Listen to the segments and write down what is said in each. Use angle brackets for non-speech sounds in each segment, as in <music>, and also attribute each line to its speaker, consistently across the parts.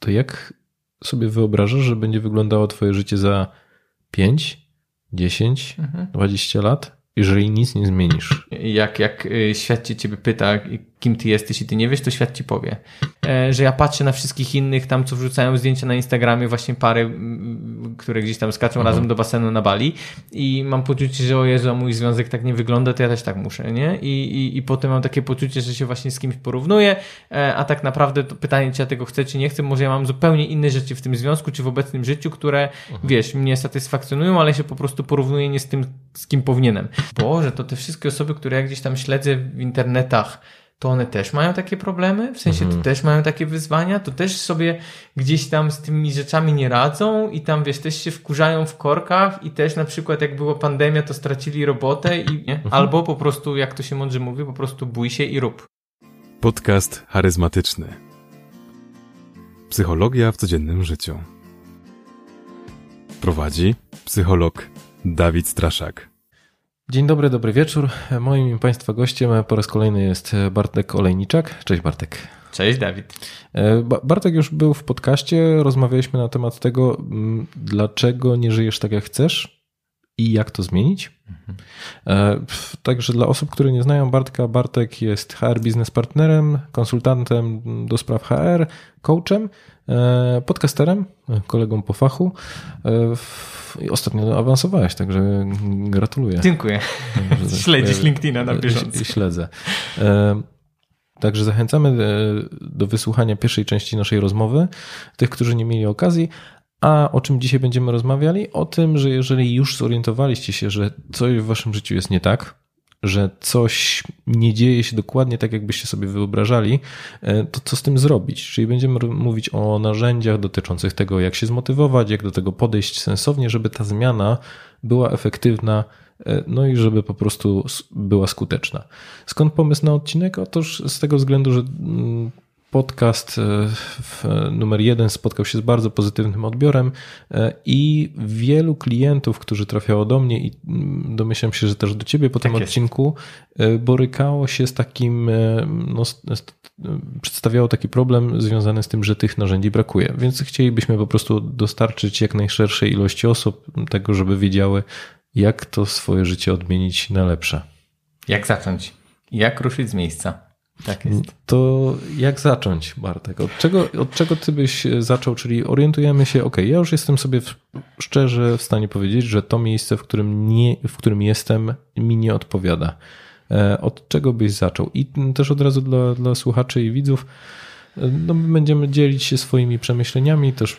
Speaker 1: to jak sobie wyobrażasz, że będzie wyglądało Twoje życie za 5, 10, mhm. 20 lat, jeżeli nic nie zmienisz?
Speaker 2: Jak, jak y, świat cię ciebie pyta, kim ty jesteś i ty nie wiesz, to świat ci powie. E, że ja patrzę na wszystkich innych tam, co wrzucają zdjęcia na Instagramie, właśnie pary, które gdzieś tam skaczą mhm. razem do basenu na Bali i mam poczucie, że o Jezu, mój związek tak nie wygląda, to ja też tak muszę, nie? I, i, i potem mam takie poczucie, że się właśnie z kimś porównuję, e, a tak naprawdę to pytanie, czy ja tego chcę, czy nie chcę, może ja mam zupełnie inne rzeczy w tym związku, czy w obecnym życiu, które, mhm. wiesz, mnie satysfakcjonują, ale się po prostu porównuję nie z tym, z kim powinienem. Boże, to te wszystkie osoby, które ja gdzieś tam śledzę w internetach, to one też mają takie problemy, w sensie mhm. to też mają takie wyzwania, to też sobie gdzieś tam z tymi rzeczami nie radzą i tam wiesz, też się wkurzają w korkach i też na przykład jak była pandemia, to stracili robotę i nie? Mhm. albo po prostu, jak to się mądrze mówi, po prostu bój się i rób.
Speaker 3: Podcast charyzmatyczny. Psychologia w codziennym życiu. Prowadzi psycholog Dawid Straszak.
Speaker 1: Dzień dobry, dobry wieczór. Moim Państwa gościem po raz kolejny jest Bartek Olejniczak. Cześć Bartek.
Speaker 2: Cześć Dawid.
Speaker 1: E, Bartek już był w podcaście, rozmawialiśmy na temat tego, mm, dlaczego nie żyjesz tak jak chcesz i jak to zmienić. Mhm. Także dla osób, które nie znają Bartka, Bartek jest HR Business Partnerem, konsultantem do spraw HR, coachem, e, podcasterem, kolegą po fachu. I ostatnio awansowałeś, także gratuluję.
Speaker 2: Dziękuję. Śledzisz LinkedIna na bieżąco.
Speaker 1: Śledzę. Także zachęcamy do wysłuchania pierwszej części naszej rozmowy. Tych, którzy nie mieli okazji, a o czym dzisiaj będziemy rozmawiali? O tym, że jeżeli już zorientowaliście się, że coś w waszym życiu jest nie tak, że coś nie dzieje się dokładnie tak, jakbyście sobie wyobrażali, e, to co z tym zrobić? Czyli będziemy mówić o narzędziach dotyczących tego, jak się zmotywować, jak do tego podejść sensownie, żeby ta zmiana była efektywna, e, no i żeby po prostu była skuteczna. Skąd pomysł na odcinek? Otóż z tego względu, że mm, podcast e, numer jeden spotkał się z bardzo pozytywnym odbiorem e, i wielu klientów, którzy trafiało do mnie i mm, domyślam się, że też do ciebie po tak tym odcinku, e, borykało się z takim, no, przedstawiało taki problem związany z tym, że tych narzędzi brakuje. Więc chcielibyśmy po prostu dostarczyć jak najszerszej ilości osób tego, żeby wiedziały, jak to swoje życie odmienić na lepsze.
Speaker 2: Jak zacząć? Jak ruszyć z miejsca? Tak jest.
Speaker 1: To jak zacząć, Bartek? Od czego, od czego ty byś zaczął? Czyli orientujemy się, ok, ja już jestem sobie szczerze w stanie powiedzieć, że to miejsce, w którym, nie, w którym jestem, mi nie odpowiada. E, od czego byś zaczął? I też od razu dla, dla słuchaczy i widzów, e, no, będziemy dzielić się swoimi przemyśleniami, też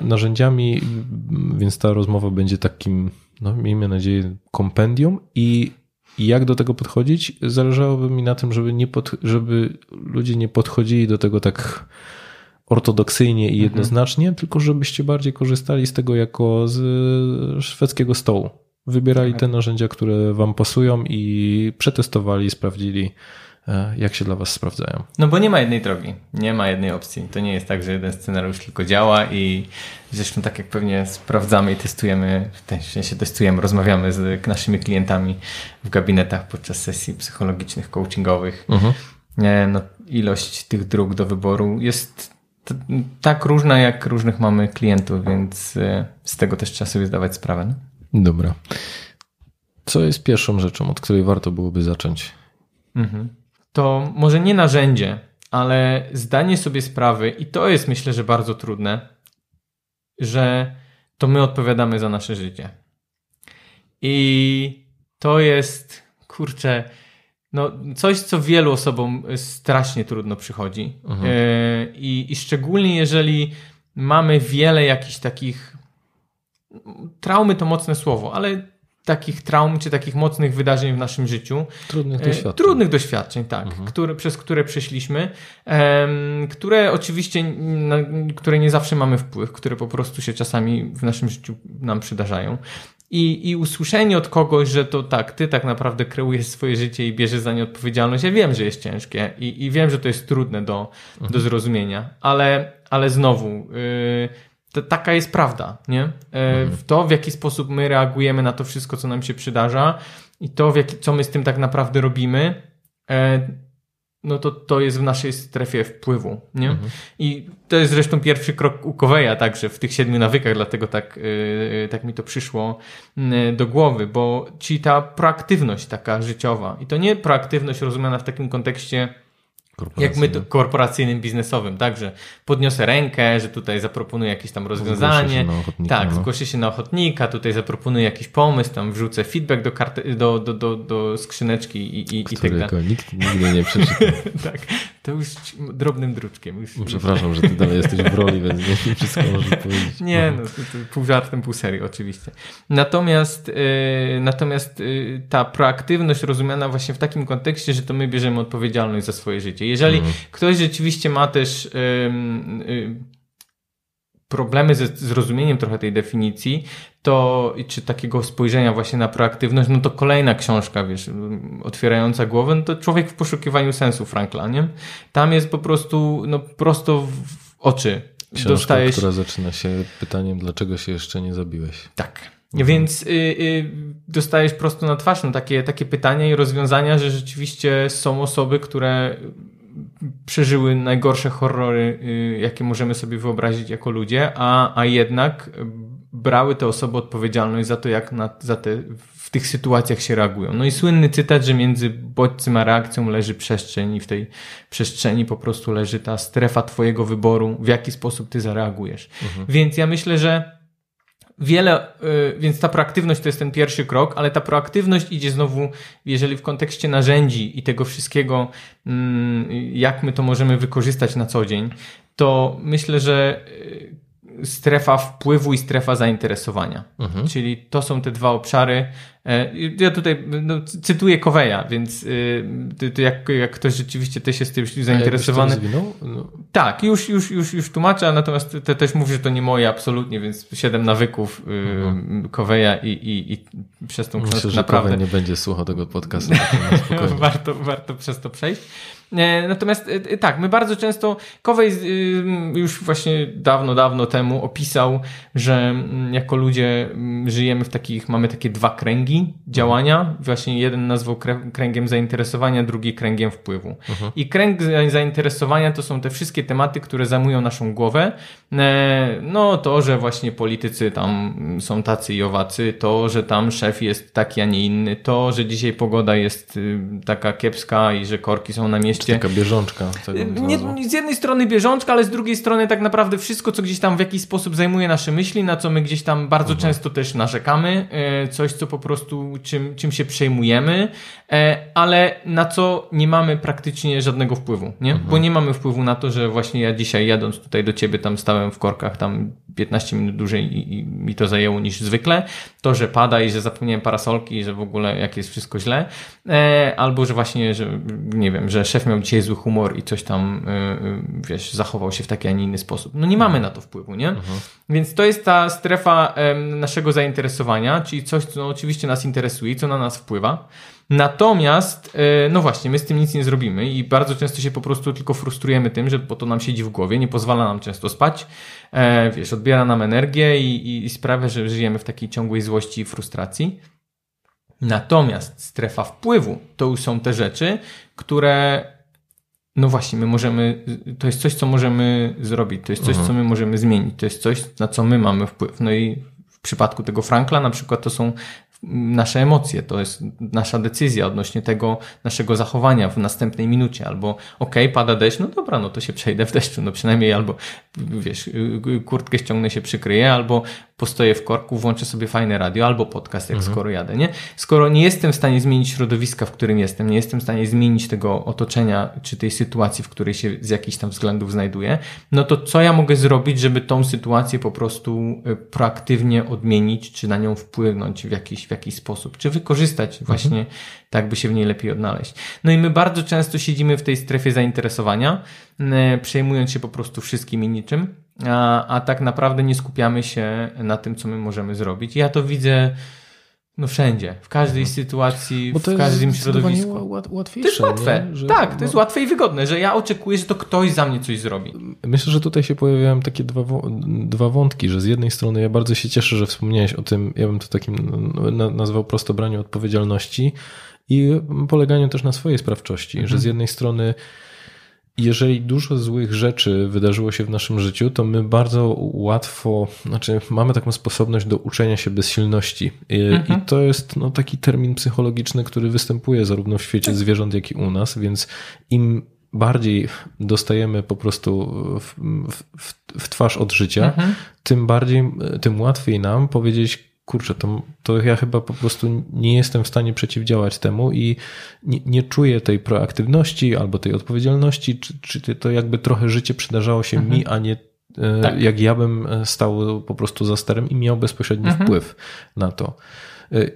Speaker 1: e, narzędziami, więc ta rozmowa będzie takim, no, miejmy nadzieję, kompendium i i jak do tego podchodzić? Zależałoby mi na tym, żeby, nie pod, żeby ludzie nie podchodzili do tego tak ortodoksyjnie i mhm. jednoznacznie, mhm. tylko żebyście bardziej korzystali z tego jako z szwedzkiego stołu. Wybierali tak. te narzędzia, które Wam pasują i przetestowali, sprawdzili, jak się dla Was sprawdzają.
Speaker 2: No bo nie ma jednej drogi, nie ma jednej opcji. To nie jest tak, że jeden scenariusz tylko działa i zresztą tak jak pewnie sprawdzamy i testujemy, w sensie testujemy, rozmawiamy z naszymi klientami w gabinetach podczas sesji psychologicznych, coachingowych. Mhm. No, ilość tych dróg do wyboru jest tak różna, jak różnych mamy klientów, więc e, z tego też trzeba sobie zdawać sprawę. No?
Speaker 1: Dobra. Co jest pierwszą rzeczą, od której warto byłoby zacząć? Mhm
Speaker 2: to może nie narzędzie, ale zdanie sobie sprawy, i to jest myślę, że bardzo trudne, że to my odpowiadamy za nasze życie. I to jest, kurczę, no, coś, co wielu osobom strasznie trudno przychodzi. Mhm. E, I, I szczególnie jeżeli mamy wiele jakichś takich. Traumy to mocne słowo, ale takich traum czy takich mocnych wydarzeń w naszym życiu.
Speaker 1: Trudnych e, doświadczeń.
Speaker 2: Trudnych doświadczeń, tak, mhm. które, przez które przeszliśmy, um, które oczywiście, na, które nie zawsze mamy wpływ, które po prostu się czasami w naszym życiu nam przydarzają. I, I usłyszenie od kogoś, że to tak, ty tak naprawdę kreujesz swoje życie i bierzesz za nie odpowiedzialność, ja wiem, że jest ciężkie i, i wiem, że to jest trudne do, mhm. do zrozumienia, ale, ale znowu, yy, to, taka jest prawda, nie? E, mhm. W to, w jaki sposób my reagujemy na to wszystko, co nam się przydarza i to, w jaki, co my z tym tak naprawdę robimy, e, no to to jest w naszej strefie wpływu, nie? I to jest zresztą pierwszy krok u Coveya także w tych siedmiu nawykach, dlatego tak, yy, tak mi to przyszło yy, do głowy, bo ci ta proaktywność taka życiowa i to nie proaktywność rozumiana w takim kontekście jak my to korporacyjnym, biznesowym, tak, że podniosę rękę, że tutaj zaproponuję jakieś tam rozwiązanie. tak, no. zgłoszę się na ochotnika, tutaj zaproponuję jakiś pomysł, tam wrzucę feedback do, karty, do, do, do, do skrzyneczki i, i, i tak dalej.
Speaker 1: nikt nigdy nie przeczyta. <laughs>
Speaker 2: tak, to już drobnym druczkiem. Już,
Speaker 1: Przepraszam, że ty dalej jesteś w roli, więc nie wszystko możesz <laughs> powiedzieć.
Speaker 2: Nie, no, to pół żartem, pół serio oczywiście. Natomiast, yy, natomiast yy, ta proaktywność rozumiana właśnie w takim kontekście, że to my bierzemy odpowiedzialność za swoje życie jeżeli mhm. ktoś rzeczywiście ma też y, problemy ze zrozumieniem trochę tej definicji, to czy takiego spojrzenia właśnie na proaktywność, no to kolejna książka, wiesz, otwierająca głowę, no to Człowiek w poszukiwaniu sensu Frankla, nie? Tam jest po prostu, no prosto w oczy.
Speaker 1: Książka, dostajesz... która zaczyna się pytaniem, dlaczego się jeszcze nie zabiłeś.
Speaker 2: Tak. Mhm. Więc y, y, dostajesz prosto na twarz no, takie, takie pytania i rozwiązania, że rzeczywiście są osoby, które przeżyły najgorsze horrory, y, jakie możemy sobie wyobrazić jako ludzie, a, a jednak brały te osoby odpowiedzialność za to, jak na, za te, w tych sytuacjach się reagują. No i słynny cytat, że między bodźcem a reakcją leży przestrzeń i w tej przestrzeni po prostu leży ta strefa twojego wyboru, w jaki sposób ty zareagujesz. Mhm. Więc ja myślę, że wiele, y, więc ta proaktywność to jest ten pierwszy krok, ale ta proaktywność idzie znowu, jeżeli w kontekście narzędzi i tego wszystkiego, mm, jak my to możemy wykorzystać na co dzień, to myślę, że y, strefa wpływu i strefa zainteresowania. Mhm. Czyli to są te dwa obszary. E, ja tutaj no, cytuję Koweja, więc y, to jak, jak ktoś rzeczywiście też jest tym zainteresowany. No. Tak, już, już, już, już tłumaczę, natomiast te też mówię, że to nie moje absolutnie, więc siedem nawyków mhm. Koweja i, i, i przez tą książkę
Speaker 1: Myślę,
Speaker 2: naprawdę.
Speaker 1: nie będzie słuchał tego podcastu. <laughs>
Speaker 2: warto, warto przez to przejść. E, natomiast e, tak, my bardzo często, Kowej już właśnie dawno, dawno temu opisał, że jako ludzie żyjemy w takich, mamy takie dwa kręgi działania. Właśnie jeden nazwał kręgiem zainteresowania, drugi kręgiem wpływu. Mhm. I kręg zainteresowania to są te wszystkie tematy, które zajmują naszą głowę. E, no to, że właśnie politycy tam są tacy i owacy, to, że tam szef jest taki, a nie inny, to, że dzisiaj pogoda jest y, taka kiepska i że korki są na mieście
Speaker 1: Taka bieżączka.
Speaker 2: Nie, z jednej strony bieżączka, ale z drugiej strony tak naprawdę wszystko, co gdzieś tam w jakiś sposób zajmuje nasze myśli, na co my gdzieś tam bardzo mhm. często też narzekamy, e, coś, co po prostu czym, czym się przejmujemy, e, ale na co nie mamy praktycznie żadnego wpływu, nie? Mhm. Bo nie mamy wpływu na to, że właśnie ja dzisiaj jadąc tutaj do ciebie tam stałem w korkach tam 15 minut dłużej i, i mi to zajęło niż zwykle. To, że pada i że zapomniałem parasolki i że w ogóle jak jest wszystko źle, e, albo że właśnie, że nie wiem, że szef miał dzisiaj zły humor i coś tam, y, y, wiesz, zachował się w taki, a nie inny sposób. No nie mamy na to wpływu, nie? Mhm. Więc to jest ta strefa naszego zainteresowania, czyli coś, co oczywiście nas interesuje, co na nas wpływa. Natomiast, e, no właśnie, my z tym nic nie zrobimy i bardzo często się po prostu tylko frustrujemy tym, że bo to nam siedzi w głowie, nie pozwala nam często spać, e, wiesz, odbiera nam energię i, i sprawia, że żyjemy w takiej ciągłej złości i frustracji. Natomiast strefa wpływu to już są te rzeczy, które no właśnie, my możemy, to jest coś, co możemy zrobić, to jest coś, mhm. co my możemy zmienić, to jest coś, na co my mamy wpływ. No i w przypadku tego Frankla na przykład to są nasze emocje, to jest nasza decyzja odnośnie tego naszego zachowania w następnej minucie, albo ok, pada deszcz, no dobra, no to się przejdę w deszczu, no przynajmniej albo wiesz, kurtkę ściągnę się przykryję, albo postoję w korku, włączę sobie fajne radio, albo podcast, jak mhm. skoro jadę, nie? Skoro nie jestem w stanie zmienić środowiska, w którym jestem, nie jestem w stanie zmienić tego otoczenia, czy tej sytuacji, w której się z jakichś tam względów znajduję, no to co ja mogę zrobić, żeby tą sytuację po prostu y, proaktywnie odmienić, czy na nią wpłynąć w jakiś w jakiś sposób, czy wykorzystać mhm. właśnie tak, by się w niej lepiej odnaleźć. No i my bardzo często siedzimy w tej strefie zainteresowania, przejmując się po prostu wszystkim i niczym, a, a tak naprawdę nie skupiamy się na tym, co my możemy zrobić. Ja to widzę no wszędzie, w każdej mhm. sytuacji, w każdym środowisku.
Speaker 1: Łatwiejsze,
Speaker 2: to jest łatwe. Że, tak, to jest no... łatwe i wygodne, że ja oczekuję, że to ktoś za mnie coś zrobi.
Speaker 1: Myślę, że tutaj się pojawiają takie dwa, dwa wątki, że z jednej strony ja bardzo się cieszę, że wspomniałeś o tym, ja bym to takim nazwał prosto braniu odpowiedzialności i poleganiu też na swojej sprawczości,
Speaker 2: Mhm.
Speaker 1: że z jednej strony jeżeli dużo złych rzeczy wydarzyło się w naszym życiu, to my bardzo łatwo, znaczy mamy taką sposobność do uczenia się bezsilności. I,
Speaker 2: Mhm.
Speaker 1: i to jest no, taki termin psychologiczny, który występuje zarówno w
Speaker 2: Tak.
Speaker 1: świecie zwierząt, jak i u nas, więc im bardziej dostajemy po prostu w, w, w twarz od życia,
Speaker 2: Mhm.
Speaker 1: tym bardziej, tym łatwiej nam powiedzieć, kurczę, to, to ja chyba po prostu nie jestem w stanie przeciwdziałać temu i nie, nie czuję tej proaktywności albo tej odpowiedzialności, czy, czy to jakby trochę życie przydarzało się mi, a nie e,
Speaker 2: Tak.
Speaker 1: jak ja bym stał po prostu za sterem i miał bezpośredni wpływ na to. E,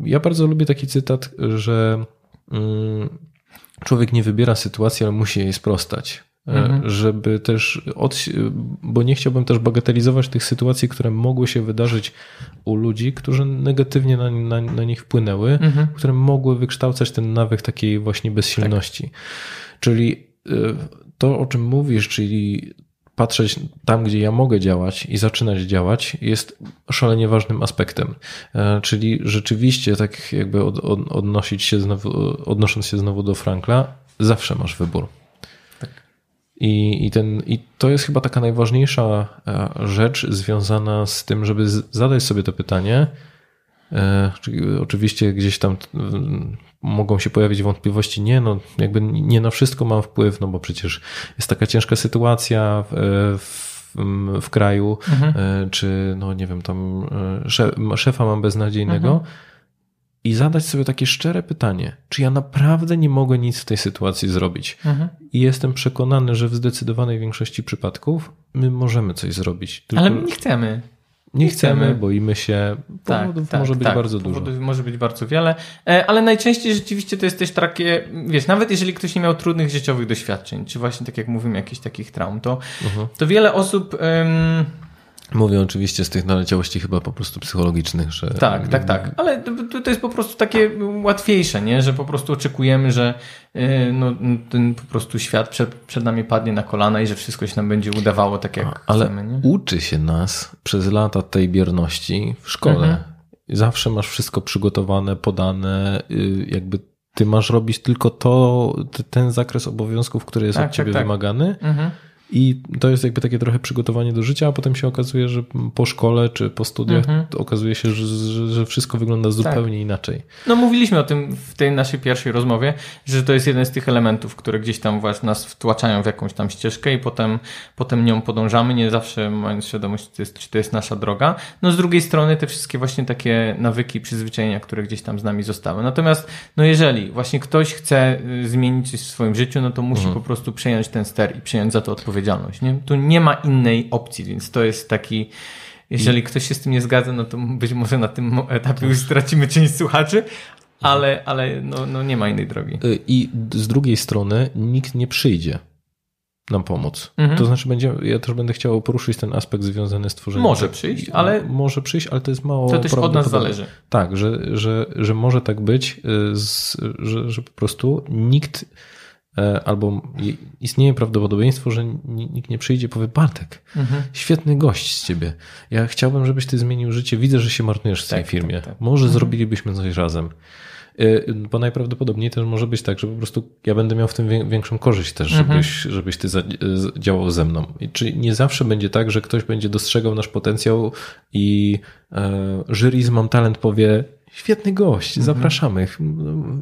Speaker 1: Ja bardzo lubię taki cytat, że mm, człowiek nie wybiera sytuacji, ale musi jej sprostać. E,
Speaker 2: Mhm.
Speaker 1: Żeby też, od, bo nie chciałbym też bagatelizować tych sytuacji, które mogły się wydarzyć u ludzi, którzy negatywnie na, na, na nich wpłynęły,
Speaker 2: Mhm.
Speaker 1: które mogły wykształcać ten nawyk takiej właśnie bezsilności. Czyli y, to, o czym mówisz, czyli patrzeć tam, gdzie ja mogę działać i zaczynać działać, jest szalenie ważnym aspektem. E, Czyli rzeczywiście, tak jakby od, od, odnosić się znowu, odnosząc się znowu do Frankla, zawsze masz wybór. I, i, ten, I to jest chyba taka najważniejsza e, rzecz związana z tym, żeby zadać sobie to pytanie. E, Oczywiście gdzieś tam mogą się pojawić wątpliwości. Nie, no jakby nie na wszystko mam wpływ, no bo przecież jest taka ciężka sytuacja w, w, w kraju, e, czy no nie wiem, tam e, szef- szefa mam beznadziejnego. I zadać sobie takie szczere pytanie, czy ja naprawdę nie mogę nic w tej sytuacji zrobić.
Speaker 2: Mhm.
Speaker 1: I jestem przekonany, że w zdecydowanej większości przypadków my możemy coś zrobić. Tylko
Speaker 2: Ale my nie chcemy.
Speaker 1: nie chcemy,
Speaker 2: chcemy.
Speaker 1: boimy się. Powodów może być bardzo dużo.
Speaker 2: Tak, może być bardzo wiele, E, ale najczęściej rzeczywiście to jest też takie, wiesz, nawet jeżeli ktoś nie miał trudnych życiowych doświadczeń, czy właśnie tak jak mówimy, jakichś takich traum, to,
Speaker 1: Mhm.
Speaker 2: to wiele osób...
Speaker 1: Mówię oczywiście z tych naleciałości chyba po prostu psychologicznych, że.
Speaker 2: Tak, tak, tak. Ale to, to- jest po prostu takie łatwiejsze, nie? że po prostu oczekujemy, że yy, no, ten po prostu świat przed, przed nami padnie na kolana i że wszystko się nam będzie udawało tak, jak
Speaker 1: Ale
Speaker 2: chcemy. Nie?
Speaker 1: uczy się nas przez lata tej bierności w szkole.
Speaker 2: Mhm.
Speaker 1: Zawsze masz wszystko przygotowane, podane, y, jakby ty masz robić tylko to, ten zakres obowiązków, który jest
Speaker 2: Tak,
Speaker 1: od ciebie
Speaker 2: tak, tak.
Speaker 1: wymagany.
Speaker 2: Mhm.
Speaker 1: I to jest jakby takie trochę przygotowanie do życia, a potem się okazuje, że po szkole czy po studiach
Speaker 2: Mhm.
Speaker 1: okazuje się, że, że, wszystko wygląda zupełnie inaczej.
Speaker 2: No mówiliśmy o tym w tej naszej pierwszej rozmowie, że to jest jeden z tych elementów, które gdzieś tam właśnie nas wtłaczają w jakąś tam ścieżkę i potem, potem nią podążamy, nie zawsze mając świadomość, czy to, jest, czy to jest nasza droga. No z drugiej strony te wszystkie właśnie takie nawyki, przyzwyczajenia, które gdzieś tam z nami zostały. Natomiast no jeżeli właśnie ktoś chce y, zmienić coś w swoim życiu, no to musi po prostu przejąć ten ster i przejąć za to odpowiedzialność. Nie? Tu nie ma innej opcji, więc to jest taki jeżeli ktoś się z tym nie zgadza, no to być może na tym etapie już stracimy część słuchaczy, ale, ale no, no nie ma innej drogi.
Speaker 1: Y, I z drugiej strony nikt nie przyjdzie nam pomóc.
Speaker 2: Mhm.
Speaker 1: To znaczy, będzie, ja też będę chciał poruszyć ten aspekt związany z tworzeniem.
Speaker 2: Może przyjść, ale-
Speaker 1: Może przyjść, ale to jest mało.
Speaker 2: To też od nas zależy.
Speaker 1: Tak, że, że, że może tak być, y, że, że po prostu nikt albo i- istnieje prawdopodobieństwo, że ni- nikt nie przyjdzie powie Bartek,
Speaker 2: Mhm.
Speaker 1: świetny gość z ciebie. Ja chciałbym, żebyś ty zmienił życie. Widzę, że się marnujesz w tej
Speaker 2: Tak,
Speaker 1: firmie.
Speaker 2: tak, tak.
Speaker 1: Może zrobilibyśmy coś razem. Y, Bo najprawdopodobniej też może być tak, że po prostu ja będę miał w tym wię- większą korzyść też, żebyś, żebyś ty działał ze mną. I czy nie zawsze będzie tak, że ktoś będzie dostrzegał nasz potencjał i e, jury z Mam Talent powie świetny gość, zapraszamy.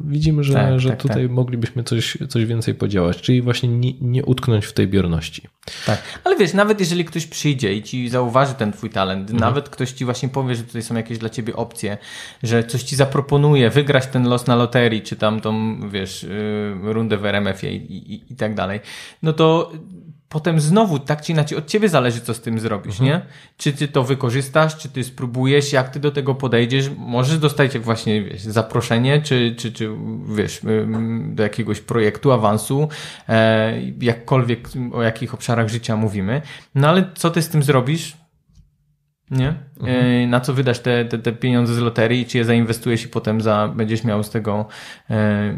Speaker 1: Widzimy, że,
Speaker 2: Tak,
Speaker 1: że
Speaker 2: tak,
Speaker 1: tutaj
Speaker 2: tak.
Speaker 1: moglibyśmy coś, coś więcej podziałać, czyli właśnie nie, nie utknąć w tej bierności.
Speaker 2: Tak. Ale wiesz, nawet jeżeli ktoś przyjdzie i ci zauważy ten twój talent,
Speaker 1: Mhm.
Speaker 2: nawet ktoś ci właśnie powie, że tutaj są jakieś dla ciebie opcje, że coś ci zaproponuje, wygrać ten los na loterii, czy tam tą, wiesz, yy, rundę w RMF-ie i, i, i tak dalej, no to potem znowu tak czy inaczej od ciebie zależy, co z tym zrobisz,
Speaker 1: Mhm.
Speaker 2: nie? Czy ty to wykorzystasz, czy ty spróbujesz, jak ty do tego podejdziesz, możesz dostać jak właśnie wiesz, zaproszenie, czy, czy, czy wiesz, do jakiegoś projektu, awansu, e, jakkolwiek o jakich obszarach życia mówimy. No ale co ty z tym zrobisz? Nie? E, na co wydasz te, te, te pieniądze z loterii, czy je zainwestujesz i potem za, będziesz miał z tego e,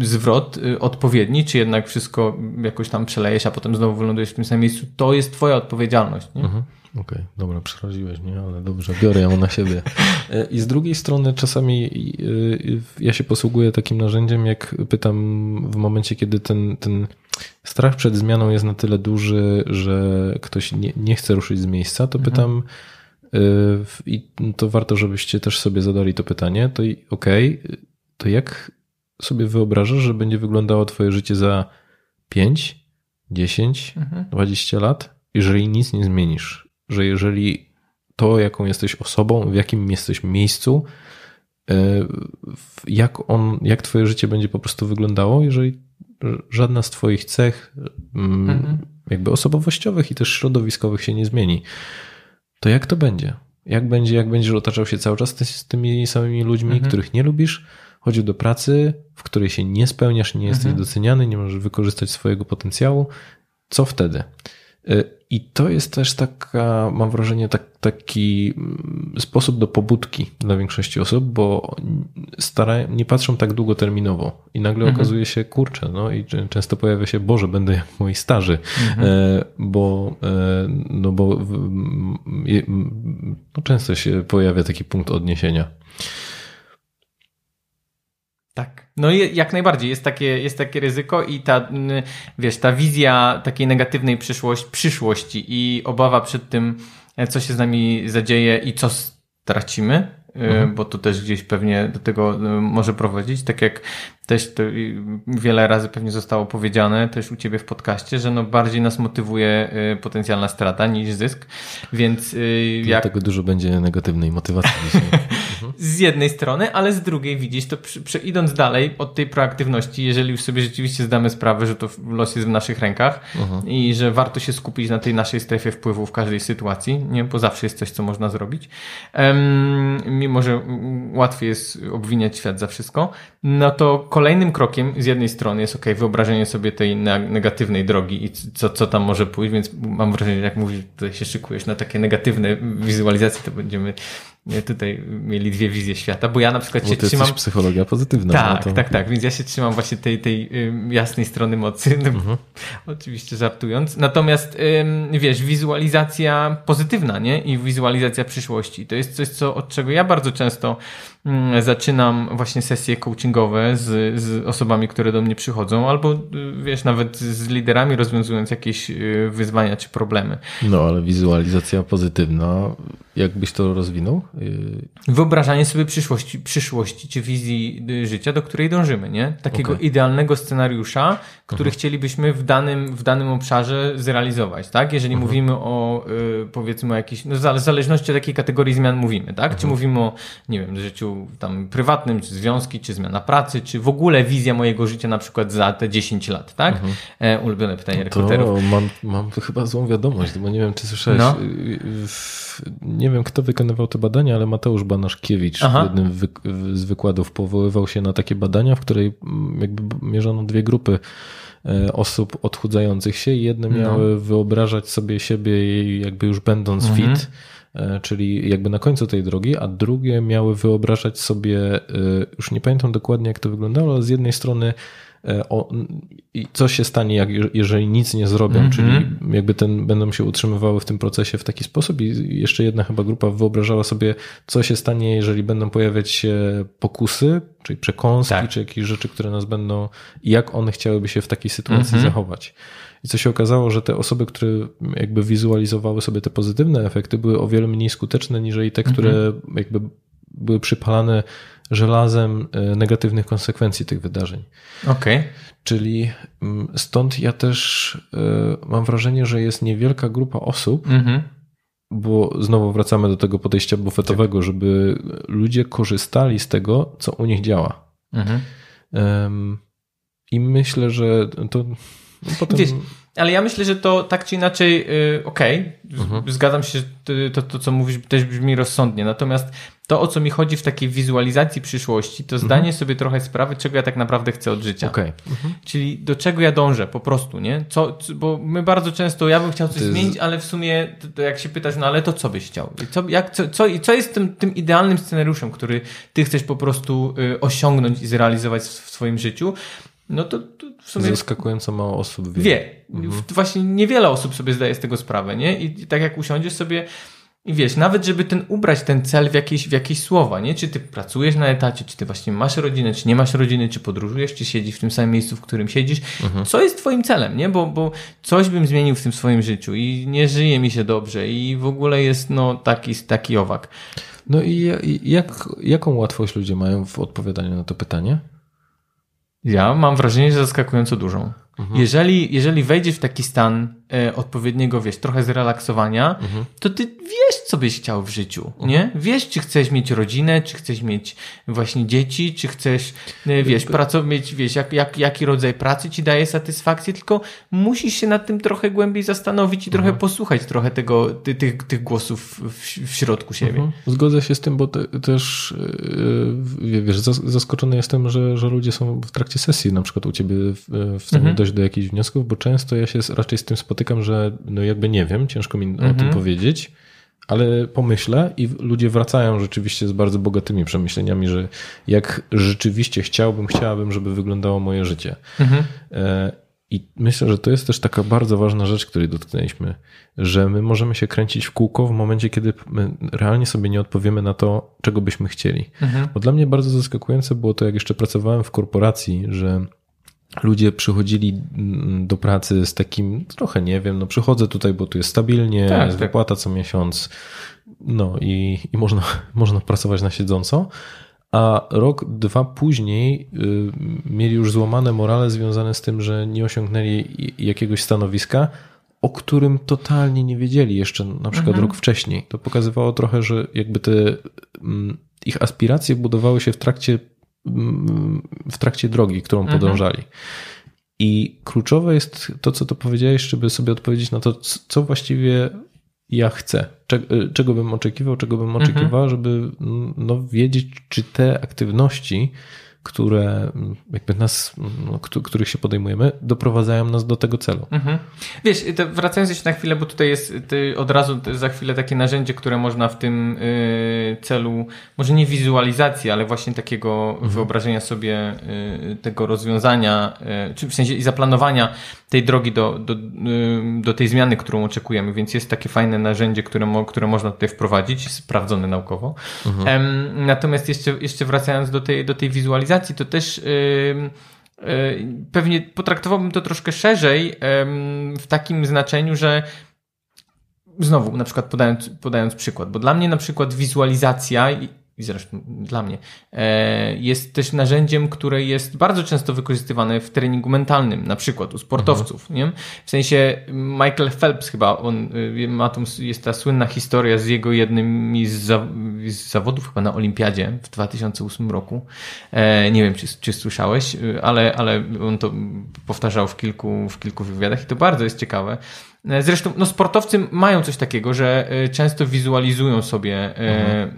Speaker 2: zwrot e, odpowiedni, czy jednak wszystko jakoś tam przelejesz, a potem znowu wylądujesz w tym samym miejscu. To jest twoja odpowiedzialność. Nie?
Speaker 1: Mhm. Okej, dobra, przeraziłeś mnie, ale dobrze, biorę ją na siebie. E, I z drugiej strony czasami y, ja się posługuję takim narzędziem, jak pytam w momencie, kiedy ten, ten strach przed zmianą jest na tyle duży, że ktoś nie, nie chce ruszyć z miejsca, to pytam y, i to warto, żebyście też sobie zadali to pytanie, to okej, to jak sobie wyobrażasz, że będzie wyglądało twoje życie za 5, 10, 20 lat, jeżeli nic nie zmienisz? Że jeżeli to, jaką jesteś osobą, w jakim jesteś miejscu, e, jak, on, jak twoje życie będzie po prostu wyglądało, jeżeli żadna z twoich cech mm, jakby osobowościowych i też środowiskowych się nie zmieni, to jak to będzie? Jak będzie, jak będziesz otaczał się cały czas z tymi samymi ludźmi, których nie lubisz, chodził do pracy, w której się nie spełniasz, nie jesteś doceniany, nie możesz wykorzystać swojego potencjału, co wtedy? I to jest też taka, mam wrażenie, tak, taki mm, sposób do pobudki dla większości osób, bo starają, nie patrzą tak długoterminowo i nagle okazuje się, kurczę, no i często pojawia się, Boże, będę jak moi starzy, e, bo, e, no bo no często się pojawia taki punkt odniesienia.
Speaker 2: Tak. No i jak najbardziej jest takie, jest takie ryzyko i ta, wiesz, ta wizja takiej negatywnej przyszłości, przyszłości i obawa przed tym, e, co się z nami zadzieje i co stracimy, e,
Speaker 1: Mhm.
Speaker 2: bo to też gdzieś pewnie do tego e, może prowadzić, tak jak też to wiele razy pewnie zostało powiedziane też u Ciebie w podcaście, że no bardziej nas motywuje potencjalna strata niż zysk, więc jak
Speaker 1: Dlatego dużo będzie negatywnej motywacji dzisiaj. <laughs>
Speaker 2: z jednej strony, ale z drugiej widzisz, to przy, przy, idąc dalej od tej proaktywności, jeżeli już sobie rzeczywiście zdamy sprawę, że to los jest w naszych rękach i że warto się skupić na tej naszej strefie wpływu w każdej sytuacji, nie? bo zawsze jest coś, co można zrobić, em, mimo że łatwiej jest obwiniać świat za wszystko, no to kolejnym krokiem z jednej strony jest ok, wyobrażenie sobie tej ne- negatywnej drogi i co, co tam może pójść, więc mam wrażenie, że jak mówisz, tutaj się szykujesz na takie negatywne wizualizacje, to będziemy tutaj mieli dwie wizje świata, bo ja na przykład
Speaker 1: Bo
Speaker 2: się
Speaker 1: to
Speaker 2: trzymam...
Speaker 1: jest psychologia pozytywna.
Speaker 2: Tak,
Speaker 1: no to...
Speaker 2: tak, tak, więc ja się trzymam właśnie tej, tej ym, jasnej strony mocy, no, oczywiście żartując. Natomiast, wiesz, wizualizacja pozytywna, nie? I wizualizacja przyszłości. To jest coś, co, od czego ja bardzo często zaczynam właśnie sesje coachingowe z, z osobami, które do mnie przychodzą, albo, y, wiesz, nawet z liderami rozwiązując jakieś y, wyzwania czy problemy.
Speaker 1: No, ale wizualizacja pozytywna, jakbyś to rozwinął? Yy,
Speaker 2: Wyobrażanie sobie przyszłości, przyszłości czy wizji y, życia, do której dążymy, nie? Takiego
Speaker 1: Okej.
Speaker 2: idealnego scenariusza, który chcielibyśmy w danym, w danym obszarze zrealizować, tak? Jeżeli mówimy o, y, powiedzmy o jakiejś, no w zależności od jakiej kategorii zmian mówimy, tak? Czy mówimy o, nie wiem, życiu tam prywatnym, czy związki, czy zmiana pracy, czy w ogóle wizja mojego życia na przykład za te 10 lat, tak? E, ulubione pytanie rekruterów.
Speaker 1: To mam, mam chyba złą wiadomość, bo nie wiem, czy słyszałeś.
Speaker 2: No.
Speaker 1: Yy, w- Nie wiem, kto wykonywał te badania, ale Mateusz Banaszkiewicz
Speaker 2: Aha.
Speaker 1: w jednym wy, z wykładów powoływał się na takie badania, w której mm, jakby mierzono dwie grupy e, osób odchudzających się i jedne
Speaker 2: No.
Speaker 1: miały wyobrażać sobie siebie jakby już będąc
Speaker 2: Mhm.
Speaker 1: fit, czyli jakby na końcu tej drogi, a drugie miały wyobrażać sobie, e, już nie pamiętam dokładnie jak to wyglądało, ale z jednej strony e, o, co się stanie, jak, jeżeli nic nie zrobią,
Speaker 2: Mhm.
Speaker 1: czyli jakby ten, będą się utrzymywały w tym procesie w taki sposób i jeszcze jedna chyba grupa wyobrażała sobie, co się stanie, jeżeli będą pojawiać się pokusy, czyli przekąski,
Speaker 2: Tak.
Speaker 1: czy jakieś rzeczy, które nas będą, jak one chciałyby się w takiej sytuacji
Speaker 2: Mhm.
Speaker 1: zachować. I co się okazało, że te osoby, które jakby wizualizowały sobie te pozytywne efekty, były o wiele mniej skuteczne niż te, które
Speaker 2: Mhm.
Speaker 1: jakby były przypalane żelazem e, negatywnych konsekwencji tych wydarzeń.
Speaker 2: Okej.
Speaker 1: Czyli mm, stąd ja też e, mam wrażenie, że jest niewielka grupa osób,
Speaker 2: Mhm.
Speaker 1: bo znowu wracamy do tego podejścia bufetowego, żeby ludzie korzystali z tego, co u nich działa.
Speaker 2: Mhm.
Speaker 1: I myślę, że to no potem.
Speaker 2: Wiesz, Ale ja myślę, że to tak czy inaczej, yy, okej, z-
Speaker 1: Mhm.
Speaker 2: zgadzam się, że to, to, to, co mówisz, też brzmi rozsądnie. Natomiast to, o co mi chodzi w takiej wizualizacji przyszłości, to zdanie sobie trochę sprawy, czego ja tak naprawdę chcę od życia.
Speaker 1: Okej.
Speaker 2: Czyli do czego ja dążę po prostu, nie? Co, bo my bardzo często, ja bym chciał coś
Speaker 1: jest-
Speaker 2: zmienić, ale w sumie, to, to jak się pytasz, no ale to co byś chciał? I co, jak, co, co, i co jest tym, tym idealnym scenariuszem, który ty chcesz po prostu y, osiągnąć i zrealizować w, w swoim życiu? No to, to w sumie
Speaker 1: Zaskakująco mało osób wie.
Speaker 2: wie. W- Właśnie niewiele osób sobie zdaje z tego sprawę, nie? I i tak jak usiądziesz sobie i wiesz, nawet żeby ten ubrać ten cel w jakieś, w jakieś słowa, nie? Czy ty pracujesz na etacie, czy ty właśnie masz rodzinę, czy nie masz rodziny, czy podróżujesz, czy siedzisz w tym samym miejscu, w którym siedzisz. Co jest twoim celem, nie? Bo, bo coś bym zmienił w tym swoim życiu i nie żyje mi się dobrze i w ogóle jest no taki, taki owak.
Speaker 1: No i jak, jaką łatwość ludzie mają w odpowiadaniu na to pytanie?
Speaker 2: Ja mam wrażenie, że zaskakująco dużą.
Speaker 1: Mhm.
Speaker 2: Jeżeli, jeżeli wejdziesz w taki stan e, odpowiedniego, wiesz, trochę zrelaksowania,
Speaker 1: Mhm.
Speaker 2: to ty wiesz, co byś chciał w życiu, nie? Wiesz, czy chcesz mieć rodzinę, czy chcesz mieć właśnie dzieci, czy chcesz, e, wiesz, pracować, wiesz, jak, jak, jaki rodzaj pracy ci daje satysfakcję, tylko musisz się nad tym trochę głębiej zastanowić i trochę
Speaker 1: Mhm.
Speaker 2: posłuchać trochę tego, ty, tych, tych głosów w, w środku siebie.
Speaker 1: Mhm. Zgodzę się z tym, bo te, też yy, wiesz, zas- zaskoczony jestem, że, że ludzie są w trakcie sesji, na przykład u ciebie w, w stanie
Speaker 2: Mhm.
Speaker 1: Dojść do jakichś wniosków, bo często ja się raczej z tym spotykam, że no jakby nie wiem, ciężko mi o
Speaker 2: Mhm.
Speaker 1: tym powiedzieć, ale pomyślę i ludzie wracają rzeczywiście z bardzo bogatymi przemyśleniami, że jak rzeczywiście chciałbym, chciałabym, żeby wyglądało moje życie.
Speaker 2: Mhm.
Speaker 1: E, I myślę, że to jest też taka bardzo ważna rzecz, której dotknęliśmy, że my możemy się kręcić w kółko w momencie, kiedy my realnie sobie nie odpowiemy na to, czego byśmy chcieli.
Speaker 2: Mhm.
Speaker 1: Bo dla mnie bardzo zaskakujące było to, jak jeszcze pracowałem w korporacji, że ludzie przychodzili mm, do pracy z takim, trochę nie wiem, no przychodzę tutaj, bo tu jest stabilnie,
Speaker 2: Tak,
Speaker 1: jest
Speaker 2: tak.
Speaker 1: wypłata co miesiąc, no i, i można, <laughs> można pracować na siedząco. A rok, dwa później y, mieli już złamane morale związane z tym, że nie osiągnęli jakiegoś stanowiska, o którym totalnie nie wiedzieli jeszcze na przykład rok wcześniej. To pokazywało trochę, że jakby te mm, ich aspiracje budowały się w trakcie, w trakcie drogi, którą podążali. I kluczowe jest to, co to powiedziałeś, żeby sobie odpowiedzieć na to, co właściwie ja chcę, Cze- czego bym oczekiwał, czego bym oczekiwała, żeby mm, no, wiedzieć, czy te aktywności, które jakby nas, no, któ- których się podejmujemy, doprowadzają nas do tego celu.
Speaker 2: Mhm. Wiesz, wracając jeszcze na chwilę, bo tutaj jest od razu za chwilę takie narzędzie, które można w tym y, celu, może nie wizualizacji, ale właśnie takiego wyobrażenia sobie y, tego rozwiązania, y, czy w sensie i zaplanowania tej drogi do, do, do tej zmiany, którą oczekujemy, więc jest takie fajne narzędzie, które, mo, które można tutaj wprowadzić, sprawdzone naukowo. Em, natomiast jeszcze, jeszcze wracając do tej, do tej wizualizacji, to też E, Pewnie potraktowałbym to troszkę szerzej w takim znaczeniu, że znowu, na przykład podając, podając przykład, bo dla mnie na przykład wizualizacja i zresztą dla mnie, e, jest też narzędziem, które jest bardzo często wykorzystywane w treningu mentalnym, na przykład u sportowców. Nie? W sensie Michael Phelps chyba, on y, ma tą, jest ta słynna historia z jego jednym z, za, z zawodów chyba na Olimpiadzie w 2008 roku. E, nie wiem, czy, czy słyszałeś, y, ale, ale on to powtarzał w kilku, w kilku wywiadach i to bardzo jest ciekawe. E, Zresztą no, sportowcy mają coś takiego, że e, często wizualizują sobie e,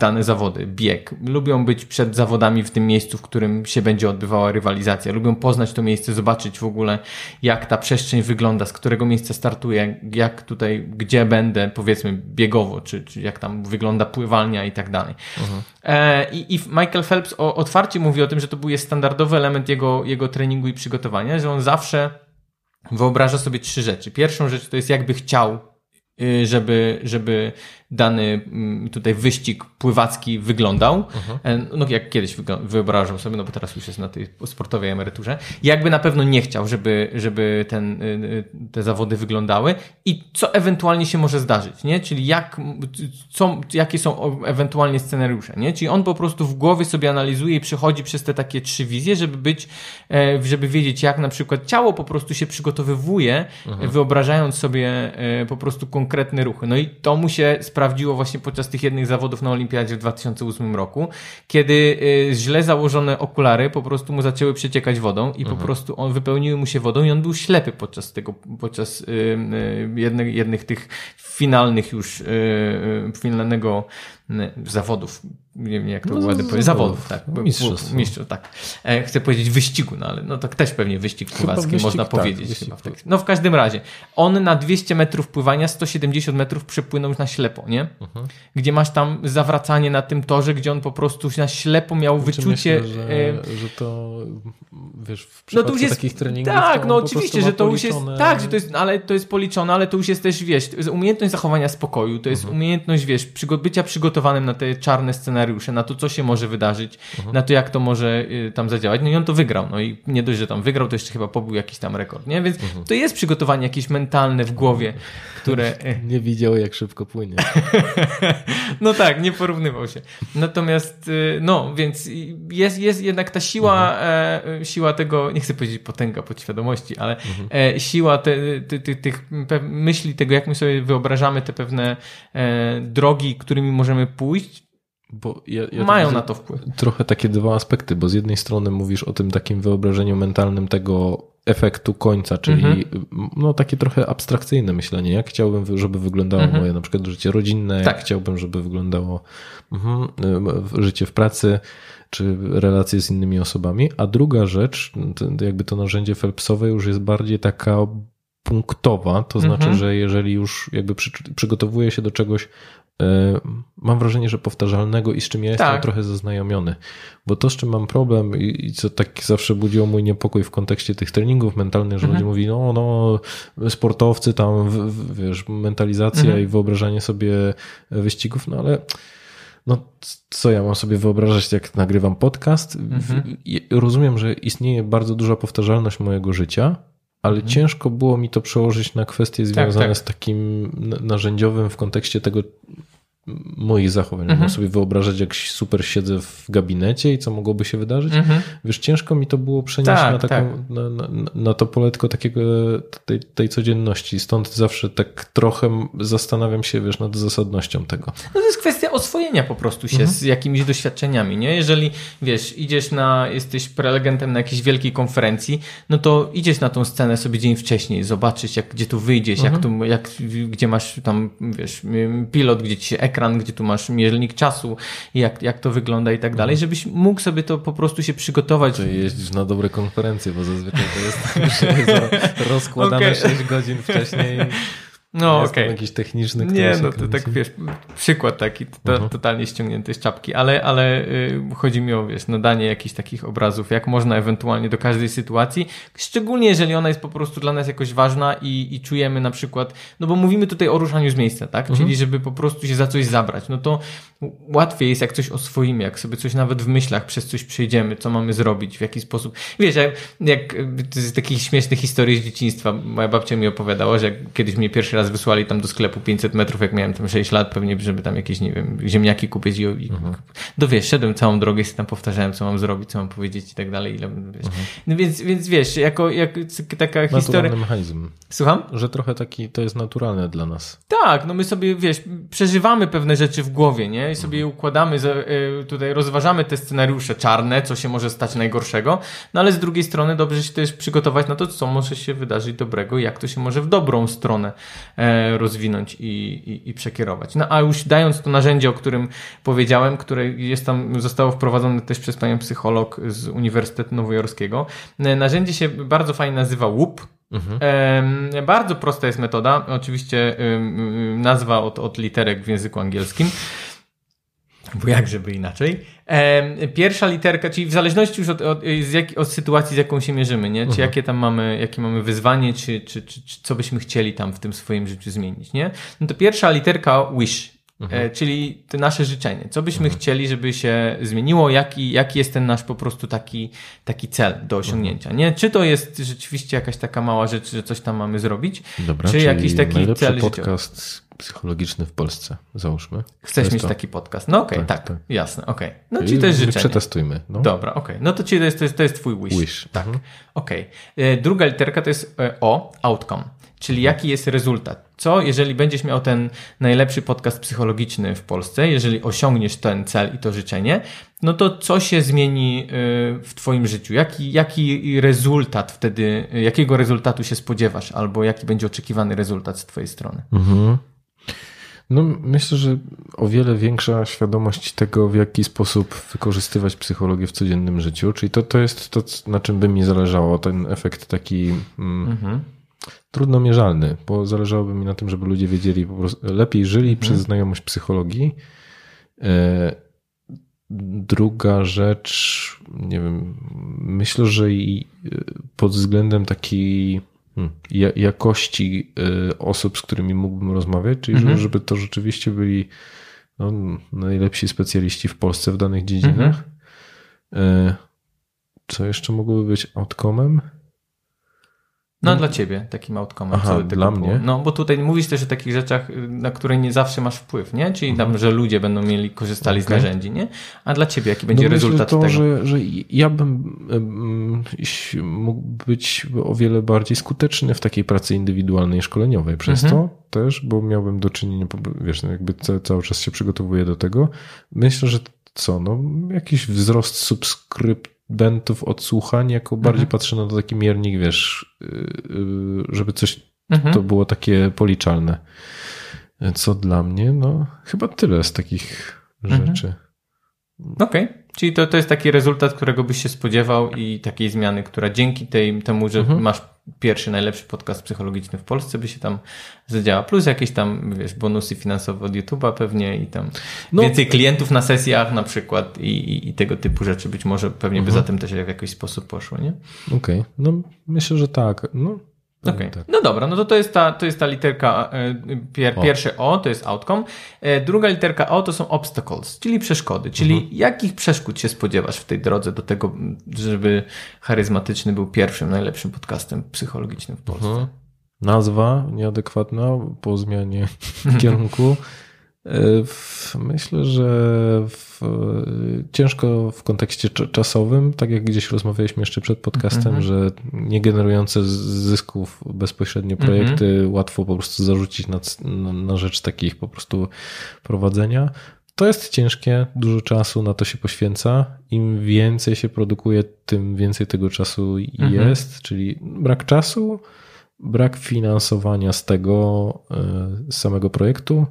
Speaker 2: dane zawody, bieg. Lubią być przed zawodami w tym miejscu, w którym się będzie odbywała rywalizacja. Lubią poznać to miejsce, zobaczyć w ogóle, jak ta przestrzeń wygląda, z którego miejsca startuję, jak tutaj, gdzie będę, powiedzmy, biegowo, czy, czy jak tam wygląda pływalnia i tak dalej. E, I, I Michael Phelps o, otwarcie mówi o tym, że to był jest standardowy element jego, jego treningu i przygotowania, że on zawsze wyobraża sobie trzy rzeczy. Pierwszą rzecz to jest jakby chciał, y, żeby, żeby dany mm, tutaj wyścig pływacki wyglądał. E, No jak kiedyś wyobrażał sobie, no bo teraz już jest na tej sportowej emeryturze. Jakby na pewno nie chciał, żeby, żeby ten, y, y, te zawody wyglądały i co ewentualnie się może zdarzyć, nie? Czyli jak, co, jakie są ewentualnie scenariusze, nie? Czyli on po prostu w głowie sobie analizuje i przechodzi przez te takie trzy wizje, żeby być, e, żeby wiedzieć jak na przykład ciało po prostu się przygotowywuje, e, wyobrażając sobie e, po prostu konkretne ruchy. No i to mu się sprawdziło właśnie podczas tych jednych zawodów na Olimpiadzie w 2008 roku, kiedy e, źle założone okulary po prostu mu zaczęły przeciekać wodą i po prostu on wypełniły mu się wodą i on był ślepy podczas tego, podczas e, e, jednych, jednych tych finalnych już finalnego zawodów nie wiem jak to
Speaker 1: No,
Speaker 2: ładnie powiedzieć, zawodów, tak.
Speaker 1: mistrzostw.
Speaker 2: Mistrzostw, tak. E, chcę powiedzieć wyścigu, no ale no tak też pewnie wyścig pływacki można
Speaker 1: tak,
Speaker 2: powiedzieć.
Speaker 1: wyścig,
Speaker 2: chyba w
Speaker 1: tak.
Speaker 2: No w każdym razie, on na 200 metrów pływania 170 metrów przepłynął na ślepo, nie?
Speaker 1: Mhm.
Speaker 2: Gdzie masz tam zawracanie na tym torze, gdzie on po prostu na ślepo miał
Speaker 1: Znaczy,
Speaker 2: wyczucie...
Speaker 1: Myślę, że, że to wiesz, w
Speaker 2: no
Speaker 1: przypadku
Speaker 2: to już jest,
Speaker 1: takich treningów
Speaker 2: tak, no oczywiście, że to już jest,
Speaker 1: policzone-
Speaker 2: tak, że to jest, ale to jest policzone, ale to już jest też, wiesz, umiejętność zachowania spokoju, to jest umiejętność, wiesz, przygo bycia przygotowanym na te czarne scenariusze, na to, co się może wydarzyć, na to, jak to może y, tam zadziałać, no i on to wygrał, no i nie dość, że tam wygrał, to jeszcze chyba pobił jakiś tam rekord, nie, więc to jest przygotowanie jakieś mentalne w głowie, które... y, <laughs>
Speaker 1: Nie widział, jak szybko płynie. <laughs>
Speaker 2: no tak, nie porównywał się. Natomiast, y, no, więc jest, jest jednak ta siła, e, siła tego, nie chcę powiedzieć potęga podświadomości, ale e, siła te, tych myśli, tego jak my sobie wyobrażamy te pewne e, drogi, którymi możemy pójść,
Speaker 1: Bo ja, ja
Speaker 2: mają na to wpływ.
Speaker 1: Trochę takie dwa aspekty, bo z jednej strony mówisz o tym takim wyobrażeniu mentalnym tego efektu końca, czyli
Speaker 2: Mhm.
Speaker 1: no takie trochę abstrakcyjne myślenie, jak chciałbym, żeby wyglądało
Speaker 2: Mhm.
Speaker 1: moje na przykład życie rodzinne,
Speaker 2: Tak.
Speaker 1: jak chciałbym, żeby wyglądało mhm, y, życie w pracy, czy relacje z innymi osobami, a druga rzecz, jakby to narzędzie Phelpsowe już jest bardziej taka punktowa, to znaczy,
Speaker 2: Mhm.
Speaker 1: że jeżeli już jakby przy, przygotowuję się do czegoś, mam wrażenie, że powtarzalnego i z czym ja jestem
Speaker 2: Tak.
Speaker 1: trochę zaznajomiony. Bo to, z czym mam problem i, i co tak zawsze budziło mój niepokój w kontekście tych treningów mentalnych, że
Speaker 2: Mhm.
Speaker 1: ludzie mówili, no, no, sportowcy tam, w, w, wiesz, mentalizacja
Speaker 2: Mhm.
Speaker 1: i wyobrażanie sobie wyścigów, no ale no, co ja mam sobie wyobrażać, jak nagrywam podcast?
Speaker 2: Mhm.
Speaker 1: Rozumiem, że istnieje bardzo duża powtarzalność mojego życia, ale
Speaker 2: Mhm.
Speaker 1: ciężko było mi to przełożyć na kwestie związane
Speaker 2: tak.
Speaker 1: z takim narzędziowym w kontekście tego moich zachowań.
Speaker 2: Mhm.
Speaker 1: Mogę sobie wyobrażać, jak super siedzę w gabinecie i co mogłoby się wydarzyć.
Speaker 2: Mhm.
Speaker 1: Wiesz, ciężko mi to było przenieść
Speaker 2: Tak,
Speaker 1: na, taką,
Speaker 2: tak.
Speaker 1: na, na, na to poletko takiego tej, tej codzienności. Stąd zawsze tak trochę zastanawiam się, wiesz, nad zasadnością tego.
Speaker 2: No to jest kwestia oswojenia po prostu się z jakimiś doświadczeniami, nie? Jeżeli, wiesz, idziesz na, jesteś prelegentem na jakiejś wielkiej konferencji, no to idziesz na tą scenę sobie dzień wcześniej, zobaczyć, jak, gdzie tu wyjdziesz, jak tu, jak, gdzie masz tam, wiesz, pilot, gdzie ci się ekran, gdzie tu masz miernik czasu, jak, jak to wygląda i tak dalej, żebyś mógł sobie to po prostu się przygotować.
Speaker 1: Że jeździsz na dobre konferencje, bo zazwyczaj to jest, że <laughs> jest rozkładane
Speaker 2: Okej.
Speaker 1: 6 godzin wcześniej.
Speaker 2: No okej.
Speaker 1: jakiś techniczny,
Speaker 2: Nie, no to tak wiesz, przykład taki to,
Speaker 1: Mhm.
Speaker 2: totalnie ściągnięty z czapki, ale, ale y, chodzi mi o wiesz, nadanie jakichś takich obrazów, jak można ewentualnie do każdej sytuacji, szczególnie jeżeli ona jest po prostu dla nas jakoś ważna i, i czujemy na przykład, no bo mówimy tutaj o ruszaniu z miejsca, tak?
Speaker 1: Mhm.
Speaker 2: Czyli żeby po prostu się za coś zabrać, no to łatwiej jest jak coś oswoimy, jak sobie coś nawet w myślach przez coś przejdziemy, co mamy zrobić, w jaki sposób. Wiesz, jak, jak y, to jest takich śmiesznych historii z dzieciństwa. Moja babcia mi opowiadała, że kiedyś mnie pierwszy raz wysłali tam do sklepu 500 metrów, jak miałem tam 6 lat, pewnie, żeby tam jakieś, nie wiem, ziemniaki kupić i, i do wiesz, szedłem całą drogę i tam powtarzałem, co mam zrobić, co mam powiedzieć i tak dalej. Ile, wiesz. No więc, więc wiesz, jako, jak taka historia.
Speaker 1: Naturalny mechanizm.
Speaker 2: Słucham?
Speaker 1: Że trochę taki, to jest naturalne dla nas.
Speaker 2: Tak, no my sobie, wiesz, przeżywamy pewne rzeczy w głowie, nie? I sobie je układamy, y, tutaj rozważamy te scenariusze czarne, co się może stać najgorszego, no ale z drugiej strony dobrze się też przygotować na to, co może się wydarzyć dobrego i jak to się może w dobrą stronę e, rozwinąć i, i, i przekierować. No a już dając to narzędzie, o którym powiedziałem, które jest tam, zostało wprowadzone też przez panią psycholog z Uniwersytetu Nowojorskiego, e, narzędzie się bardzo fajnie nazywa WUP, Em, bardzo prosta jest metoda. Oczywiście nazwa od, od literek w języku angielskim. Bo jak żeby inaczej. Pierwsza literka, czyli w zależności już od, od, jak, od sytuacji, z jaką się mierzymy, nie? Czy jakie tam mamy, jakie mamy wyzwanie, czy, czy, czy, czy co byśmy chcieli tam w tym swoim życiu zmienić, nie? No to pierwsza literka wish. E, czyli to nasze życzenie. Co byśmy chcieli, żeby się zmieniło, jaki, jaki jest ten nasz po prostu taki, taki cel do osiągnięcia. Nie? Czy to jest rzeczywiście jakaś taka mała rzecz, że coś tam mamy zrobić,
Speaker 1: Dobra,
Speaker 2: czy jakiś taki cel życiowy.
Speaker 1: Psychologiczny w Polsce, załóżmy.
Speaker 2: Chcesz mieć
Speaker 1: to.
Speaker 2: taki podcast. No okej,
Speaker 1: Tak,
Speaker 2: tak,
Speaker 1: tak.
Speaker 2: jasne, okej. No
Speaker 1: I
Speaker 2: czyli to jest życzenie.
Speaker 1: Przetestujmy. No.
Speaker 2: Dobra, okej. No to, czyli to, jest, to, jest, to jest twój wish.
Speaker 1: Wish.
Speaker 2: Tak,
Speaker 1: Mhm.
Speaker 2: okej. E, Druga literka to jest e, O, outcome, czyli jaki jest rezultat. Co, jeżeli będziesz miał ten najlepszy podcast psychologiczny w Polsce, jeżeli osiągniesz ten cel i to życzenie, no to co się zmieni e, w twoim życiu? Jaki, jaki rezultat wtedy, jakiego rezultatu się spodziewasz, albo jaki będzie oczekiwany rezultat z twojej strony?
Speaker 1: Mhm. No, myślę, że o wiele większa świadomość tego, w jaki sposób wykorzystywać psychologię w codziennym życiu. Czyli to, to jest to, na czym by mi zależało, ten efekt taki mm,
Speaker 2: Mhm.
Speaker 1: trudno mierzalny, bo zależałoby mi na tym, żeby ludzie wiedzieli, po prostu lepiej żyli przez znajomość psychologii. E, Druga rzecz, nie wiem, myślę, że i e, pod względem takiej hmm, ja- jakości e, osób, z którymi mógłbym rozmawiać, czyli
Speaker 2: Mhm.
Speaker 1: że- żeby to rzeczywiście byli no, najlepsi specjaliści w Polsce w danych dziedzinach. E, Co jeszcze mogłoby być outcome'em?
Speaker 2: No, dla ciebie takim outcome.
Speaker 1: Aha,
Speaker 2: co
Speaker 1: dla
Speaker 2: było.
Speaker 1: mnie?
Speaker 2: No, bo tutaj mówisz też o takich rzeczach, y, na które nie zawsze masz wpływ, nie? Czyli tam, że ludzie będą mieli, korzystali z
Speaker 1: Mhm. Okej.
Speaker 2: narzędzi, nie? A dla ciebie jaki będzie
Speaker 1: no
Speaker 2: rezultat
Speaker 1: myślę to,
Speaker 2: tego?
Speaker 1: Że, że ja bym mógł być o wiele bardziej skuteczny w takiej pracy indywidualnej, szkoleniowej przez
Speaker 2: Mhm.
Speaker 1: to też, bo miałbym do czynienia, wiesz, no jakby ca- cały czas się przygotowuję do tego. Myślę, że co, no jakiś wzrost subskrybentów, odsłuchań, jako bardziej
Speaker 2: Mhm.
Speaker 1: patrzę na to taki miernik, wiesz, y, y, żeby coś
Speaker 2: Mhm.
Speaker 1: to było takie policzalne. Co dla mnie, no chyba tyle z takich
Speaker 2: Mhm.
Speaker 1: rzeczy.
Speaker 2: Okej, czyli to, to jest taki rezultat, którego byś się spodziewał i takiej zmiany, która dzięki tej, temu, że
Speaker 1: Mhm.
Speaker 2: masz pierwszy najlepszy podcast psychologiczny w Polsce, by się tam zadziała. Plus jakieś tam, wiesz, bonusy finansowe od YouTube'a pewnie i tam
Speaker 1: No.
Speaker 2: więcej klientów na sesjach na przykład i, i, i tego typu rzeczy być może pewnie
Speaker 1: Mhm.
Speaker 2: by za tym też w jakiś sposób poszło, nie?
Speaker 1: Okej, no myślę, że tak. No,
Speaker 2: Okej.
Speaker 1: tak.
Speaker 2: No dobra, no to to jest ta, to jest ta literka, e, pier,
Speaker 1: O.
Speaker 2: pierwsze O, to jest outcome. E, Druga literka O to są obstacles, czyli przeszkody. Czyli
Speaker 1: Mhm.
Speaker 2: jakich przeszkód się spodziewasz w tej drodze do tego, żeby charyzmatyczny był pierwszym, najlepszym podcastem psychologicznym w Polsce?
Speaker 1: Mhm. Nazwa nieadekwatna po zmianie <laughs> kierunku. W- Myślę, że w, ciężko w kontekście cza- czasowym, tak jak gdzieś rozmawialiśmy jeszcze przed podcastem,
Speaker 2: Mhm.
Speaker 1: że nie generujące zysków bezpośrednio projekty łatwo po prostu zarzucić na, na, rzecz takich po prostu prowadzenia. To jest ciężkie, dużo czasu na to się poświęca. Im więcej się produkuje, tym więcej tego czasu
Speaker 2: Mhm.
Speaker 1: jest, czyli brak czasu, brak finansowania z tego z samego projektu,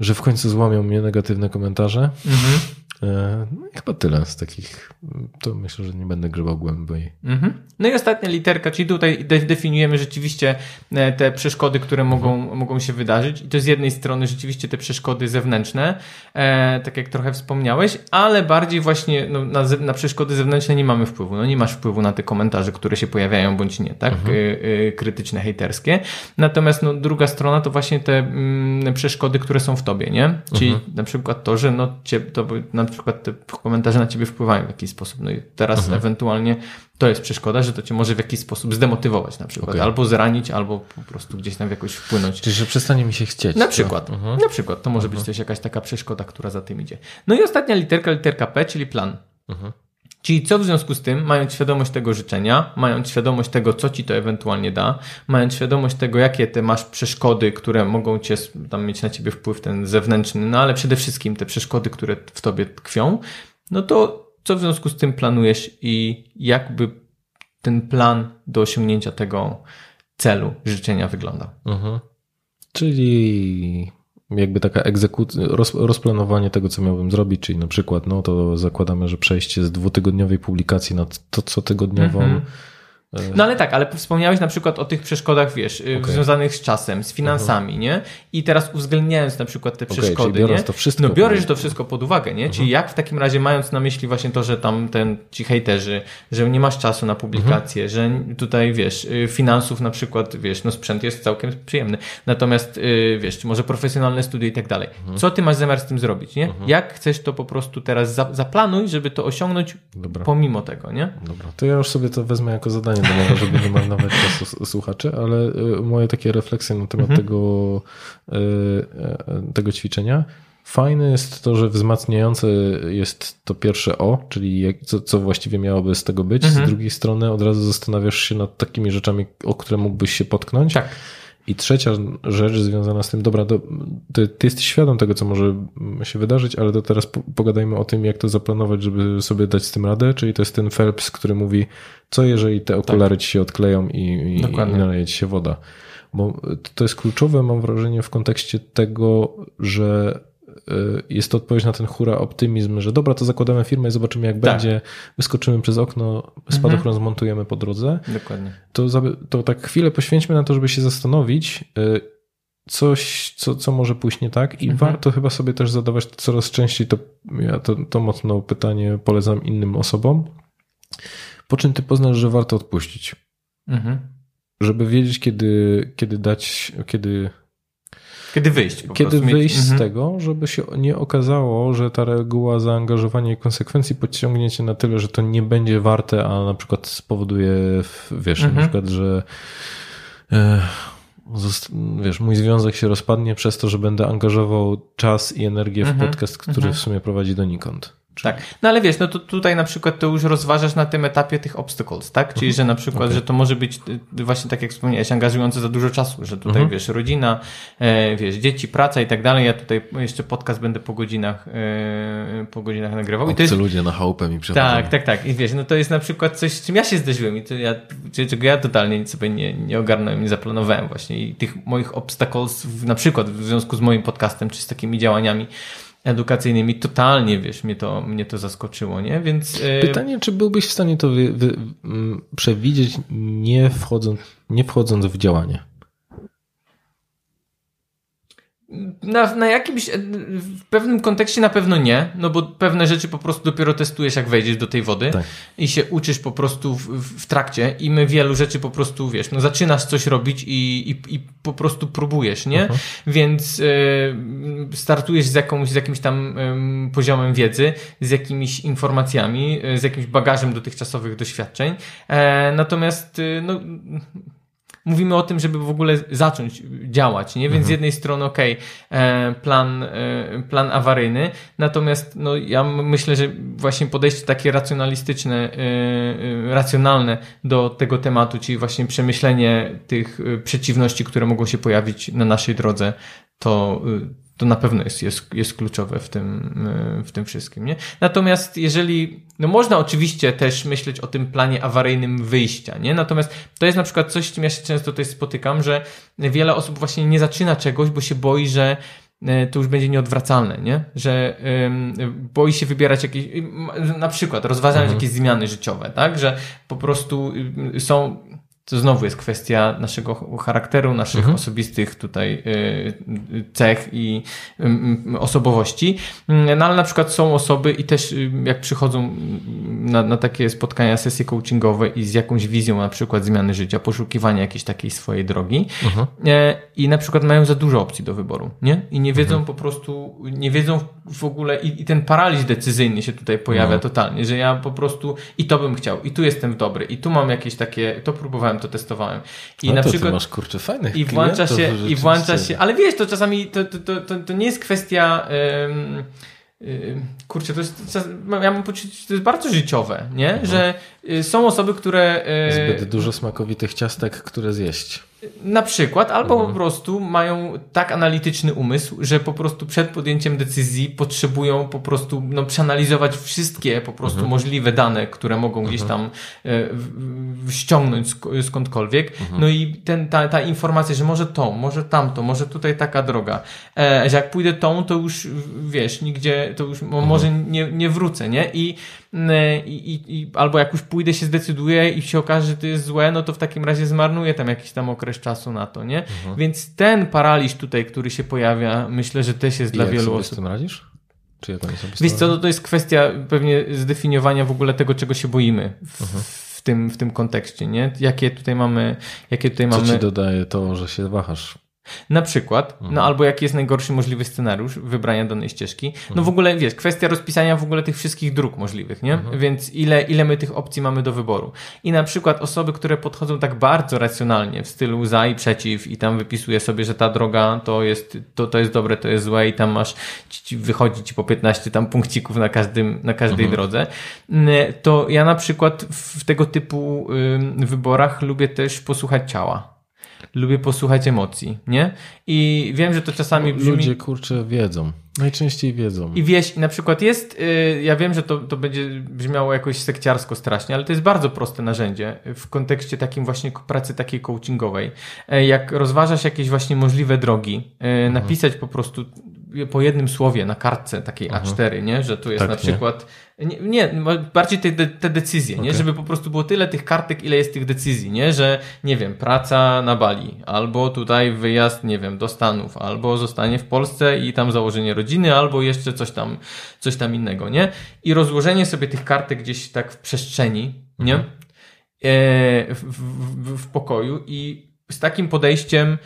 Speaker 1: że w końcu złamią mnie negatywne komentarze.
Speaker 2: Mhm.
Speaker 1: E, No i chyba tyle z takich. To myślę, że nie będę grzebał głębiej.
Speaker 2: Mhm. No i ostatnia literka, czyli tutaj de- definiujemy rzeczywiście e, te przeszkody, które mogą, mogą się wydarzyć. I to z jednej strony rzeczywiście te przeszkody zewnętrzne, e, tak jak trochę wspomniałeś, ale bardziej właśnie no, na, na przeszkody zewnętrzne nie mamy wpływu. No nie masz wpływu na te komentarze, które się pojawiają bądź nie, tak? E, e, krytyczne, hejterskie. Natomiast no, druga strona to właśnie te mm, przeszkody, które są w tobie, nie? Czyli na przykład to, że no, cie, to, by- na przykład te komentarze na ciebie wpływają w jakiś sposób. No i teraz ewentualnie to jest przeszkoda, że to cię może w jakiś sposób zdemotywować na przykład,
Speaker 1: Okej.
Speaker 2: albo zranić, albo po prostu gdzieś tam jakoś wpłynąć.
Speaker 1: Czyli, że przestanie mi się chcieć.
Speaker 2: Na przykład,
Speaker 1: Mhm.
Speaker 2: na przykład, to może być też jakaś taka przeszkoda, która za tym idzie. No i ostatnia literka, literka P, czyli plan.
Speaker 1: Mhm.
Speaker 2: Czyli co w związku z tym, mając świadomość tego życzenia, mając świadomość tego, co ci to ewentualnie da, mając świadomość tego, jakie te masz przeszkody, które mogą cię tam mieć na ciebie wpływ ten zewnętrzny, no ale przede wszystkim te przeszkody, które w tobie tkwią, no to co w związku z tym planujesz i jakby ten plan do osiągnięcia tego celu, życzenia wyglądał.
Speaker 1: Mhm. Czyli jakby taka egzekucja, roz, rozplanowanie tego, co miałbym zrobić, czyli na przykład, no to zakładamy, że przejście z dwutygodniowej publikacji na to cotygodniową.
Speaker 2: Mhm. No ale tak, ale wspomniałeś na przykład o tych przeszkodach, wiesz, y,
Speaker 1: Okej.
Speaker 2: związanych z czasem, z finansami, nie? I teraz uwzględniając na przykład te przeszkody,
Speaker 1: biorąc
Speaker 2: nie?
Speaker 1: to wszystko
Speaker 2: no bioresz to wszystko pod uwagę, nie? Czyli jak w takim razie mając na myśli właśnie to, że tam ten ci hejterzy, że nie masz czasu na publikację, że tutaj wiesz, y, finansów na przykład, wiesz, no sprzęt jest całkiem przyjemny. Natomiast y, wiesz, czy może profesjonalne studia i tak dalej. Co ty masz zamiar z tym zrobić, nie? Jak chcesz to po prostu teraz za, zaplanuj, żeby to osiągnąć
Speaker 1: Dobra.
Speaker 2: pomimo tego, nie?
Speaker 1: Dobra, to ja już sobie to wezmę jako zadanie domowe, żeby nie marnować czasu słuchaczy, ale y, moje takie refleksje na temat tego, y, y, tego ćwiczenia. Fajne jest to, że wzmacniające jest to pierwsze O, czyli jak, co, co właściwie miałoby z tego być. Z drugiej strony od razu zastanawiasz się nad takimi rzeczami, o które mógłbyś się potknąć.
Speaker 2: Tak.
Speaker 1: I trzecia rzecz związana z tym, dobra, to, ty, ty jesteś świadom tego, co może się wydarzyć, ale to teraz po- pogadajmy o tym, jak to zaplanować, żeby sobie dać z tym radę, czyli to jest ten Phelps, który mówi, co jeżeli te okulary ci się odkleją i, i, i naleje ci się woda. bo to jest kluczowe, mam wrażenie, w kontekście tego, że jest to odpowiedź na ten hura optymizm, że dobra, to zakładamy firmę i zobaczymy jak
Speaker 2: Tak.
Speaker 1: będzie, wyskoczymy przez okno, spadochron zmontujemy po drodze.
Speaker 2: Dokładnie.
Speaker 1: To, to tak chwilę poświęćmy na to, żeby się zastanowić, y, coś, co, co może pójść nie tak i
Speaker 2: Mhm.
Speaker 1: warto chyba sobie też zadawać coraz częściej to, ja to, to mocno pytanie polecam innym osobom. Po czym ty poznasz, że warto odpuścić?
Speaker 2: Mhm.
Speaker 1: Żeby wiedzieć, kiedy, kiedy dać, kiedy,
Speaker 2: Kiedy wyjść po
Speaker 1: kiedy
Speaker 2: prostu.
Speaker 1: wyjść z
Speaker 2: mhm.
Speaker 1: tego, żeby się nie okazało, że ta reguła zaangażowania i konsekwencji podciągnięcie na tyle, że to nie będzie warte, a na przykład spowoduje, wiesz,
Speaker 2: Mhm.
Speaker 1: na przykład, że e, wiesz, mój związek się rozpadnie przez to, że będę angażował czas i energię w
Speaker 2: Mhm.
Speaker 1: podcast, który
Speaker 2: Mhm.
Speaker 1: w sumie prowadzi donikąd.
Speaker 2: Tak. No ale wiesz, no to tutaj na przykład to już rozważasz na tym etapie tych obstacles, tak? Czyli, że na przykład,
Speaker 1: Okej.
Speaker 2: że to może być y, właśnie tak jak wspomniałeś, angażujące za dużo czasu, że tutaj
Speaker 1: Mhm.
Speaker 2: wiesz, rodzina, e, wiesz, dzieci, praca i tak dalej. Ja tutaj jeszcze podcast będę po godzinach, e, po godzinach nagrywał. I to jest,
Speaker 1: ludzie na chałupę mi przychodzą.
Speaker 2: tak, tak, tak. I wiesz, no to jest na przykład coś, z czym ja się zderzyłem i to ja, czego ja totalnie nic sobie nie, nie ogarnąłem, nie zaplanowałem właśnie. I tych moich obstacles, w, na przykład w związku z moim podcastem, czy z takimi działaniami edukacyjnymi, totalnie, wiesz, mnie to, mnie to zaskoczyło, nie? Więc... e,
Speaker 1: Pytanie, czy byłbyś w stanie to wy, wy, przewidzieć, nie wchodząc, nie wchodząc w działanie?
Speaker 2: Na, na jakimś, e, w pewnym kontekście na pewno nie, no bo pewne rzeczy po prostu dopiero testujesz, jak wejdziesz do tej wody
Speaker 1: Tak.
Speaker 2: i się uczysz po prostu w, w, trakcie i my wielu rzeczy po prostu, wiesz, no zaczynasz coś robić i, i, i po prostu próbujesz, nie? Więc e, startujesz z, jakąś, z jakimś tam em, poziomem wiedzy, z jakimiś informacjami, e, z jakimś bagażem dotychczasowych doświadczeń, natomiast no mówimy o tym, żeby w ogóle zacząć działać, nie? Więc z jednej strony, okej, e, plan, e, plan awaryjny, natomiast no, ja myślę, że właśnie podejście takie racjonalistyczne, e, racjonalne do tego tematu, czyli właśnie przemyślenie tych przeciwności, które mogą się pojawić na naszej drodze, to, to na pewno jest, jest, jest kluczowe w tym, y, w tym wszystkim. Nie? Natomiast jeżeli, no można oczywiście też myśleć o tym planie awaryjnym wyjścia, nie? natomiast to jest na przykład coś, z czym ja się często tutaj spotykam, że wiele osób właśnie nie zaczyna czegoś, bo się boi, że y, to już będzie nieodwracalne, nie? Że ym, boi się wybierać jakieś, na przykład rozważając jakieś zmiany życiowe, tak? Że po prostu y, są to znowu jest kwestia naszego charakteru, naszych
Speaker 1: Mhm.
Speaker 2: osobistych tutaj y, y, cech i y, osobowości. Mm, No ale na przykład są osoby i też jak przychodzą mm, na, na takie spotkania, sesje coachingowe i z jakąś wizją na przykład zmiany życia, poszukiwania jakiejś takiej swojej drogi
Speaker 1: Mhm.
Speaker 2: e, i na przykład mają za dużo opcji do wyboru, nie? I nie wiedzą po prostu, nie wiedzą w ogóle i, i ten paraliż decyzyjny się tutaj pojawia
Speaker 1: No.
Speaker 2: totalnie, że ja po prostu i to bym chciał, i tu jestem dobry, i tu mam jakieś takie, to próbowałem, to testowałem. I
Speaker 1: no
Speaker 2: na
Speaker 1: to
Speaker 2: przykład
Speaker 1: masz kurczę fajnych
Speaker 2: i włącza się, i włącza się, ale wiesz, to czasami to, to, to, to, to nie jest kwestia em, kurczę, to jest, ja mam poczucie, że to jest bardzo życiowe, nie? Że y, są osoby, które y,
Speaker 1: Zbyt dużo smakowitych ciastek, które zjeść.
Speaker 2: Na przykład, albo
Speaker 1: Mhm.
Speaker 2: po prostu mają tak analityczny umysł, że po prostu przed podjęciem decyzji potrzebują po prostu no, przeanalizować wszystkie po prostu
Speaker 1: Mhm.
Speaker 2: możliwe dane, które mogą gdzieś tam e, ściągnąć sk- skądkolwiek.
Speaker 1: Mhm.
Speaker 2: No i ten, ta, ta informacja, że może to, może tamto, może tutaj taka droga, e, że jak pójdę tą, to już wiesz, nigdzie, to już mo- może nie, nie wrócę, nie? I, i, i, i albo jak już pójdę, się zdecyduję i się okaże, że to jest złe, no to w takim razie zmarnuję tam jakiś tam okres czasu na to, nie? Więc ten paraliż tutaj, który się pojawia, myślę, że też jest
Speaker 1: I
Speaker 2: dla
Speaker 1: jak
Speaker 2: wielu
Speaker 1: sobie
Speaker 2: osób.
Speaker 1: z tym radzisz? Czy jak oni sobie
Speaker 2: Wiesz co, no to jest kwestia pewnie zdefiniowania w ogóle tego, czego się boimy w, w, tym, w tym kontekście, nie? Jakie tutaj mamy, jakie tutaj
Speaker 1: Co
Speaker 2: mamy...
Speaker 1: ci dodaje to, że się wahasz?
Speaker 2: Na przykład,
Speaker 1: Mhm.
Speaker 2: no albo jaki jest najgorszy możliwy scenariusz wybrania danej ścieżki. No w ogóle, wiesz, kwestia rozpisania w ogóle tych wszystkich dróg możliwych, nie?
Speaker 1: Mhm.
Speaker 2: Więc ile, ile my tych opcji mamy do wyboru. I na przykład osoby, które podchodzą tak bardzo racjonalnie w stylu za i przeciw i tam wypisuje sobie, że ta droga to jest, to, to jest dobre, to jest złe i tam masz, ci, wychodzi ci po 15 tam punkcików na każdym, na każdej drodze, Mm, to ja na przykład w tego typu ym, wyborach lubię też posłuchać ciała. Lubię posłuchać emocji, nie? I wiem, że to czasami brzmi...
Speaker 1: Ludzie, kurczę, wiedzą. Najczęściej wiedzą.
Speaker 2: I wieś, na przykład jest, y, ja wiem, że to, to będzie brzmiało jakoś sekciarsko strasznie, ale to jest bardzo proste narzędzie w kontekście takim właśnie pracy takiej coachingowej. E, Jak rozważasz jakieś właśnie możliwe drogi, e, napisać po prostu po jednym słowie na kartce takiej A4, nie? że tu jest
Speaker 1: Tak,
Speaker 2: na
Speaker 1: nie?
Speaker 2: przykład, nie, nie bardziej te, te, decyzje, nie?
Speaker 1: Okej.
Speaker 2: żeby po prostu było tyle tych kartek, ile jest tych decyzji, nie? że nie wiem, praca na Bali, albo tutaj wyjazd, nie wiem, do Stanów, albo zostanie w Polsce i tam założenie rodziny, albo jeszcze coś tam, coś tam innego, nie? I rozłożenie sobie tych kartek gdzieś tak w przestrzeni, nie?
Speaker 1: Mhm.
Speaker 2: E, w, w, w pokoju i z takim podejściem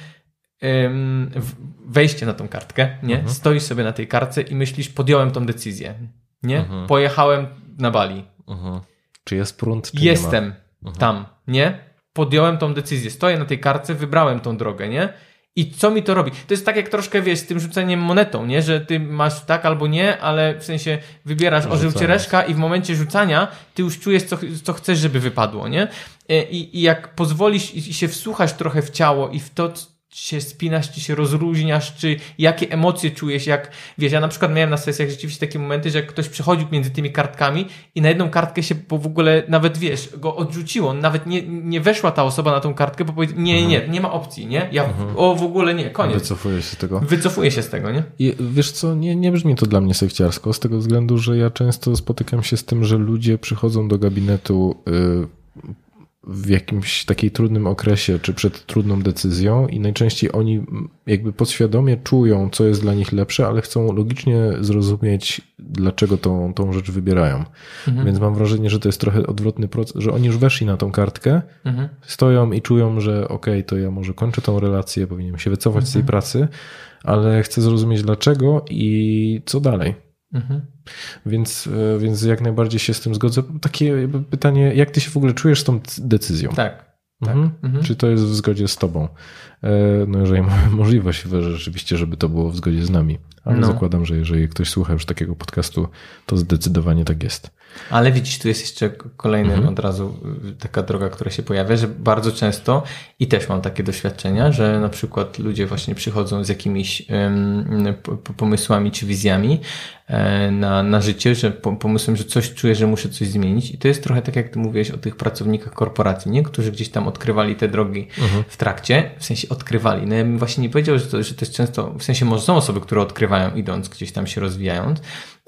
Speaker 2: wejście na tą kartkę, nie?
Speaker 1: Mhm.
Speaker 2: Stoisz sobie na tej kartce i myślisz, podjąłem tą decyzję, nie?
Speaker 1: Mhm.
Speaker 2: Pojechałem na Bali.
Speaker 1: Mhm. Czy jest prąd, czy?
Speaker 2: Jestem tam, nie? Podjąłem tą decyzję, stoję na tej kartce, wybrałem tą drogę, nie? I co mi to robi? To jest tak jak troszkę, wiesz, z tym rzuceniem monetą, nie? Że ty masz tak albo nie, ale w sensie wybierasz orzeł ciereszka i w momencie rzucania ty już czujesz, co, co chcesz, żeby wypadło, nie? E, I, I jak pozwolisz i się wsłuchasz trochę w ciało i w to, się spinasz, czy się rozluźniasz, czy jakie emocje czujesz, jak, wiesz, ja na przykład miałem na sesjach rzeczywiście takie momenty, że jak ktoś przechodził między tymi kartkami i na jedną kartkę się w ogóle nawet, wiesz, go odrzuciło, nawet nie, nie weszła ta osoba na tą kartkę, bo powiedział, nie, nie, nie ma opcji, nie? Ja, o, w ogóle nie, koniec.
Speaker 1: Wycofuję się z tego.
Speaker 2: Wycofuję się z tego, nie?
Speaker 1: I wiesz co, nie, nie brzmi to dla mnie sekciarsko, z tego względu, że ja często spotykam się z tym, że ludzie przychodzą do gabinetu y, w jakimś takiej trudnym okresie, czy przed trudną decyzją i najczęściej oni jakby podświadomie czują, co jest dla nich lepsze, ale chcą logicznie zrozumieć, dlaczego tą, tą rzecz wybierają. Więc mam wrażenie, że to jest trochę odwrotny proces, że oni już weszli na tą kartkę,
Speaker 2: Mhm.
Speaker 1: stoją i czują, że okej, to ja może kończę tą relację, powinienem się wycofać z tej pracy, ale chcę zrozumieć dlaczego i co dalej.
Speaker 2: Mhm.
Speaker 1: Więc, e, więc jak najbardziej się z tym zgodzę. Takie pytanie, jak ty się w ogóle czujesz z tą decyzją?
Speaker 2: Tak. tak.
Speaker 1: Mhm.
Speaker 2: Mhm.
Speaker 1: Czy to jest w zgodzie z tobą? E, No jeżeli <laughs> mamy możliwość rzeczywiście, żeby to było w zgodzie z nami. Ale
Speaker 2: No.
Speaker 1: zakładam, że jeżeli ktoś słucha już takiego podcastu, to zdecydowanie tak jest.
Speaker 2: Ale widzisz, tu jest jeszcze kolejny
Speaker 1: Mhm.
Speaker 2: od razu y, taka droga, która się pojawia, że bardzo często i też mam takie doświadczenia, że na przykład ludzie właśnie przychodzą z jakimiś p- pomysłami czy wizjami e, na, na życie, że po- pomysłem, że coś czuję, że muszę coś zmienić. I to jest trochę tak, jak ty mówiłeś o tych pracownikach korporacji, nie? którzy gdzieś tam odkrywali te drogi w trakcie, w sensie odkrywali. No ja bym właśnie nie powiedział, że to, że to jest często, w sensie może są osoby, które odkrywają idąc gdzieś tam się rozwijając,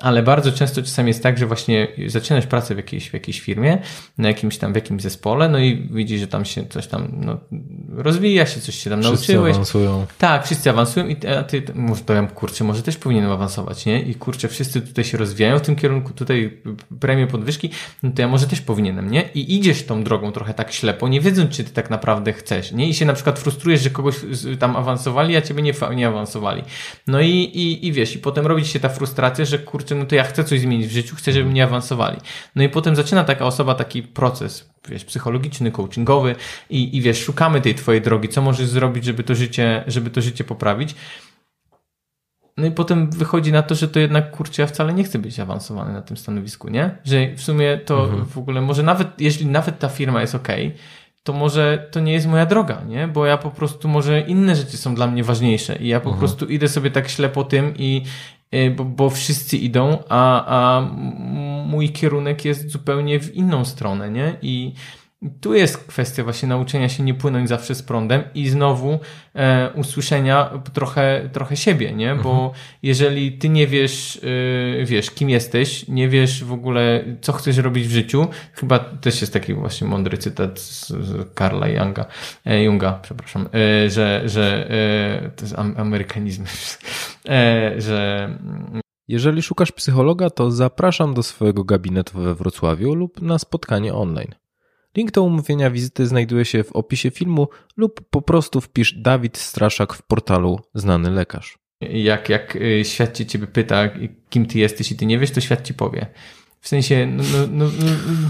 Speaker 2: ale bardzo często czasami jest tak, że właśnie zaczynasz pracę w jakiejś, w jakiejś firmie, na jakimś tam, w jakimś zespole, no i widzisz, że tam się coś tam, no, rozwija się, coś się tam
Speaker 1: Wszyscy
Speaker 2: nauczyłeś.
Speaker 1: awansują.
Speaker 2: Tak, wszyscy awansują i a ty, to ja, kurczę, może też powinienem awansować, nie? I kurczę, wszyscy tutaj się rozwijają w tym kierunku, tutaj premie podwyżki, no to ja może też powinienem, nie? I idziesz tą drogą trochę tak ślepo, nie wiedząc, czy ty tak naprawdę chcesz, nie? I się na przykład frustrujesz, że kogoś tam awansowali, a ciebie nie, nie awansowali. No i, i, i wiesz, i potem robi się ta frustracja, że kurczę, no to ja chcę coś zmienić w życiu, chcę, żeby mnie awansowali. No i potem zaczyna taka osoba taki proces, wiesz, psychologiczny, coachingowy i, i wiesz, szukamy tej twojej drogi, co możesz zrobić, żeby to życie, żeby to życie poprawić. No i potem wychodzi na to, że to jednak, kurczę, ja wcale nie chcę być awansowany na tym stanowisku, nie? Że w sumie to w ogóle, może nawet, jeśli nawet ta firma jest ok, to może to nie jest moja droga, nie? Bo ja po prostu, może inne rzeczy są dla mnie ważniejsze i ja po prostu idę sobie tak ślepo tym i bo, bo wszyscy idą, a, a mój kierunek jest zupełnie w inną stronę, nie? I tu jest kwestia właśnie nauczenia się nie płynąć zawsze z prądem i znowu e, usłyszenia trochę, trochę siebie, nie? Bo jeżeli ty nie wiesz, e, wiesz, kim jesteś, nie wiesz w ogóle, co chcesz robić w życiu, chyba też jest taki właśnie mądry cytat z, z Karla Junga, e, Junga, przepraszam, e, że, że e, to jest am, amerykanizm, e, że
Speaker 1: Jeżeli szukasz psychologa, to zapraszam do swojego gabinetu we Wrocławiu lub na spotkanie online. Link do umówienia wizyty znajduje się w opisie filmu lub po prostu wpisz Dawid Straszak w portalu Znany Lekarz.
Speaker 2: jak, jak y, świat cię ciebie pyta, kim ty jesteś i ty nie wiesz, to świat ci powie. W sensie, no, no, no, no,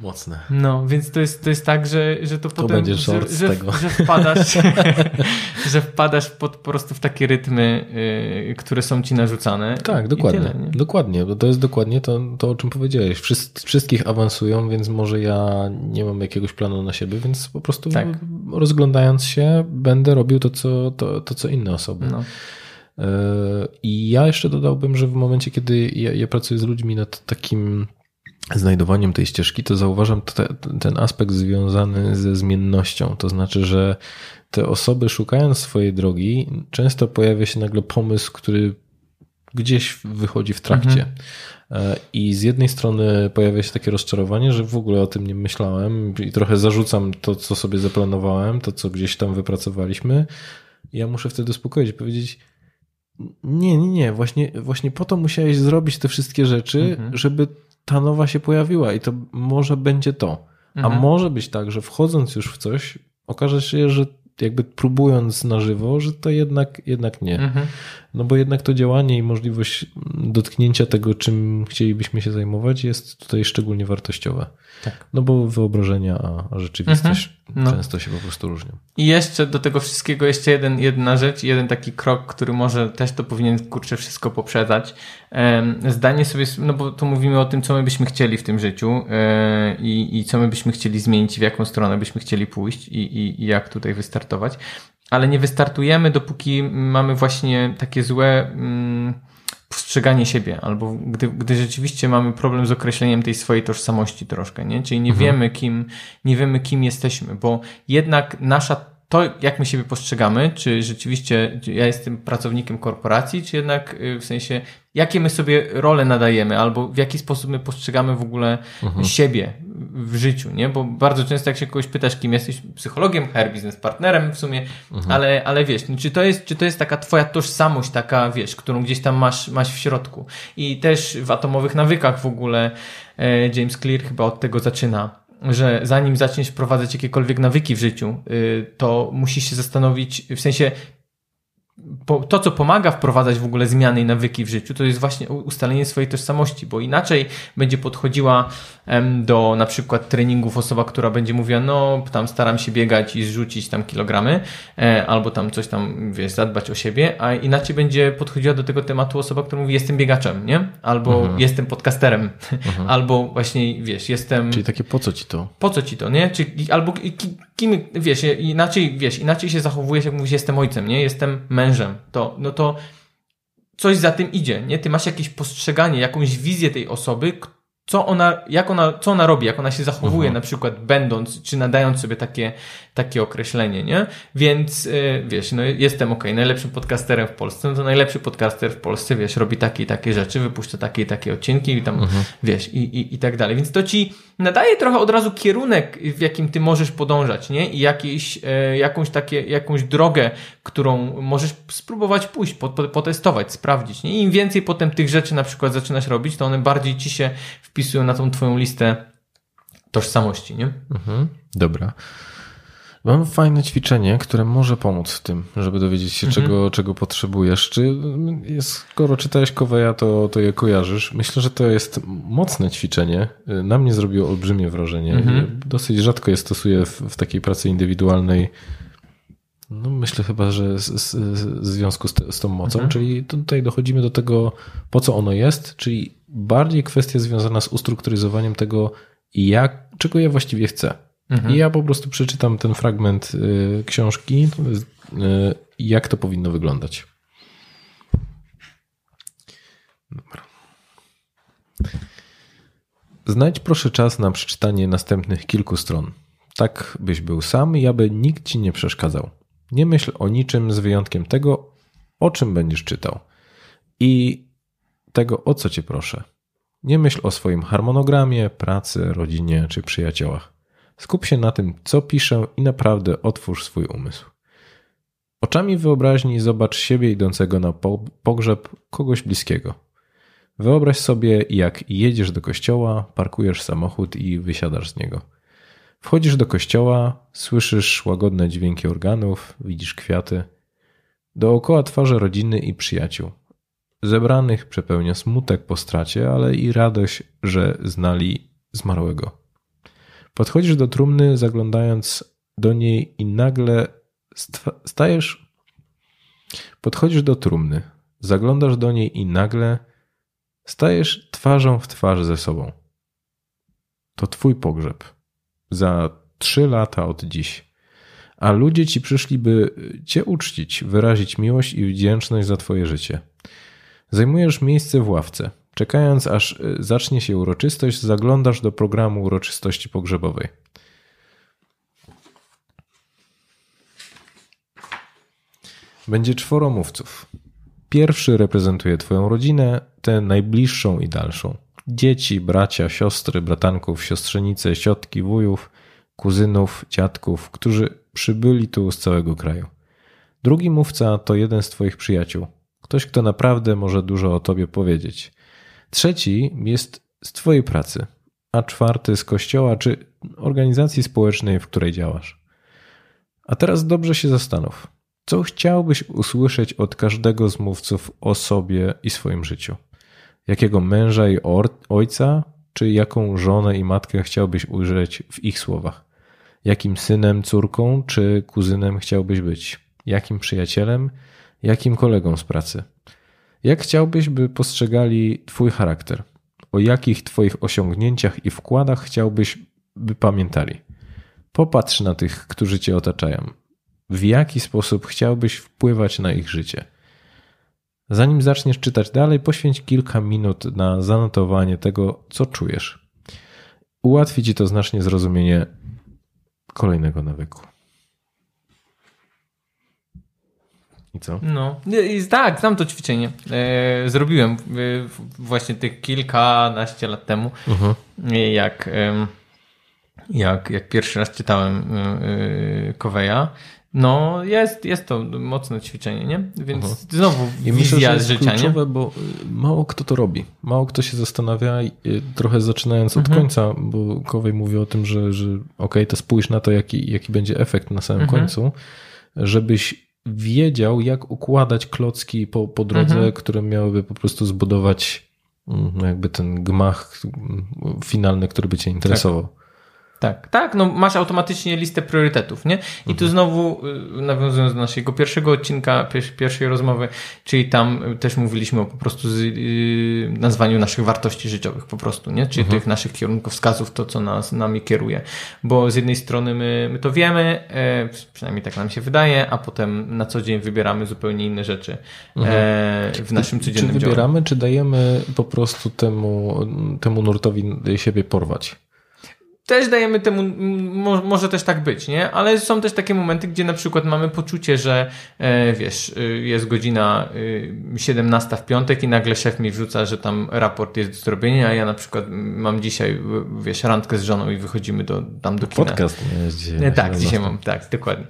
Speaker 2: <laughs>
Speaker 1: Mocne.
Speaker 2: no więc to jest, to jest tak, że, że to, potem,
Speaker 1: będzie
Speaker 2: że, że,
Speaker 1: tego.
Speaker 2: że wpadasz, <laughs> <laughs> że wpadasz pod, po prostu w takie rytmy, y, które są ci narzucane.
Speaker 1: Tak, dokładnie.
Speaker 2: Tyle, nie?
Speaker 1: dokładnie, bo to jest dokładnie to, to, o czym powiedziałeś. Wszyscy, wszystkich awansują, więc może ja nie mam jakiegoś planu na siebie, więc po prostu
Speaker 2: Tak.
Speaker 1: rozglądając się, będę robił to, co, to, to, co inne osoby.
Speaker 2: No.
Speaker 1: Yy, I ja jeszcze dodałbym, że w momencie, kiedy ja, ja pracuję z ludźmi nad takim znajdowaniem tej ścieżki, to zauważam te, ten aspekt związany ze zmiennością. To znaczy, że te osoby szukając swojej drogi, często pojawia się nagle pomysł, który gdzieś wychodzi w trakcie. E, I z jednej strony pojawia się takie rozczarowanie, że w ogóle o tym nie myślałem i trochę zarzucam to, co sobie zaplanowałem, to, co gdzieś tam wypracowaliśmy. Ja muszę wtedy uspokoić i powiedzieć, nie, nie, nie, właśnie, właśnie po to musiałeś zrobić te wszystkie rzeczy,
Speaker 2: Mhm.
Speaker 1: żeby ta nowa się pojawiła i to może będzie to. A
Speaker 2: Mhm.
Speaker 1: może być tak, że wchodząc już w coś, okaże się, że jakby próbując na żywo, że to jednak, jednak nie.
Speaker 2: Mhm.
Speaker 1: No bo jednak to działanie i możliwość dotknięcia tego, czym chcielibyśmy się zajmować, jest tutaj szczególnie wartościowe.
Speaker 2: Tak.
Speaker 1: No bo wyobrażenia, a, rzeczywistość
Speaker 2: No.
Speaker 1: często się po prostu różnią.
Speaker 2: I jeszcze do tego wszystkiego jeszcze jeden, jedna rzecz, jeden taki krok, który może też to powinien kurczę wszystko poprzedzać. Zdanie sobie, no bo tu mówimy o tym, co my byśmy chcieli w tym życiu e, i, i co my byśmy chcieli zmienić, w jaką stronę byśmy chcieli pójść i, i, i jak tutaj wystartować. Ale nie wystartujemy, dopóki mamy właśnie takie złe mm, postrzeganie siebie, albo gdy, gdy rzeczywiście mamy problem z określeniem tej swojej tożsamości troszkę, nie? Czyli nie wiemy, kim, nie wiemy, kim jesteśmy, bo jednak nasza to, jak my siebie postrzegamy, czy rzeczywiście czy ja jestem pracownikiem korporacji, czy jednak y, w sensie, jakie my sobie role nadajemy, albo w jaki sposób my postrzegamy w ogóle siebie w życiu, nie? Bo bardzo często jak się kogoś pytasz, kim jesteś, psychologiem, HR biznes partnerem w sumie, ale, ale wiesz, no, czy, to jest, czy to jest taka twoja tożsamość, taka, wiesz, którą gdzieś tam masz, masz w środku. I też w atomowych nawykach w ogóle e, James Clear chyba od tego zaczyna, że zanim zaczniesz wprowadzać jakiekolwiek nawyki w życiu, y, to musisz się zastanowić, w sensie to, co pomaga wprowadzać w ogóle zmiany i nawyki w życiu, to jest właśnie ustalenie swojej tożsamości, bo inaczej będzie podchodziła do na przykład treningów osoba, która będzie mówiła, no tam staram się biegać i zrzucić tam kilogramy, e, albo tam coś tam, wiesz, zadbać o siebie, a inaczej będzie podchodziła do tego tematu osoba, która mówi, jestem biegaczem, nie? Albo jestem podcasterem, <laughs> albo właśnie, wiesz, jestem
Speaker 1: Czyli takie po co ci to?
Speaker 2: po co ci to, nie? Czy, albo ki- ki- kim, wiesz, inaczej, wiesz, inaczej się zachowujesz, jak mówisz, jestem ojcem, nie? Jestem mężem. To, no to coś za tym idzie, nie? Ty masz jakieś postrzeganie, jakąś wizję tej osoby, co ona, jak ona, co ona robi, jak ona się zachowuje, na przykład będąc, czy nadając sobie takie, takie określenie, nie? Więc, yy, wiesz, no jestem ok, najlepszym podcasterem w Polsce, no to najlepszy podcaster w Polsce, wiesz, robi takie i takie rzeczy, wypuszcza takie i takie odcinki i tam, wiesz, i, i, i tak dalej. Więc to ci nadaje trochę od razu kierunek, w jakim ty możesz podążać, nie? I jakieś, e, jakąś takie, jakąś drogę, którą możesz spróbować pójść, po, po, potestować, sprawdzić, nie? I im więcej potem tych rzeczy na przykład zaczynasz robić, to one bardziej ci się wpisują na tą twoją listę tożsamości, nie?
Speaker 1: Mhm. Dobra. Mam fajne ćwiczenie, które może pomóc w tym, żeby dowiedzieć się, czego, czego potrzebujesz. Czy skoro czytałeś Koweja, to, to je kojarzysz? Myślę, że to jest mocne ćwiczenie. Na mnie zrobiło olbrzymie wrażenie. Dosyć rzadko je stosuję w, w takiej pracy indywidualnej. No myślę chyba, że z, z, w związku z, te, z tą mocą, czyli tutaj dochodzimy do tego, po co ono jest, czyli bardziej kwestia związana z ustrukturyzowaniem tego, jak, czego ja właściwie chcę. I ja po prostu przeczytam ten fragment y, książki, y, jak to powinno wyglądać. Dobra. Znajdź proszę czas na przeczytanie następnych kilku stron. Tak byś był sam i aby nikt ci nie przeszkadzał. Nie myśl o niczym z wyjątkiem tego, o czym będziesz czytał. I tego, o co cię proszę. Nie myśl o swoim harmonogramie, pracy, rodzinie czy przyjaciołach. Skup się na tym, co piszę i naprawdę otwórz swój umysł. Oczami wyobraźni zobacz siebie idącego na po- pogrzeb kogoś bliskiego. Wyobraź sobie, jak jedziesz do kościoła, parkujesz samochód i wysiadasz z niego. Wchodzisz do kościoła, słyszysz łagodne dźwięki organów, widzisz kwiaty. Dookoła twarze rodziny i przyjaciół. Zebranych przepełnia smutek po stracie, ale i radość, że znali zmarłego. Podchodzisz do trumny, zaglądając do niej i nagle stajesz. Podchodzisz do trumny, zaglądasz do niej i nagle stajesz twarzą w twarz ze sobą. To twój pogrzeb. Za trzy lata od dziś. A ludzie ci przyszli, by cię uczcić, wyrazić miłość i wdzięczność za twoje życie. Zajmujesz miejsce w ławce. Czekając, aż y, zacznie się uroczystość, zaglądasz do programu uroczystości pogrzebowej. Będzie czworo mówców. Pierwszy reprezentuje Twoją rodzinę, tę najbliższą i dalszą. Dzieci, bracia, siostry, bratanków, siostrzenice, ciotki, wujów, kuzynów, dziadków, którzy przybyli tu z całego kraju. Drugi mówca to jeden z Twoich przyjaciół. Ktoś, kto naprawdę może dużo o Tobie powiedzieć. Trzeci jest z Twojej pracy, a czwarty z kościoła czy organizacji społecznej, w której działasz. A teraz dobrze się zastanów. Co chciałbyś usłyszeć od każdego z mówców o sobie i swoim życiu? Jakiego męża i ojca, czy jaką żonę i matkę chciałbyś ujrzeć w ich słowach? Jakim synem, córką czy kuzynem chciałbyś być? Jakim przyjacielem, jakim kolegą z pracy? Jak chciałbyś, by postrzegali Twój charakter? O jakich Twoich osiągnięciach i wkładach chciałbyś, by pamiętali? Popatrz na tych, którzy Cię otaczają. W jaki sposób chciałbyś wpływać na ich życie? Zanim zaczniesz czytać dalej, poświęć kilka minut na zanotowanie tego, co czujesz. Ułatwi Ci to znacznie zrozumienie kolejnego nawyku. I co?
Speaker 2: No, I tak, znam to ćwiczenie. E, zrobiłem e, właśnie tych kilkanaście lat temu, e, jak, jak, jak pierwszy raz czytałem e, Koweja. No, jest, jest to mocne ćwiczenie, nie? Więc znowu
Speaker 1: Mhm. I
Speaker 2: wizja
Speaker 1: myślę, że jest
Speaker 2: życia, nie?
Speaker 1: kluczowe, bo y, mało kto to robi. Mało kto się zastanawia, trochę zaczynając od
Speaker 2: Mhm.
Speaker 1: końca, bo Kowej mówi o tym, że, że okej, to spójrz na to, jaki, jaki będzie efekt na samym
Speaker 2: Mhm.
Speaker 1: końcu, żebyś wiedział, jak układać klocki po, po drodze,
Speaker 2: Mhm.
Speaker 1: które miałyby po prostu zbudować mm, jakby ten gmach mm, finalny, który by cię interesował.
Speaker 2: Tak, tak, no masz automatycznie listę priorytetów, nie? I tu znowu y, nawiązując do naszego pierwszego odcinka, pier- pierwszej rozmowy, czyli tam y, też mówiliśmy o po prostu z, y, nazwaniu naszych wartości życiowych po prostu, nie? Czyli tych naszych kierunkowskazów, to co nas nami kieruje. Bo z jednej strony my, my to wiemy, e, przynajmniej tak nam się wydaje, a potem na co dzień wybieramy zupełnie inne rzeczy e, w naszym
Speaker 1: Czy
Speaker 2: codziennym działaniu.
Speaker 1: wybieramy, czy dajemy po prostu temu, temu nurtowi siebie porwać?
Speaker 2: Też dajemy temu, mo- może też tak być, nie? Ale są też takie momenty, gdzie na przykład mamy poczucie, że e, wiesz, y, jest godzina y, 17 w piątek i nagle szef mi wrzuca, że tam raport jest do zrobienia, a ja na przykład mam dzisiaj, wiesz, randkę z żoną i wychodzimy do, tam do kina.
Speaker 1: Podcast nie jest dzisiaj.
Speaker 2: Tak, dzisiaj
Speaker 1: 17.
Speaker 2: mam, tak, dokładnie.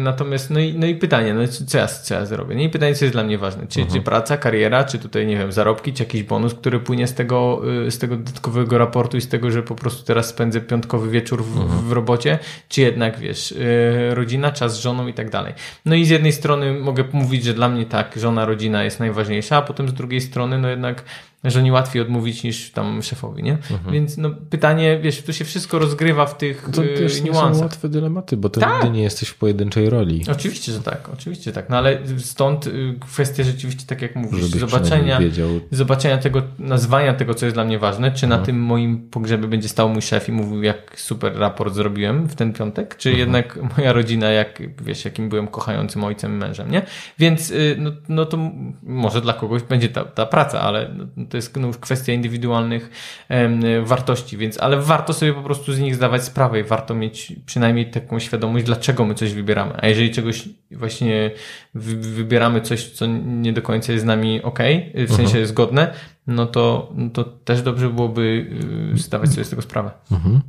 Speaker 2: Natomiast, no i, no i pytanie, no co, ja, co ja zrobię? No i pytanie, co jest dla mnie ważne? Czy, czy praca, kariera, czy tutaj, nie wiem, zarobki, czy jakiś bonus, który płynie z tego, y, z tego dodatkowego raportu i z tego, że po prostu teraz spędzę piątkowy wieczór w, w robocie, czy jednak, wiesz, y, rodzina, czas z żoną i tak dalej. No i z jednej strony mogę mówić, że dla mnie tak, żona, rodzina jest najważniejsza, a potem z drugiej strony, no jednak żonie łatwiej odmówić niż tam szefowi, nie? Więc no pytanie, wiesz, tu się wszystko rozgrywa w tych
Speaker 1: To
Speaker 2: y,
Speaker 1: też nie są
Speaker 2: niuansach.
Speaker 1: łatwe dylematy, bo to
Speaker 2: Tak.
Speaker 1: nigdy nie jesteś w pojedynczej roli.
Speaker 2: Oczywiście, że tak, oczywiście, że tak. No ale stąd y, kwestia rzeczywiście, tak jak mówisz,
Speaker 1: Żebyś
Speaker 2: zobaczenia, zobaczenia tego, nazwania tego, co jest dla mnie ważne, czy
Speaker 1: Mhm.
Speaker 2: na tym moim pogrzebie będzie stał mój szef i mówił, jak super raport zrobiłem w ten piątek, czy
Speaker 1: Mhm.
Speaker 2: jednak moja rodzina, jak wiesz, jakim byłem kochającym ojcem, mężem, nie? Więc y, no, no to może dla kogoś będzie ta, ta praca, ale no, to jest no, już kwestia indywidualnych wartości, więc ale warto sobie po prostu z nich zdawać sprawę i warto mieć przynajmniej taką świadomość, dlaczego my coś wybieramy. A jeżeli czegoś właśnie wy, wybieramy coś, co nie do końca jest z nami ok, w sensie zgodne, no to, no to też dobrze byłoby y, zdawać sobie z tego sprawę.
Speaker 1: Mhm.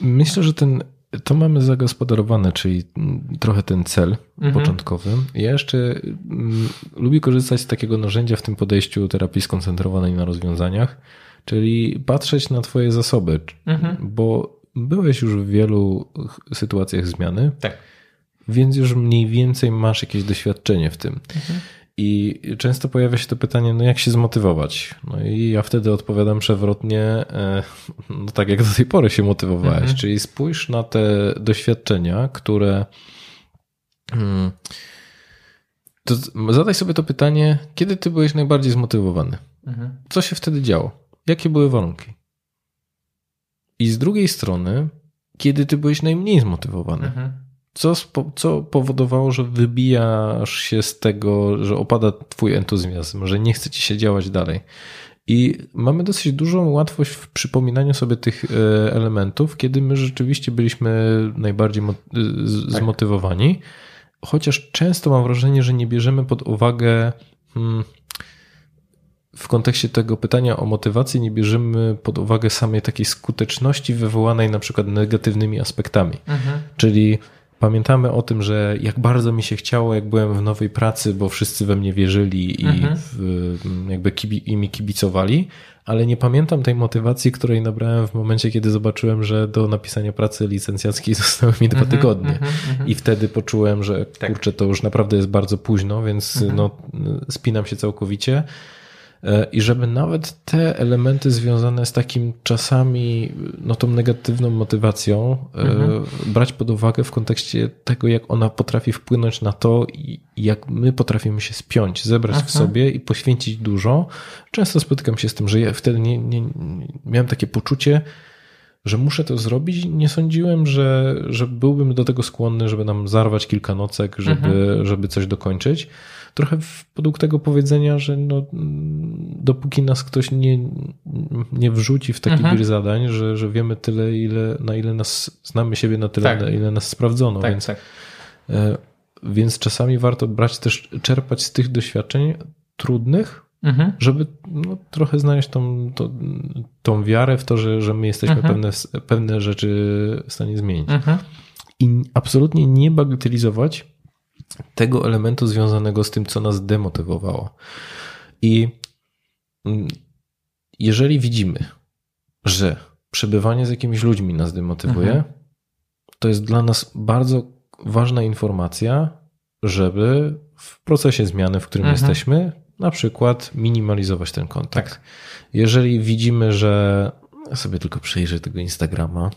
Speaker 1: Myślę, że ten, to mamy zagospodarowane, czyli trochę ten cel
Speaker 2: Mhm.
Speaker 1: początkowy. Ja jeszcze mm, lubię korzystać z takiego narzędzia w tym podejściu terapii skoncentrowanej na rozwiązaniach, czyli patrzeć na Twoje zasoby,
Speaker 2: Mhm.
Speaker 1: bo byłeś już w wielu ch- sytuacjach zmiany,
Speaker 2: Tak.
Speaker 1: więc już mniej więcej masz jakieś doświadczenie w tym.
Speaker 2: Mhm.
Speaker 1: I często pojawia się to pytanie, no jak się zmotywować? No i ja wtedy odpowiadam przewrotnie, e, no tak jak do tej pory się motywowałeś,
Speaker 2: Mhm.
Speaker 1: czyli spójrz na te doświadczenia, które. Hmm, to zadaj sobie to pytanie, kiedy ty byłeś najbardziej zmotywowany?
Speaker 2: Mhm.
Speaker 1: Co się wtedy działo? Jakie były warunki? I z drugiej strony, kiedy ty byłeś najmniej zmotywowany?
Speaker 2: Mhm.
Speaker 1: Co, co powodowało, że wybijasz się z tego, że opada twój entuzjazm, że nie chce ci się działać dalej? I mamy dosyć dużą łatwość w przypominaniu sobie tych e, elementów, kiedy my rzeczywiście byliśmy najbardziej z-
Speaker 2: Tak.
Speaker 1: zmotywowani, chociaż często mam wrażenie, że nie bierzemy pod uwagę. Hmm, w kontekście tego pytania o motywację nie bierzemy pod uwagę samej takiej skuteczności wywołanej na przykład negatywnymi aspektami.
Speaker 2: Mhm.
Speaker 1: Czyli pamiętamy o tym, że jak bardzo mi się chciało, jak byłem w nowej pracy, bo wszyscy we mnie wierzyli i
Speaker 2: Mhm.
Speaker 1: w, jakby kibi, i mi kibicowali, ale nie pamiętam tej motywacji, której nabrałem w momencie, kiedy zobaczyłem, że do napisania pracy licencjackiej <laughs> zostały mi dwa tygodnie.
Speaker 2: mhm, mhm.
Speaker 1: I wtedy poczułem, że
Speaker 2: Tak.
Speaker 1: kurczę, to już naprawdę jest bardzo późno, więc
Speaker 2: Mhm.
Speaker 1: no, spinam się całkowicie. I żeby nawet te elementy związane z takim czasami, no tą negatywną motywacją, e,
Speaker 2: Mhm.
Speaker 1: brać pod uwagę w kontekście tego, jak ona potrafi wpłynąć na to, jak my potrafimy się spiąć, zebrać w
Speaker 2: Mhm.
Speaker 1: sobie i poświęcić dużo. Często spotykam się z tym, że ja wtedy nie, nie, miałem takie poczucie, że muszę to zrobić. Nie sądziłem, że, że byłbym do tego skłonny, żeby nam zarwać kilka nocek, żeby, żeby coś dokończyć. Trochę w podług tego powiedzenia, że no, mm, dopóki nas ktoś nie, nie wrzuci w taki
Speaker 2: Mhm.
Speaker 1: wir zadań, że, że wiemy tyle, ile, na ile nas znamy siebie, na tyle,
Speaker 2: Tak.
Speaker 1: na ile nas sprawdzono.
Speaker 2: tak,
Speaker 1: więc,
Speaker 2: tak.
Speaker 1: e, więc czasami warto brać też, czerpać z tych doświadczeń trudnych,
Speaker 2: Mhm.
Speaker 1: żeby no, trochę znaleźć tą, tą, tą wiarę w to, że, że my jesteśmy
Speaker 2: Mhm.
Speaker 1: pewne, pewne rzeczy w stanie zmienić.
Speaker 2: Mhm.
Speaker 1: I absolutnie nie bagatelizować tego elementu związanego z tym, co nas demotywowało. I mm, jeżeli widzimy, że przebywanie z jakimiś ludźmi nas demotywuje,
Speaker 2: Mhm.
Speaker 1: to jest dla nas bardzo ważna informacja, żeby w procesie zmiany, w którym
Speaker 2: Mhm.
Speaker 1: jesteśmy, na przykład minimalizować ten kontakt.
Speaker 2: Tak.
Speaker 1: Jeżeli widzimy, że ja sobie tylko przejrzę tego Instagrama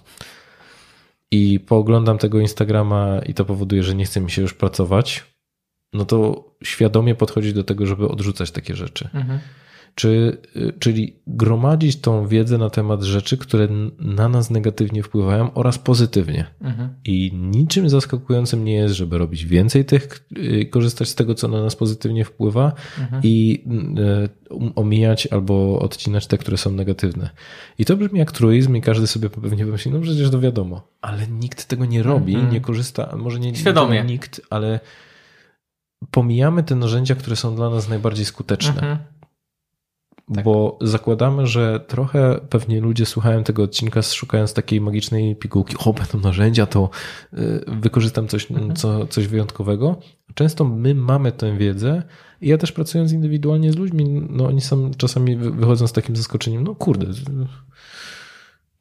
Speaker 1: i pooglądam tego Instagrama i to powoduje, że nie chce mi się już pracować, no to świadomie podchodzić do tego, żeby odrzucać takie rzeczy.
Speaker 2: Mhm.
Speaker 1: Czy, y, czyli gromadzić tą wiedzę na temat rzeczy, które na nas negatywnie wpływają oraz pozytywnie.
Speaker 2: Mhm.
Speaker 1: I niczym zaskakującym nie jest, żeby robić więcej tych, y, korzystać z tego, co na nas pozytywnie wpływa
Speaker 2: Mhm.
Speaker 1: i y, um- omijać albo odcinać te, które są negatywne. I to brzmi jak truizm i każdy sobie pewnie pomyśli, no przecież to wiadomo. Ale nikt tego nie robi,
Speaker 2: Mhm.
Speaker 1: nie korzysta, może nie
Speaker 2: Świadomie.
Speaker 1: nie nikt, ale pomijamy te narzędzia, które są dla nas najbardziej skuteczne.
Speaker 2: Tak.
Speaker 1: Bo zakładamy, że trochę pewnie ludzie słuchają tego odcinka szukając takiej magicznej pigułki. O, będą narzędzia, to y, wykorzystam coś,
Speaker 2: Mhm.
Speaker 1: co, coś wyjątkowego. Często my mamy tę wiedzę i ja też pracując indywidualnie z ludźmi, no oni są czasami wy- wychodzą z takim zaskoczeniem, no kurde,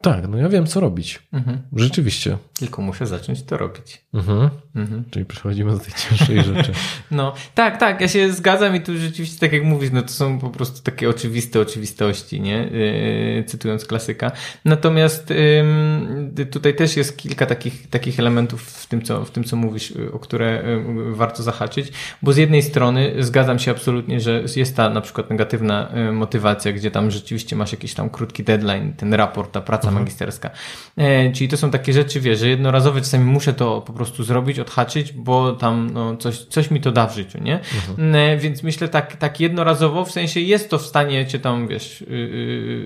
Speaker 1: tak, no ja wiem co robić.
Speaker 2: Mhm.
Speaker 1: Rzeczywiście.
Speaker 2: Tylko muszę zacząć to robić.
Speaker 1: Mhm.
Speaker 2: Mhm.
Speaker 1: Czyli przechodzimy do tej cięższej <laughs> rzeczy.
Speaker 2: No, tak, tak, ja się zgadzam i tu rzeczywiście, tak jak mówisz, no to są po prostu takie oczywiste oczywistości, nie? Yy, cytując klasyka. Natomiast ym, tutaj też jest kilka takich, takich elementów w tym, co, w tym, co mówisz, o które y, warto zahaczyć, bo z jednej strony zgadzam się absolutnie, że jest ta na przykład negatywna y, motywacja, gdzie tam rzeczywiście masz jakiś tam krótki deadline, ten raport, ta praca magisterska. E, czyli to są takie rzeczy, wiesz, że jednorazowe czasami muszę to po prostu zrobić, odhaczyć, bo tam no, coś, coś mi to da w życiu, nie? E, więc myślę tak, tak jednorazowo, w sensie jest to w stanie cię tam, wiesz, yy,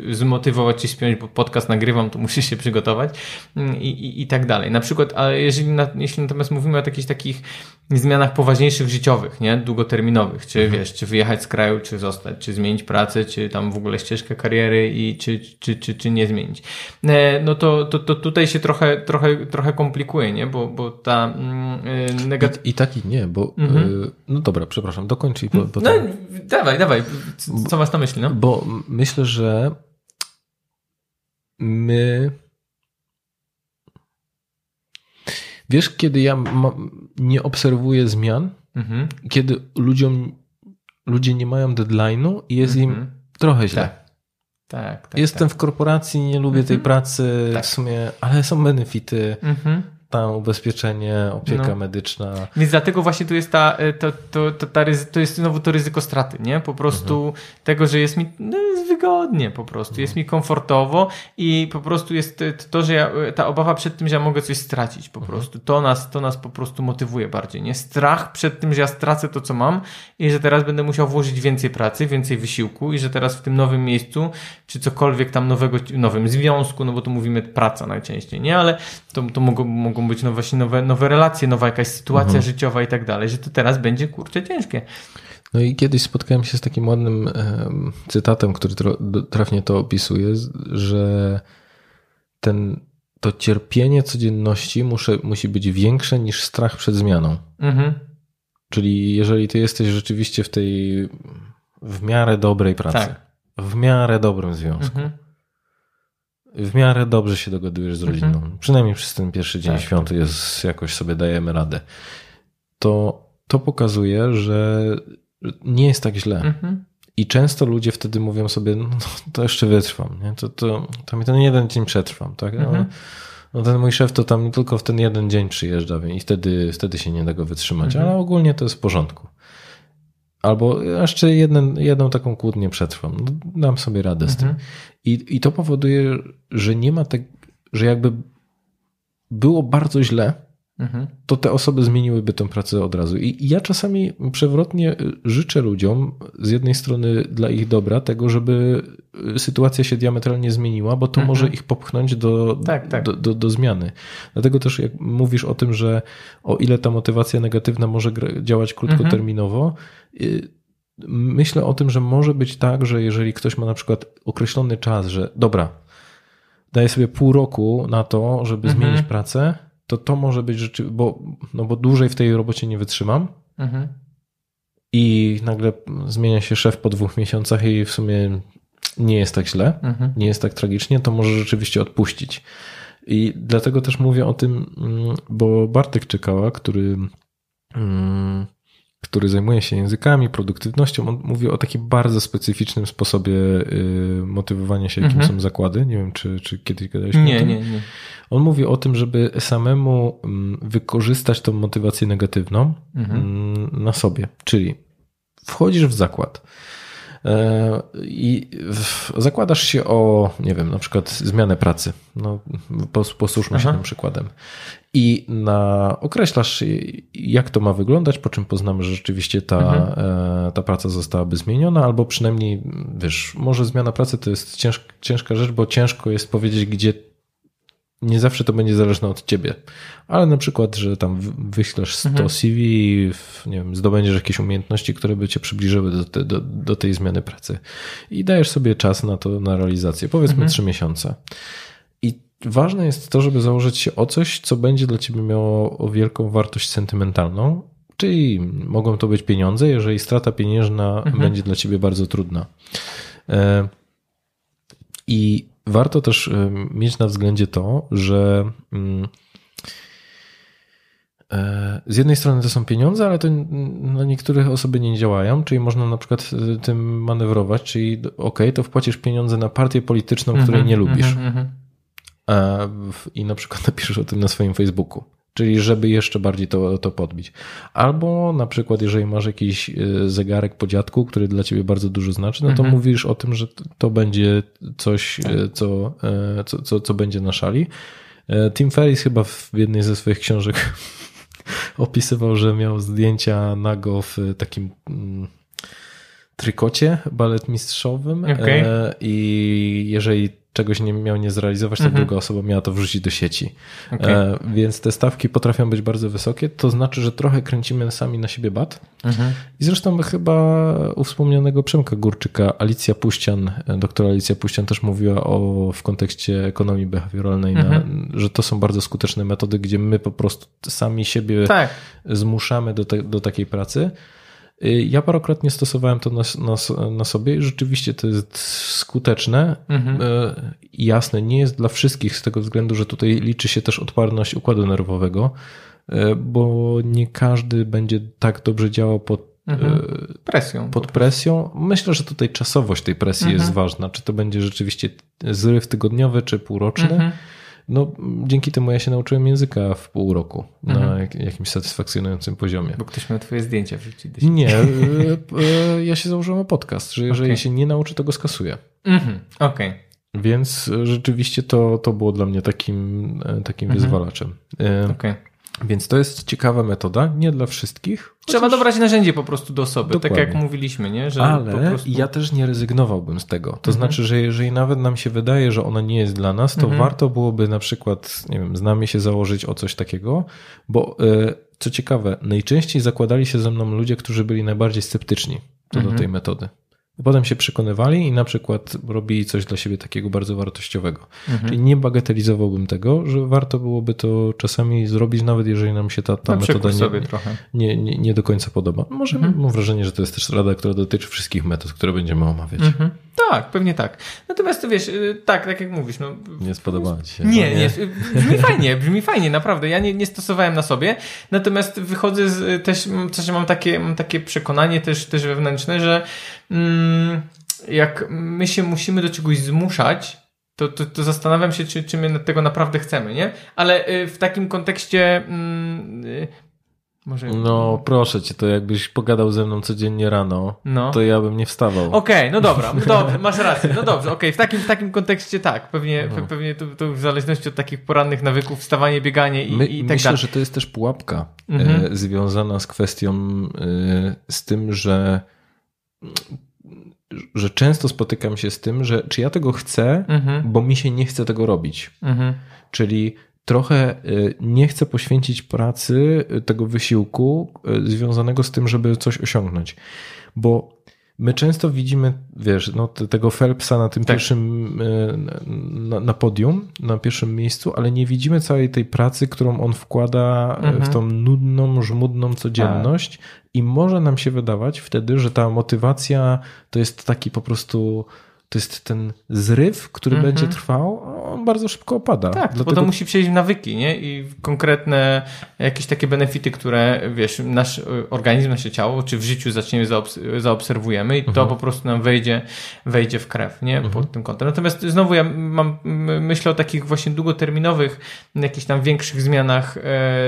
Speaker 2: yy, zmotywować ci spiąć, bo podcast nagrywam, to musisz się przygotować mm, i, i, i tak dalej. Na przykład, a jeżeli na, jeśli natomiast mówimy o jakichś takich zmianach poważniejszych życiowych, nie? Długoterminowych, czy wiesz, czy wyjechać z kraju, czy zostać, czy zmienić pracę, czy tam w ogóle ścieżkę kariery i czy, czy, czy, czy nie zmienić. E, no to, to, to tutaj się trochę, trochę, trochę komplikuje, nie? Bo, bo ta mm, yy, negatywna
Speaker 1: I, I tak i nie, bo
Speaker 2: Mhm.
Speaker 1: y, no dobra, przepraszam, dokończ i po, po
Speaker 2: no, dawaj, dawaj. Co, co masz na myśli, no?
Speaker 1: Bo myślę, że my. Wiesz, kiedy ja ma, nie obserwuję zmian,
Speaker 2: Mhm.
Speaker 1: kiedy ludziom ludzie nie mają deadline'u i jest im
Speaker 2: Mhm.
Speaker 1: trochę źle.
Speaker 2: Tak. Tak, tak.
Speaker 1: Jestem w korporacji, nie lubię tej
Speaker 2: Mhm.
Speaker 1: pracy
Speaker 2: Tak.
Speaker 1: w sumie, ale są benefity,
Speaker 2: tak. Mhm.
Speaker 1: tam ubezpieczenie, opieka
Speaker 2: No.
Speaker 1: medyczna.
Speaker 2: Więc dlatego właśnie tu jest ta, e, to, to, to, ta to jest znowu to ryzyko straty, nie? Po prostu
Speaker 1: Mhm.
Speaker 2: tego, że jest mi no wygodnie po prostu, jest mi komfortowo i po prostu jest to, że ja, ta obawa przed tym, że ja mogę coś stracić po
Speaker 1: Mhm.
Speaker 2: prostu. To nas, to nas po prostu motywuje bardziej, nie? Strach przed tym, że ja stracę to, co mam i że teraz będę musiał włożyć więcej pracy, więcej wysiłku i że teraz w tym nowym miejscu, czy cokolwiek tam nowego, nowym związku, no bo tu mówimy praca najczęściej, nie? Ale to, to mogą, mogą być no właśnie nowe, nowe relacje, nowa jakaś sytuacja
Speaker 1: Mhm.
Speaker 2: życiowa i tak dalej, że to teraz będzie kurczę ciężkie.
Speaker 1: No i kiedyś spotkałem się z takim ładnym em, cytatem, który trafnie to opisuje, że ten, to cierpienie codzienności muszę, musi być większe niż strach przed zmianą.
Speaker 2: Mhm.
Speaker 1: Czyli jeżeli ty jesteś rzeczywiście w tej w miarę dobrej pracy,
Speaker 2: Tak.
Speaker 1: w miarę dobrym związku,
Speaker 2: Mhm.
Speaker 1: w miarę dobrze się dogadujesz z
Speaker 2: Mhm.
Speaker 1: rodziną, przynajmniej przez ten pierwszy dzień
Speaker 2: Tak.
Speaker 1: świąt jest, jakoś sobie dajemy radę, to to pokazuje, że nie jest tak źle.
Speaker 2: Mhm.
Speaker 1: I często ludzie wtedy mówią sobie, no to jeszcze wytrwam, nie? To, to, to mi ten jeden dzień przetrwam, tak? No,
Speaker 2: Mhm.
Speaker 1: no ten mój szef to tam tylko w ten jeden dzień przyjeżdża i wtedy, wtedy się nie da go wytrzymać,
Speaker 2: Mhm.
Speaker 1: ale ogólnie to jest w porządku. Albo jeszcze jeden, jedną taką kłótnię przetrwam. No, dam sobie radę z tym.
Speaker 2: Mhm.
Speaker 1: I, I to powoduje, że nie ma tak, że jakby było bardzo źle. To te osoby zmieniłyby tę pracę od razu. I ja czasami przewrotnie życzę ludziom, z jednej strony dla ich dobra, tego, żeby y, sytuacja się diametralnie zmieniła, bo to
Speaker 2: Mhm.
Speaker 1: może ich popchnąć do,
Speaker 2: Tak, tak.
Speaker 1: Do, do, do zmiany. Dlatego też jak mówisz o tym, że o ile ta motywacja negatywna może działać krótkoterminowo, y, myślę o tym, że może być tak, że jeżeli ktoś ma na przykład określony czas, że dobra, daję sobie pół roku na to, żeby
Speaker 2: Mhm.
Speaker 1: zmienić pracę, to to może być rzeczywiście, bo, no bo dłużej w tej robocie nie wytrzymam
Speaker 2: Mhm.
Speaker 1: i nagle zmienia się szef po dwóch miesiącach i w sumie nie jest tak źle,
Speaker 2: Mhm.
Speaker 1: nie jest tak tragicznie, to może rzeczywiście odpuścić. I dlatego też mówię o tym, mm, bo Bartek Czekała, który, mm, który zajmuje się językami, produktywnością, on mówi o takim bardzo specyficznym sposobie y, motywowania się, jakim
Speaker 2: Mhm.
Speaker 1: są zakłady. Nie wiem, czy, czy kiedyś gadaliśmy o
Speaker 2: Nie,
Speaker 1: tym.
Speaker 2: nie, nie.
Speaker 1: On mówi o tym, żeby samemu mm, wykorzystać tą motywację negatywną
Speaker 2: Mhm.
Speaker 1: mm, na sobie. Czyli wchodzisz w zakład e, i zakładasz się o, nie wiem, na przykład zmianę pracy. No, pos- posłuszmy się
Speaker 2: Aha.
Speaker 1: tym przykładem. I na, określasz, jak to ma wyglądać, po czym poznamy, że rzeczywiście ta,
Speaker 2: Mhm.
Speaker 1: e, ta praca zostałaby zmieniona, albo przynajmniej, wiesz, może zmiana pracy to jest cięż, ciężka rzecz, bo ciężko jest powiedzieć, gdzie nie zawsze to będzie zależne od ciebie, ale na przykład, że tam wy- wyślesz 100
Speaker 2: Mhm.
Speaker 1: CV nie wiem, zdobędziesz jakieś umiejętności, które by cię przybliżyły do, te, do, do tej zmiany pracy i dajesz sobie czas na to, na realizację, powiedzmy
Speaker 2: Mhm.
Speaker 1: 3 miesiące. Ważne jest to, żeby założyć się o coś, co będzie dla ciebie miało wielką wartość sentymentalną, czyli mogą to być pieniądze, jeżeli strata pieniężna
Speaker 2: Mhm.
Speaker 1: będzie dla ciebie bardzo trudna. E, I warto też e, mieć na względzie to, że mm, e, z jednej strony to są pieniądze, ale to na niektórych osoby nie działają, czyli można na przykład tym manewrować, czyli ok, to wpłacisz pieniądze na partię polityczną, której
Speaker 2: Mhm,
Speaker 1: nie lubisz
Speaker 2: mhm, mhm.
Speaker 1: I na przykład <laughs> napiszesz o tym na swoim Facebooku. Czyli żeby jeszcze bardziej to, to podbić. Albo na przykład, jeżeli masz jakiś e, zegarek po dziadku, który dla ciebie bardzo dużo znaczy, no to
Speaker 2: Mhm.
Speaker 1: mówisz o tym, że to będzie coś, e, co, e, co, co, co będzie na szali. E, Tim Ferriss chyba w jednej ze swoich książek <laughs> opisywał, że miał zdjęcia nago w takim mm, trykocie baletmistrzowym
Speaker 2: Okej.
Speaker 1: e, i jeżeli czegoś nie miał nie zrealizować, to
Speaker 2: Mhm.
Speaker 1: druga osoba miała to wrzucić do sieci.
Speaker 2: Okej.
Speaker 1: E, Więc te stawki potrafią być bardzo wysokie. To znaczy, że trochę kręcimy sami na siebie bat.
Speaker 2: Mhm.
Speaker 1: I zresztą chyba u wspomnianego Przemka Górczyka, Alicja Puścian, e, doktor Alicja Puścian też mówiła o, w kontekście ekonomii behawioralnej, na,
Speaker 2: Mhm.
Speaker 1: że to są bardzo skuteczne metody, gdzie my po prostu sami siebie
Speaker 2: Tak.
Speaker 1: zmuszamy do, te, do takiej pracy. Y, Ja parokrotnie stosowałem to na, na, na sobie i rzeczywiście to jest skuteczne.
Speaker 2: Mhm.
Speaker 1: E, Jasne, nie jest dla wszystkich z tego względu, że tutaj liczy się też odporność układu nerwowego, e, bo nie każdy będzie tak dobrze działał pod
Speaker 2: Mhm. Presją.
Speaker 1: pod presją. Myślę, że tutaj czasowość tej presji
Speaker 2: Mhm.
Speaker 1: jest ważna. Czy to będzie rzeczywiście zryw tygodniowy, czy półroczny.
Speaker 2: Mhm.
Speaker 1: No, dzięki temu ja się nauczyłem języka w pół roku na
Speaker 2: Mhm.
Speaker 1: jak, jakimś satysfakcjonującym poziomie.
Speaker 2: Bo ktoś miał twoje zdjęcia wrzucić.
Speaker 1: Nie, e, e, ja się założyłem o podcast, że jeżeli
Speaker 2: Okej.
Speaker 1: się nie nauczy, to go skasuję.
Speaker 2: Mhm. Okej.
Speaker 1: Więc e, rzeczywiście to, to było dla mnie takim, e, takim
Speaker 2: Mhm.
Speaker 1: wyzwalaczem.
Speaker 2: Okej.
Speaker 1: Więc to jest ciekawa metoda, nie dla wszystkich.
Speaker 2: Trzeba
Speaker 1: chociaż-
Speaker 2: dobrać narzędzie po prostu do osoby, tak
Speaker 1: Dokładnie.
Speaker 2: jak mówiliśmy, nie? Że
Speaker 1: Ale
Speaker 2: po prostu...
Speaker 1: ja też nie rezygnowałbym z tego. To
Speaker 2: Mhm.
Speaker 1: znaczy, że jeżeli nawet nam się wydaje, że ona nie jest dla nas, to
Speaker 2: Mhm.
Speaker 1: warto byłoby na przykład, nie wiem, z nami się założyć o coś takiego, bo e, co ciekawe, najczęściej zakładali się ze mną ludzie, którzy byli najbardziej sceptyczni co
Speaker 2: Mhm.
Speaker 1: do tej metody. Potem się przekonywali i na przykład robili coś dla siebie takiego bardzo wartościowego.
Speaker 2: Mhm.
Speaker 1: Czyli nie bagatelizowałbym tego, że warto byłoby to czasami zrobić, nawet jeżeli nam się ta, ta
Speaker 2: Na
Speaker 1: metoda nie, nie, nie, nie do końca podoba. Może
Speaker 2: Mhm.
Speaker 1: mam wrażenie, że to jest też rada, która dotyczy wszystkich metod, które będziemy omawiać.
Speaker 2: Mhm. Tak, pewnie tak. Natomiast to wiesz, y, tak, tak jak mówisz, no...
Speaker 1: Nie spodobała ci się.
Speaker 2: Nie,
Speaker 1: no
Speaker 2: nie, brzmi fajnie, brzmi fajnie, naprawdę. Ja nie, nie stosowałem na sobie, natomiast wychodzę z, y, też, też mam takie, mam takie przekonanie też, też wewnętrzne, że jak my się musimy do czegoś zmuszać, to, to, to zastanawiam się, czy, czy my tego naprawdę chcemy, nie? Ale y, w takim kontekście mm, y, może...
Speaker 1: No proszę cię, to jakbyś pogadał ze mną codziennie rano,
Speaker 2: No.
Speaker 1: to ja bym nie wstawał.
Speaker 2: Okej, no dobra, dobrze, <laughs> masz rację. No dobrze, okej, w, takim, w takim kontekście tak. Pewnie,
Speaker 1: No.
Speaker 2: pe, pewnie to, to w zależności od takich porannych nawyków, wstawanie, bieganie i,
Speaker 1: My,
Speaker 2: i tak
Speaker 1: myślę,
Speaker 2: dalej.
Speaker 1: że to jest też pułapka
Speaker 2: Mhm.
Speaker 1: e, związana z kwestią e, z tym, że że często spotykam się z tym, że czy ja tego chcę,
Speaker 2: Mhm,
Speaker 1: bo mi się nie chce tego robić.
Speaker 2: mhm,
Speaker 1: Czyli trochę y, nie chcę poświęcić pracy, y, tego wysiłku y, związanego z tym, żeby coś osiągnąć. Bo my często widzimy, wiesz, no, te- tego Phelpsa na tym
Speaker 2: Tak.
Speaker 1: pierwszym, y, na, na podium, na pierwszym miejscu, ale nie widzimy całej tej pracy, którą on wkłada y,
Speaker 2: Mhm.
Speaker 1: w tą nudną, żmudną codzienność i może nam się wydawać wtedy, że ta motywacja to jest taki po prostu to jest ten zryw, który
Speaker 2: Mhm.
Speaker 1: będzie trwał, on bardzo szybko opada.
Speaker 2: Tak,
Speaker 1: Dlatego
Speaker 2: bo to musi przejść w nawyki, nie? I konkretne jakieś takie benefity, które, wiesz, nasz y, organizm, nasze ciało, czy w życiu zaczniemy, zaobs- zaobserwujemy i to
Speaker 1: Mhm.
Speaker 2: po prostu nam wejdzie, wejdzie w krew, nie? Pod tym kątem. Natomiast znowu ja mam, myślę o takich właśnie długoterminowych, jakichś tam większych zmianach,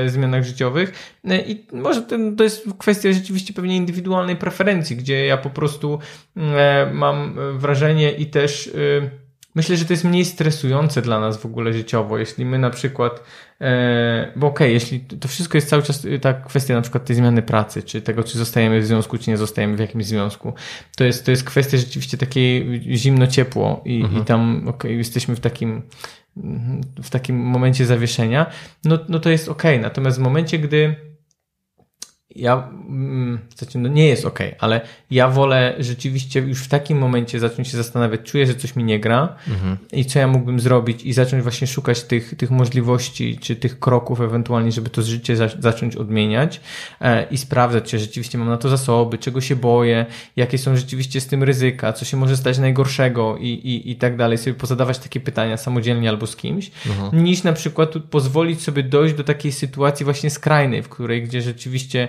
Speaker 2: e, zmianach życiowych E, i może ten, to jest kwestia rzeczywiście pewnie indywidualnej preferencji, gdzie ja po prostu e, mam wrażenie i też e, myślę, że to jest mniej stresujące dla nas w ogóle życiowo, jeśli my na przykład, e, bo okej, jeśli to wszystko jest cały czas e, ta kwestia na przykład tej zmiany pracy, czy tego, czy zostajemy w związku, czy nie zostajemy w jakimś związku, to jest, to jest kwestia rzeczywiście takiej zimno-ciepło i, i tam okej, jesteśmy w takim w takim momencie zawieszenia, no, no to jest okej. Natomiast w momencie, gdy ja, znaczy, no nie jest okej, ale ja wolę rzeczywiście już w takim momencie zacząć się zastanawiać, czuję, że coś mi nie gra i co ja mógłbym zrobić i zacząć właśnie szukać tych, tych możliwości, czy tych kroków ewentualnie, żeby to życie za, zacząć odmieniać e, i sprawdzać, czy rzeczywiście mam na to zasoby, czego się boję, jakie są rzeczywiście z tym ryzyka, co się może stać najgorszego i, i, i tak dalej, sobie pozadawać takie pytania samodzielnie albo z kimś, niż na przykład pozwolić sobie dojść do takiej sytuacji właśnie skrajnej, w której gdzie rzeczywiście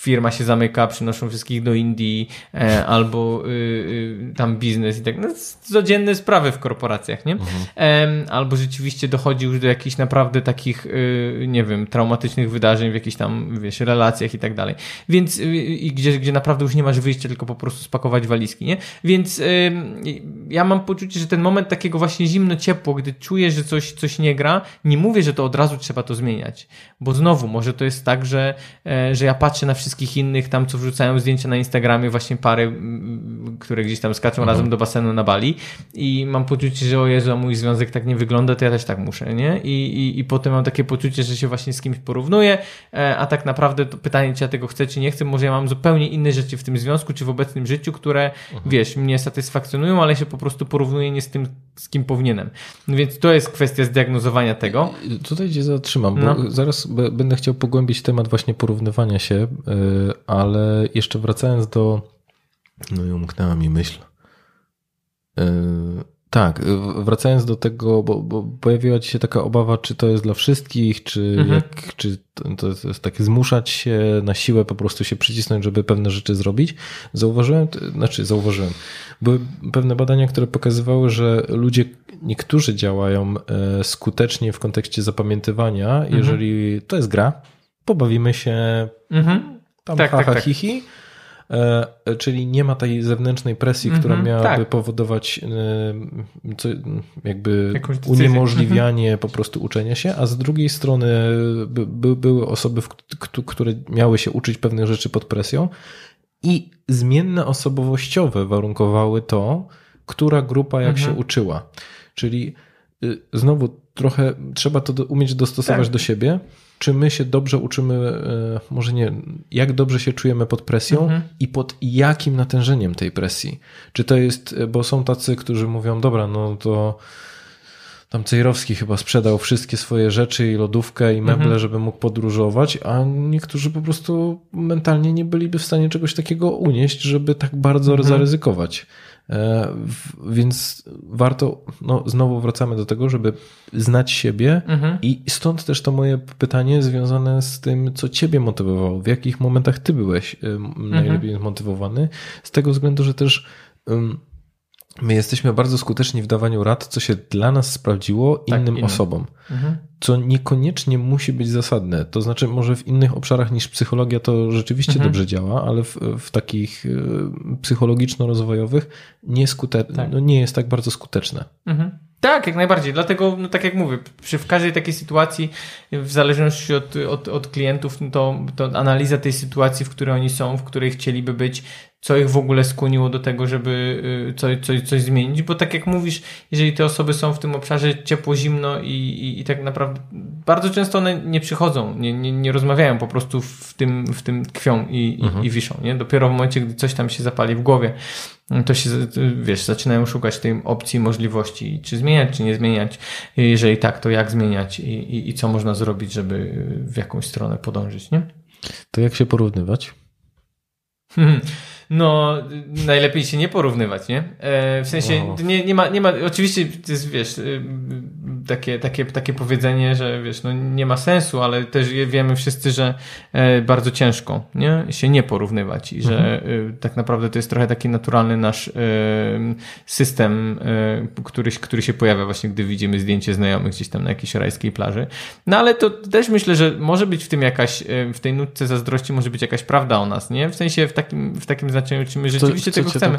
Speaker 2: firma się zamyka, przynoszą wszystkich do Indii e, albo y, y, tam biznes i tak, no, codzienne sprawy w korporacjach, nie? Em, albo rzeczywiście dochodzi już do jakichś naprawdę takich, y, nie wiem, traumatycznych wydarzeń w jakichś tam, wiesz, relacjach i tak dalej. Więc, y, i gdzie, gdzie naprawdę już nie masz wyjścia, tylko po prostu spakować walizki, nie? Więc ja mam poczucie, że ten moment takiego właśnie zimno-ciepło, gdy czuję, że coś, coś nie gra, nie mówię, że to od razu trzeba to zmieniać, bo znowu, może to jest tak, że, e, że ja patrzę na wszystkich innych tam, co wrzucają zdjęcia na Instagramie, właśnie pary, które gdzieś tam skaczą razem do basenu na Bali. I mam poczucie, że o Jezu, mój związek tak nie wygląda, to ja też tak muszę, nie? I, i, i potem mam takie poczucie, że się właśnie z kimś porównuję, e, a tak naprawdę to pytanie, czy ja tego chcę, czy nie chcę, może ja mam zupełnie inne rzeczy w tym związku, czy w obecnym życiu, które, wiesz, mnie satysfakcjonują, ale się po prostu porównuję nie z tym, z kim powinienem. No więc to jest kwestia zdiagnozowania tego.
Speaker 1: Tutaj cię zatrzymam, bo
Speaker 2: No.
Speaker 1: zaraz będę chciał pogłębić temat właśnie porównywania się, y, ale jeszcze wracając do. No i umknęła mi myśl. Y, Tak, w- wracając do tego, bo, bo pojawiła ci się taka obawa, czy to jest dla wszystkich, czy,
Speaker 2: Mhm.
Speaker 1: jak, czy to, jest takie zmuszać się na siłę, po prostu się przycisnąć, żeby pewne rzeczy zrobić. Zauważyłem, znaczy zauważyłem, były pewne badania, które pokazywały, że ludzie, niektórzy działają e, skutecznie w kontekście zapamiętywania,
Speaker 2: Mhm.
Speaker 1: jeżeli to jest gra, pobawimy się,
Speaker 2: Mhm.
Speaker 1: tam
Speaker 2: Tak,
Speaker 1: ha,
Speaker 2: tak,
Speaker 1: ha,
Speaker 2: tak.
Speaker 1: hi, hi. E, czyli nie ma tej zewnętrznej presji,
Speaker 2: Mhm,
Speaker 1: która miałaby
Speaker 2: tak.
Speaker 1: powodować e, co, jakby
Speaker 2: Jakąś decyzję.
Speaker 1: uniemożliwianie po prostu uczenia się, a z drugiej strony by, by, były osoby, które miały się uczyć pewnych rzeczy pod presją i zmienne osobowościowe warunkowały to, która grupa jak
Speaker 2: Mhm.
Speaker 1: się uczyła. Czyli y, znowu trochę trzeba to umieć dostosować
Speaker 2: Tak.
Speaker 1: do siebie. Czy my się dobrze uczymy, y, może nie, jak dobrze się czujemy pod presją
Speaker 2: Mhm.
Speaker 1: i pod jakim natężeniem tej presji? Czy to jest, y, bo są tacy, którzy mówią, dobra, no to tam Cejrowski chyba sprzedał wszystkie swoje rzeczy i lodówkę i meble,
Speaker 2: Mhm.
Speaker 1: żeby mógł podróżować, a niektórzy po prostu mentalnie nie byliby w stanie czegoś takiego unieść, żeby tak bardzo
Speaker 2: Mhm.
Speaker 1: zaryzykować. E, Więc warto, no znowu wracamy do tego, żeby znać siebie
Speaker 2: Mhm.
Speaker 1: i stąd też to moje pytanie związane z tym, co ciebie motywowało, w jakich momentach ty byłeś ym, najlepiej zmotywowany, z tego względu, że też my jesteśmy bardzo skuteczni w dawaniu rad, co się dla nas sprawdziło
Speaker 2: Tak,
Speaker 1: innym
Speaker 2: innym.
Speaker 1: osobom
Speaker 2: Mhm.
Speaker 1: co niekoniecznie musi być zasadne. To znaczy, może w innych obszarach niż psychologia to rzeczywiście
Speaker 2: Mhm.
Speaker 1: dobrze działa, ale w, w takich y, psychologiczno-rozwojowych nie, skute-
Speaker 2: Tak.
Speaker 1: no nie jest tak bardzo skuteczne.
Speaker 2: Mhm. Tak, jak najbardziej. Dlatego, no tak jak mówię, przy w każdej takiej sytuacji, w zależności od, od, od klientów, no to, to analiza tej sytuacji, w której oni są, w której chcieliby być, co ich w ogóle skłoniło do tego, żeby y, coś, coś, coś zmienić, bo tak jak mówisz, jeżeli te osoby są w tym obszarze ciepło, zimno i, i, i tak naprawdę bardzo często one nie przychodzą, nie, nie, nie rozmawiają, po prostu w tym, w tym tkwią i, i, i wiszą, nie? Dopiero w momencie, gdy coś tam się zapali w głowie, to się, wiesz, zaczynają szukać tej opcji, możliwości, czy zmieniać, czy nie zmieniać. Jeżeli tak, to jak zmieniać i, i, i co można zrobić, żeby w jakąś stronę podążyć, nie?
Speaker 1: To jak się porównywać? <laughs>
Speaker 2: No, najlepiej się nie porównywać, nie? E, w sensie
Speaker 1: Wow.
Speaker 2: nie, nie, ma, nie ma, oczywiście to jest, wiesz, y, takie, takie, takie powiedzenie, że wiesz, no nie ma sensu, ale też wiemy wszyscy, że e, bardzo ciężko, nie? Się nie porównywać i że y, tak naprawdę to jest trochę taki naturalny nasz y, system, który, który się pojawia właśnie, gdy widzimy zdjęcie znajomych gdzieś tam na jakiejś rajskiej plaży. No ale to też myślę, że może być w tym jakaś, w tej nutce zazdrości może być jakaś prawda o nas, nie? W sensie w takim, w takim znaczeniu, czy my rzeczywiście
Speaker 1: co, co
Speaker 2: tego chcemy.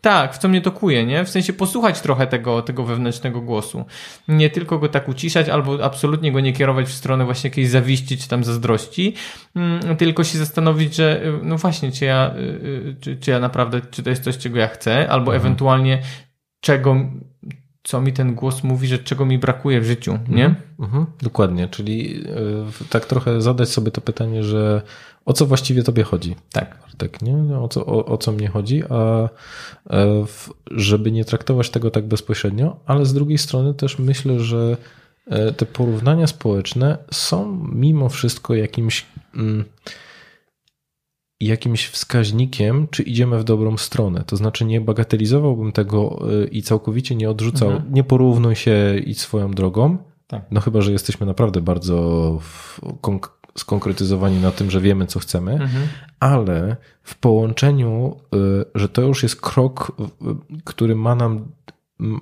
Speaker 2: Tak, w co mnie to kuje, nie? W sensie posłuchać trochę tego, tego wewnętrznego głosu. Nie tylko go tak uciszać, albo absolutnie go nie kierować w stronę właśnie jakiejś zawiści czy tam zazdrości, mm, tylko się zastanowić, że y, no właśnie, czy ja, y, y, czy, czy ja naprawdę, czy to jest coś, czego ja chcę, albo ewentualnie czego, co mi ten głos mówi, że czego mi brakuje w życiu, nie?
Speaker 1: Mhm, dokładnie, czyli y, tak trochę zadać sobie to pytanie, że o co właściwie tobie chodzi?
Speaker 2: Tak.
Speaker 1: Nie? O co, o, o co mnie chodzi, a e, żeby nie traktować tego tak bezpośrednio, ale z drugiej strony też myślę, że e, te porównania społeczne są mimo wszystko jakimś mm, jakimś wskaźnikiem, czy idziemy w dobrą stronę. To znaczy nie bagatelizowałbym tego e, i całkowicie nie odrzucał,
Speaker 2: Mhm.
Speaker 1: nie porównuj się idź swoją drogą,
Speaker 2: Tak.
Speaker 1: no chyba, że jesteśmy naprawdę bardzo skonkretyzowani na tym, że wiemy, co chcemy,
Speaker 2: Mhm.
Speaker 1: ale w połączeniu, y, że to już jest krok, y, który ma nam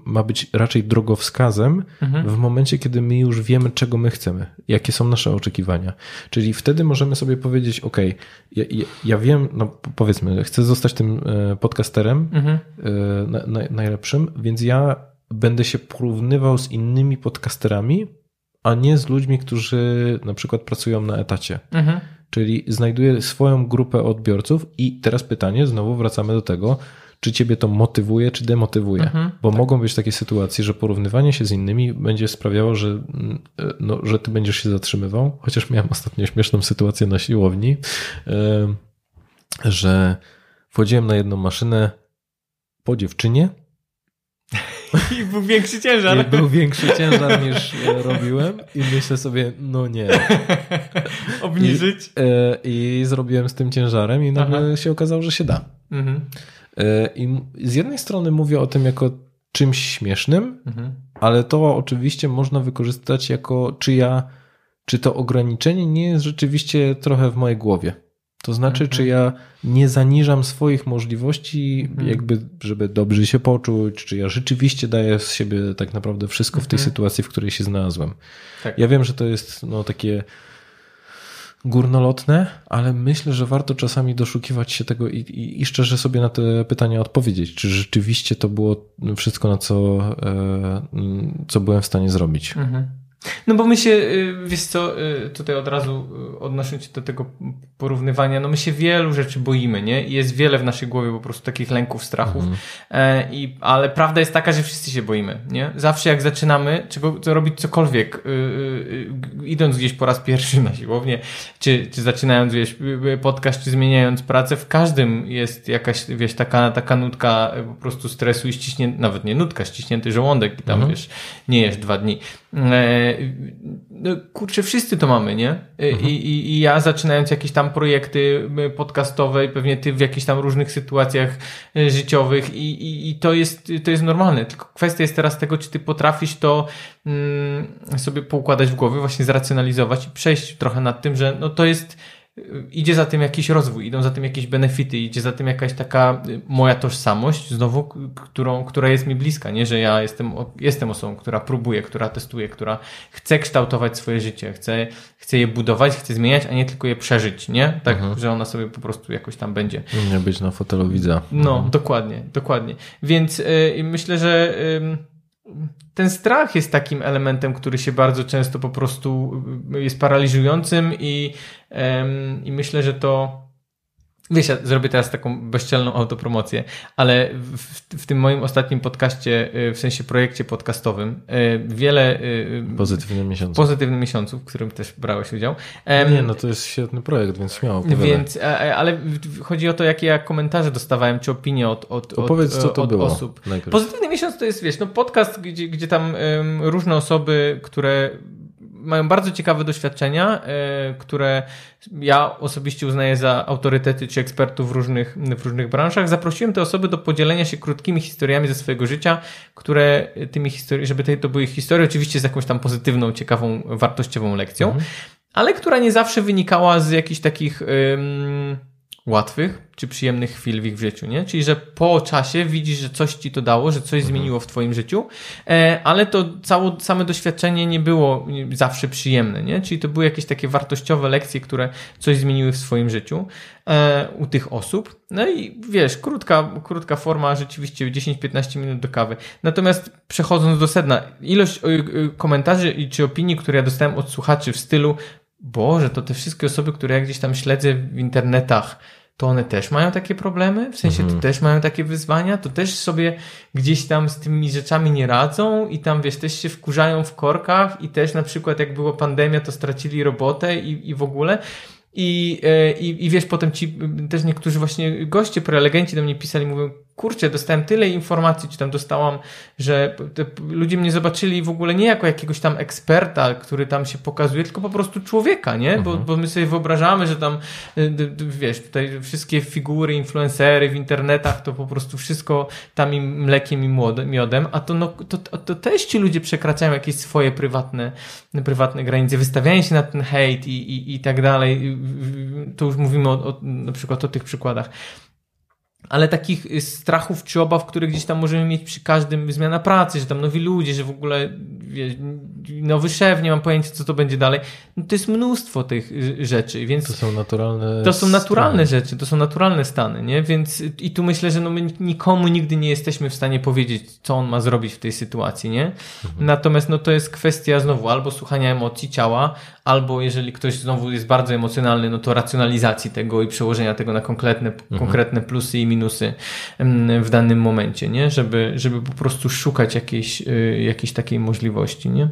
Speaker 1: ma być raczej drogowskazem
Speaker 2: Mhm.
Speaker 1: w momencie, kiedy my już wiemy, czego my chcemy, jakie są nasze oczekiwania. Czyli wtedy możemy sobie powiedzieć, ok, ja, ja, ja wiem, no powiedzmy, chcę zostać tym e, podcasterem
Speaker 2: Mhm.
Speaker 1: e, na, na, najlepszym, więc ja będę się porównywał z innymi podcasterami, a nie z ludźmi, którzy na przykład pracują na etacie.
Speaker 2: Mhm.
Speaker 1: Czyli znajduję swoją grupę odbiorców i teraz pytanie, znowu wracamy do tego, czy ciebie to motywuje, czy demotywuje.
Speaker 2: Mhm,
Speaker 1: Bo mogą być takie sytuacje, że porównywanie się z innymi będzie sprawiało, że, mm, e, no, że ty będziesz się zatrzymywał. Chociaż miałem ostatnio śmieszną sytuację na siłowni, e, że wchodziłem na jedną maszynę po dziewczynie <laughs>
Speaker 2: I był większy ciężar.
Speaker 1: i był większy ciężar niż e, robiłem i myślę sobie, no nie. <laughs>
Speaker 2: Obniżyć.
Speaker 1: E, I zrobiłem z tym ciężarem i nagle
Speaker 2: Aha.
Speaker 1: się okazało, że się da.
Speaker 2: Mhm.
Speaker 1: E, I z jednej strony mówię o tym jako czymś śmiesznym,
Speaker 2: Mhm.
Speaker 1: ale to oczywiście można wykorzystać jako, czy ja, czy to ograniczenie nie jest rzeczywiście trochę w mojej głowie. To znaczy,
Speaker 2: Mhm.
Speaker 1: czy ja nie zaniżam swoich możliwości,
Speaker 2: Mhm.
Speaker 1: jakby, żeby dobrze się poczuć, czy ja rzeczywiście daję z siebie tak naprawdę wszystko w tej
Speaker 2: Mhm.
Speaker 1: sytuacji, w której się znalazłem.
Speaker 2: Tak.
Speaker 1: Ja wiem, że to jest no, takie górnolotne, ale myślę, że warto czasami doszukiwać się tego i, i, i szczerze sobie na te pytania odpowiedzieć, czy rzeczywiście to było wszystko, na co, e, co byłem w stanie zrobić.
Speaker 2: Mhm. No bo my się, y, wiesz co, y, tutaj od razu y, odnosząc się do tego porównywania, no my się wielu rzeczy boimy, nie? I jest wiele w naszej głowie po prostu takich lęków, strachów, e, i, ale prawda jest taka, że wszyscy się boimy, nie? Zawsze jak zaczynamy czego, co robić cokolwiek, y, y, idąc gdzieś po raz pierwszy na siłownię, czy, czy zaczynając, wiesz, podcast, czy zmieniając pracę, w każdym jest jakaś, wiesz, taka, taka nutka po prostu stresu i ściśnięty, nawet nie nutka, ściśnięty żołądek i tam,
Speaker 1: Mhm.
Speaker 2: wiesz, nie jesz dwa dni. E, no, kurczę, wszyscy to mamy, nie? E, I, i, I ja zaczynając jakieś tam projekty e, podcastowe i pewnie ty w jakichś tam różnych sytuacjach życiowych i, i, i to jest, to jest normalne. Tylko kwestia jest teraz tego, czy ty potrafisz to mm, sobie poukładać w głowie, właśnie zracjonalizować i przejść trochę nad tym, że no to jest idzie za tym jakiś rozwój, idą za tym jakieś benefity, idzie za tym jakaś taka y, moja tożsamość, znowu, którą, która jest mi bliska, nie, że ja jestem, jestem osobą, która próbuje, która testuje, która chce kształtować swoje życie, chce, chce je budować, chce zmieniać, a nie tylko je przeżyć, nie? Tak, że ona sobie po prostu jakoś tam będzie.
Speaker 1: Nie być na fotelu widza.
Speaker 2: No, dokładnie, dokładnie. Więc y, myślę, że ym, ten strach jest takim elementem, który się bardzo często po prostu y, jest paraliżującym i, i myślę, że to Wiesz, ja zrobię teraz taką bezczelną autopromocję, ale w, w tym moim ostatnim podcaście, y, w sensie projekcie podcastowym, y, wiele y,
Speaker 1: Pozytywny miesiąc.
Speaker 2: pozytywnych miesiąców, w którym też brałeś udział. Em,
Speaker 1: Nie, no to jest świetny projekt, więc śmiało opowiadaj.
Speaker 2: więc, e, e, ale chodzi o to, jakie ja komentarze dostawałem, czy opinie od, od,
Speaker 1: To powiedz,
Speaker 2: od,
Speaker 1: co to
Speaker 2: od
Speaker 1: było
Speaker 2: osób.
Speaker 1: najpierw.
Speaker 2: Pozytywny miesiąc to jest, wiesz, no podcast, gdzie, gdzie tam em, różne osoby, które mają bardzo ciekawe doświadczenia, e, które ja osobiście uznaję za autorytety czy ekspertów w różnych, w różnych branżach. Zaprosiłem te osoby do podzielenia się krótkimi historiami ze swojego życia, które tymi historii, żeby te, to były historie oczywiście z jakąś tam pozytywną, ciekawą, wartościową lekcją,
Speaker 1: Mhm.
Speaker 2: ale która nie zawsze wynikała z jakichś takich ym, łatwych czy przyjemnych chwil w ich życiu, nie? Czyli, że po czasie widzisz, że coś ci to dało, że coś zmieniło w twoim życiu, e, ale to całe, same doświadczenie nie było zawsze przyjemne, nie? Czyli to były jakieś takie wartościowe lekcje, które coś zmieniły w swoim życiu e, u tych osób. No i wiesz, krótka, krótka forma, rzeczywiście 10-15 minut do kawy. Natomiast przechodząc do sedna, ilość y, y, komentarzy czy opinii, które ja dostałem od słuchaczy w stylu Boże, to te wszystkie osoby, które ja gdzieś tam śledzę w internetach, to one też mają takie problemy? W sensie to też mają takie wyzwania? To też sobie gdzieś tam z tymi rzeczami nie radzą i tam, wiesz, też się wkurzają w korkach i też na przykład jak była pandemia, to stracili robotę i, i w ogóle. I, e, i, I wiesz, potem ci też niektórzy właśnie goście, prelegenci do mnie pisali, mówią, kurczę, dostałem tyle informacji, czy tam dostałam, że ludzie mnie zobaczyli w ogóle nie jako jakiegoś tam eksperta, który tam się pokazuje, tylko po prostu człowieka, nie? Bo, bo my sobie wyobrażamy, że tam, y, wiesz, tutaj wszystkie figury, influencery w internetach, to po prostu wszystko tam im mlekiem i miodem, a to, no, to, to, też ci ludzie przekraczają jakieś swoje prywatne, prywatne granice, wystawiają się na ten hejt i, i, i tak dalej. To już mówimy o, o, na przykład o tych przykładach ale takich y, strachów czy obaw, które gdzieś tam możemy mieć przy każdym zmiana pracy, że tam nowi ludzie, że w ogóle wie, nowy szef, nie mam pojęcia, co to będzie dalej. No to jest mnóstwo tych y, rzeczy, więc
Speaker 1: To są naturalne.
Speaker 2: to są naturalne
Speaker 1: stany.
Speaker 2: rzeczy, to są naturalne stany, nie? Więc i tu myślę, że no my nikomu nigdy nie jesteśmy w stanie powiedzieć, co on ma zrobić w tej sytuacji, nie? Natomiast no to jest kwestia znowu albo słuchania emocji ciała, albo jeżeli ktoś znowu jest bardzo emocjonalny, no to racjonalizacji tego i przełożenia tego na konkretne, konkretne plusy i minusy w danym momencie, nie? Żeby, żeby po prostu szukać jakiejś, y, jakiejś takiej możliwości, nie?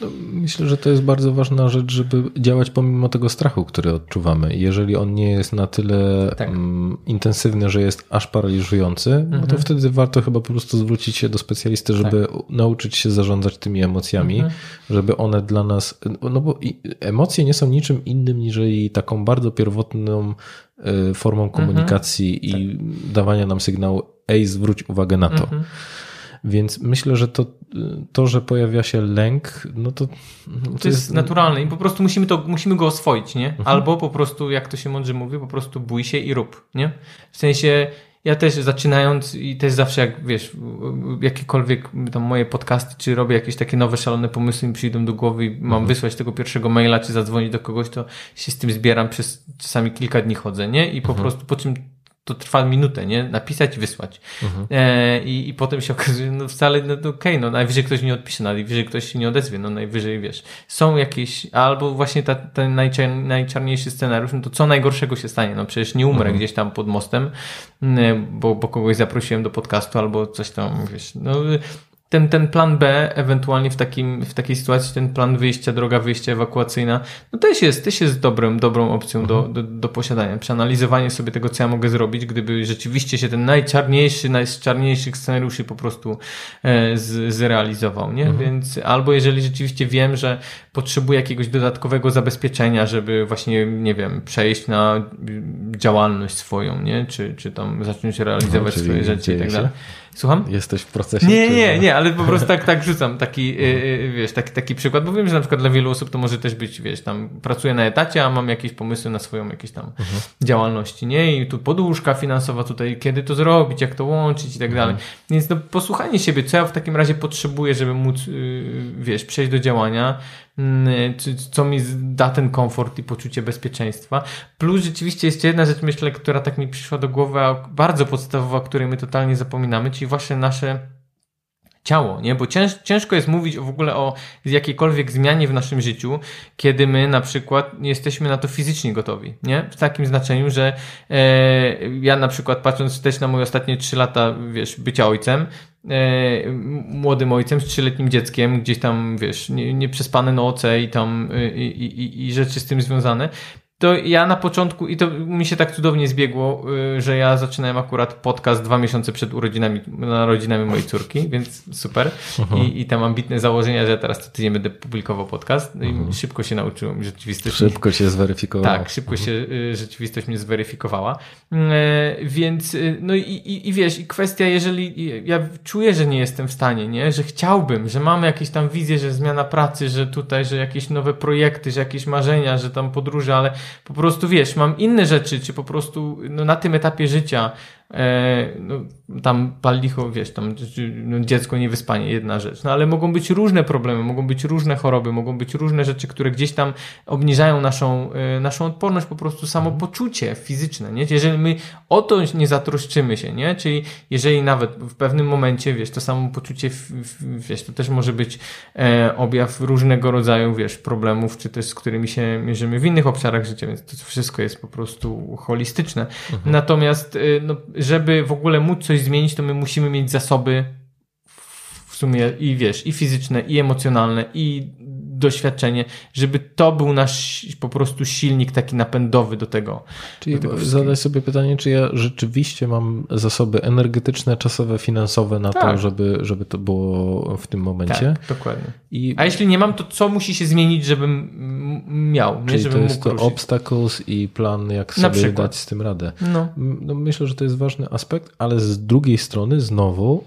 Speaker 1: No, myślę, że to jest bardzo ważna rzecz, żeby działać pomimo tego strachu, który odczuwamy. Jeżeli on nie jest na tyle
Speaker 2: Tak.
Speaker 1: mm, intensywny, że jest aż paraliżujący, no to wtedy warto chyba po prostu zwrócić się do specjalisty, żeby u- nauczyć się zarządzać tymi emocjami, żeby one dla nas. No bo emocje nie są niczym innym niż taką bardzo pierwotną formą komunikacji i dawania nam sygnału, ej, zwróć uwagę na to. Więc myślę, że to, to że pojawia się lęk, no to.
Speaker 2: No to, to jest, jest, naturalne i po prostu musimy, to, musimy go oswoić, nie? Mhm. Albo po prostu, jak to się mądrze mówi, po prostu bój się i rób, nie? W sensie ja też zaczynając i też zawsze jak wiesz, jakiekolwiek tam moje podcasty, czy robię jakieś takie nowe, szalone pomysły mi przyjdą do głowy i mam mhm. wysłać tego pierwszego maila, czy zadzwonić do kogoś, to się z tym zbieram przez czasami kilka dni chodzę, nie? I po mhm. prostu po czym to trwa minutę, nie? Napisać i wysłać. Mhm. E, i, I potem się <laughs> okazuje, no wcale, no okej, okay, no najwyżej ktoś nie odpisze, no, najwyżej ktoś się nie odezwie, no najwyżej, wiesz, są jakieś, albo właśnie ta, ten najczar, najczarniejszy scenariusz, no to co najgorszego się stanie? No przecież nie umrę mhm. gdzieś tam pod mostem, bo, bo kogoś zaprosiłem do podcastu albo coś tam, wiesz, no ten, ten plan B, ewentualnie w, takim, w takiej sytuacji, ten plan wyjścia, droga wyjścia ewakuacyjna, no też jest, też jest dobrym, dobrą opcją do, do, do posiadania. Przeanalizowanie sobie tego, co ja mogę zrobić, gdyby rzeczywiście się ten najczarniejszy, najczarniejszych scenariuszy po prostu e, z, zrealizował, nie? Mhm. Więc albo jeżeli rzeczywiście wiem, że potrzebuję jakiegoś dodatkowego zabezpieczenia, żeby właśnie, nie wiem, przejść na działalność swoją, nie? Czy, czy tam zacząć realizować no, swoje rzeczy i tak dalej. Słucham?
Speaker 1: Jesteś w procesie.
Speaker 2: Nie, nie, nie, ale po prostu tak, <laughs> tak rzucam taki, yy, wiesz, taki, taki przykład, bo wiem, że na przykład dla wielu osób to może też być, wiesz, tam pracuję na etacie, a mam jakieś pomysły na swoją jakieś tam mhm. działalności, nie? I tu poduszka finansowa tutaj, kiedy to zrobić, jak to łączyć i tak mhm. dalej. Więc no, posłuchanie siebie, co ja w takim razie potrzebuję, żeby móc, yy, wiesz, przejść do działania, co mi da ten komfort i poczucie bezpieczeństwa. Plus rzeczywiście jest jedna rzecz, myślę, która tak mi przyszła do głowy, a bardzo podstawowa, o której my totalnie zapominamy, czyli właśnie nasze ciało, nie? Bo cięż, ciężko jest mówić w ogóle o jakiejkolwiek zmianie w naszym życiu, kiedy my na przykład nie jesteśmy na to fizycznie gotowi, nie? W takim znaczeniu, że e, ja na przykład patrząc też na moje ostatnie trzy lata, wiesz, bycia ojcem, e, młodym ojcem z trzyletnim dzieckiem, gdzieś tam, wiesz, nieprzespane nie noce i tam y, i, i, i rzeczy z tym związane, to ja na początku, i to mi się tak cudownie zbiegło, y, że ja zaczynałem akurat podcast dwa miesiące przed urodzinami, narodzinami mojej córki, więc super. I, I tam ambitne założenia, że ja teraz co tydzień będę publikował podcast. No i szybko się nauczyłem rzeczywistość.
Speaker 1: Szybko się zweryfikowało.
Speaker 2: Tak, szybko się y, rzeczywistość mnie zweryfikowała. Y, więc, no i, i, i wiesz, i kwestia, jeżeli ja czuję, że nie jestem w stanie, nie, że chciałbym, że mamy jakieś tam wizje, że zmiana pracy, że tutaj, że jakieś nowe projekty, że jakieś marzenia, że tam podróże, ale po prostu wiesz, mam inne rzeczy, czy po prostu no, na tym etapie życia no, tam pal licho, wiesz, tam no, dziecko niewyspanie, jedna rzecz. No ale mogą być różne problemy, mogą być różne choroby, mogą być różne rzeczy, które gdzieś tam obniżają naszą, e, naszą odporność, po prostu samopoczucie fizyczne, nie? Jeżeli my o to nie zatroszczymy się, nie? Czyli jeżeli nawet w pewnym momencie, wiesz, to samopoczucie, wiesz, to też może być e, objaw różnego rodzaju, wiesz, problemów, czy też z którymi się mierzymy w innych obszarach życia, więc to wszystko jest po prostu holistyczne. Mhm. Natomiast, no, żeby w ogóle móc coś zmienić, to my musimy mieć zasoby w sumie i wiesz, i fizyczne, i emocjonalne, i doświadczenie, żeby to był nasz po prostu silnik taki napędowy do tego.
Speaker 1: Czyli do tego zadaj sobie pytanie, czy ja rzeczywiście mam zasoby energetyczne, czasowe, finansowe na tak. to, żeby, żeby to było w tym momencie.
Speaker 2: Tak, dokładnie. I... A jeśli nie mam, to co musi się zmienić, żebym miał?
Speaker 1: Nie? Czyli żebym to jest to ruszyć. obstacles i plan, jak sobie dać z tym radę. No. no. Myślę, że to jest ważny aspekt, ale z drugiej strony znowu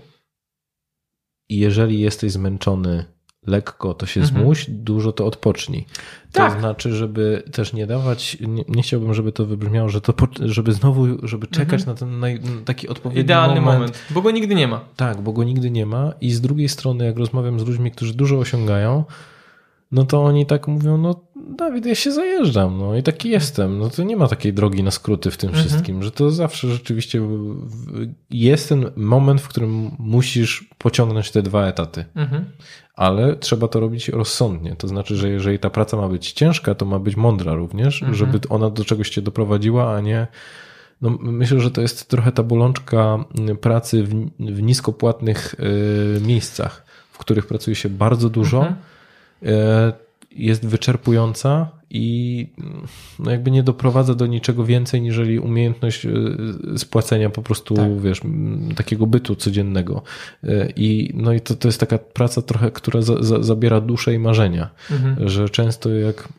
Speaker 1: jeżeli jesteś zmęczony lekko to się mhm. zmuś, dużo to odpocznij. To tak. znaczy, żeby też nie dawać, nie, nie, chciałbym, żeby to wybrzmiało, że to, żeby znowu, żeby czekać mhm. na ten naj, taki odpowiedni
Speaker 2: Idealny
Speaker 1: moment.
Speaker 2: moment. Bo go nigdy nie ma.
Speaker 1: Tak, bo go nigdy nie ma i z drugiej strony, jak rozmawiam z ludźmi, którzy dużo osiągają, no to oni tak mówią, no Dawid, ja się zajeżdżam, no i taki jestem. No to nie ma takiej drogi na skróty w tym mhm. wszystkim, że to zawsze rzeczywiście jest ten moment, w którym musisz pociągnąć te dwa etaty. Mhm. Ale trzeba to robić rozsądnie. To znaczy, że jeżeli ta praca ma być ciężka, to ma być mądra również, mhm. żeby ona do czegoś cię doprowadziła, a nie no, myślę, że to jest trochę ta bolączka pracy w, w niskopłatnych y, miejscach, w których pracuje się bardzo dużo. Mhm. Y, jest wyczerpująca i no jakby nie doprowadza do niczego więcej, niżeli umiejętność e, spłacenia po prostu, tak. wiesz, takiego bytu codziennego. E, I, no i to, to jest taka praca trochę, która za, za, zabiera duszę i marzenia, mhm. że często jak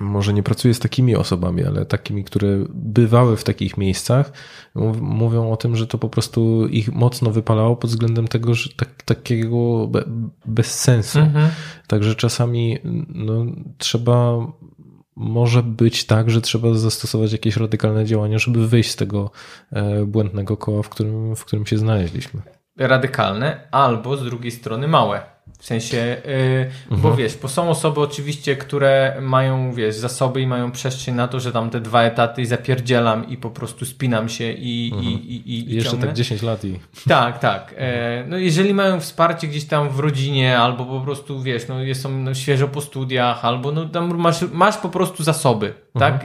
Speaker 1: może nie pracuję z takimi osobami, ale takimi, które bywały w takich miejscach, mów- mówią o tym, że to po prostu ich mocno wypalało pod względem tego, że tak, takiego be, bez sensu.
Speaker 2: Mhm.
Speaker 1: Także czasami no, trzeba, może być tak, że trzeba zastosować jakieś radykalne działania, żeby wyjść z tego e, błędnego koła, w którym, w którym się znaleźliśmy.
Speaker 2: radykalne, albo z drugiej strony małe. W sensie, yy, bo wiesz, bo są osoby oczywiście, które mają, wiesz, zasoby i mają przestrzeń na to, że tam te dwa etaty i zapierdzielam i po prostu spinam się i, i, i, i,
Speaker 1: I
Speaker 2: i
Speaker 1: jeszcze
Speaker 2: ciągnę.
Speaker 1: tak 10 lat i
Speaker 2: Tak, tak. E, no jeżeli mają wsparcie gdzieś tam w rodzinie, albo po prostu, wiesz, no jest- są no, świeżo po studiach, albo no tam masz, masz po prostu zasoby, tak?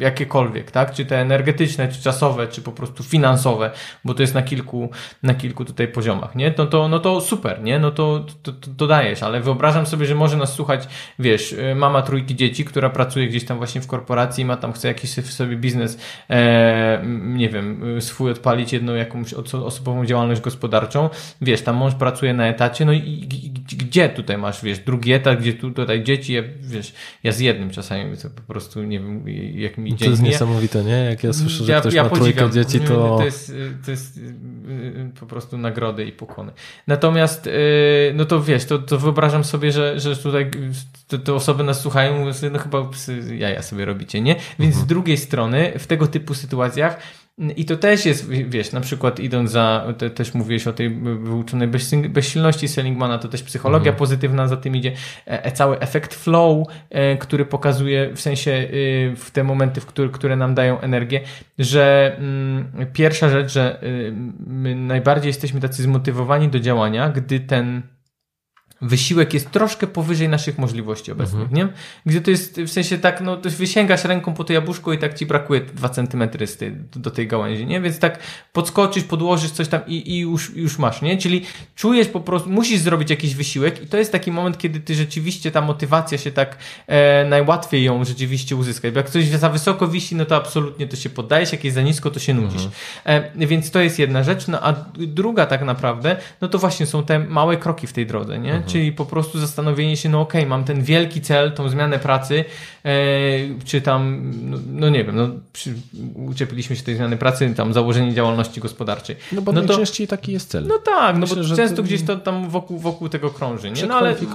Speaker 2: Jakiekolwiek, tak? Czy te energetyczne, czy czasowe, czy po prostu finansowe, bo to jest na kilku, na kilku tutaj poziomach, nie? No to, no to super, nie? No to, to, to, to dajesz, ale wyobrażam sobie, że może nas słuchać, wiesz, y, mama trójki dzieci, która pracuje gdzieś tam właśnie w korporacji, ma tam, chce jakiś sobie- biznes, e, nie wiem, y, swój odpalić jedną jakąś oso- osobową działalność gospodarczą, wiesz, tam mąż pracuje na etacie, no i, i, gdzie tutaj masz, wiesz, drugi etat, gdzie tu, tutaj dzieci, ja, wiesz, ja z jednym czasami po prostu, nie wiem, jak mi
Speaker 1: to
Speaker 2: dzień
Speaker 1: jest
Speaker 2: mija.
Speaker 1: niesamowite, nie? Jak ja słyszę, że ktoś ma trójkę dzieci, to...
Speaker 2: To jest, to jest y, y, po prostu nagrody i pokłony. Natomiast, y, no to wiesz, to, to wyobrażam sobie, że, że tutaj te, te osoby nas słuchają, mówią no chyba psy jaja sobie robicie, nie? Więc z drugiej strony, w tego typu sytuacjach, i to też jest, wiesz, na przykład idąc za, te, też mówiłeś o tej wyuczonej bezsilności Seligmana, to też psychologia pozytywna za tym idzie, e, e, cały efekt flow, e, który pokazuje w sensie y, w te momenty, w które, które nam dają energię, że mm, pierwsza rzecz, że y, my najbardziej jesteśmy tacy zmotywowani do działania, gdy ten wysiłek jest troszkę powyżej naszych możliwości obecnych, nie? Gdzie to jest w sensie tak, no to wysięgasz ręką po to jabłuszko i tak ci brakuje 2 centymetry z tej, do tej gałęzi, nie? Więc tak podskoczysz, podłożysz coś tam i, i już, już masz, nie? Czyli czujesz po prostu, musisz zrobić jakiś wysiłek i to jest taki moment, kiedy ty rzeczywiście ta motywacja się tak e, najłatwiej ją rzeczywiście uzyskać, bo jak coś za wysoko wisi, no to absolutnie to się poddajesz, jak jest za nisko, to się nudzisz. E, więc to jest jedna rzecz, no a druga tak naprawdę, no to właśnie są te małe kroki w tej drodze, nie? Czyli po prostu zastanowienie się, no okej, mam ten wielki cel, tą zmianę pracy, e, czy tam, no, no nie wiem, no przy, uczepiliśmy się tej zmiany pracy, tam założenie działalności gospodarczej.
Speaker 1: No bo
Speaker 2: No to-
Speaker 1: najczęściej taki jest cel.
Speaker 2: No tak, no
Speaker 1: Myślę,
Speaker 2: bo
Speaker 1: że
Speaker 2: często
Speaker 1: to-
Speaker 2: gdzieś to tam wokół, wokół tego krąży, nie? No ale
Speaker 1: się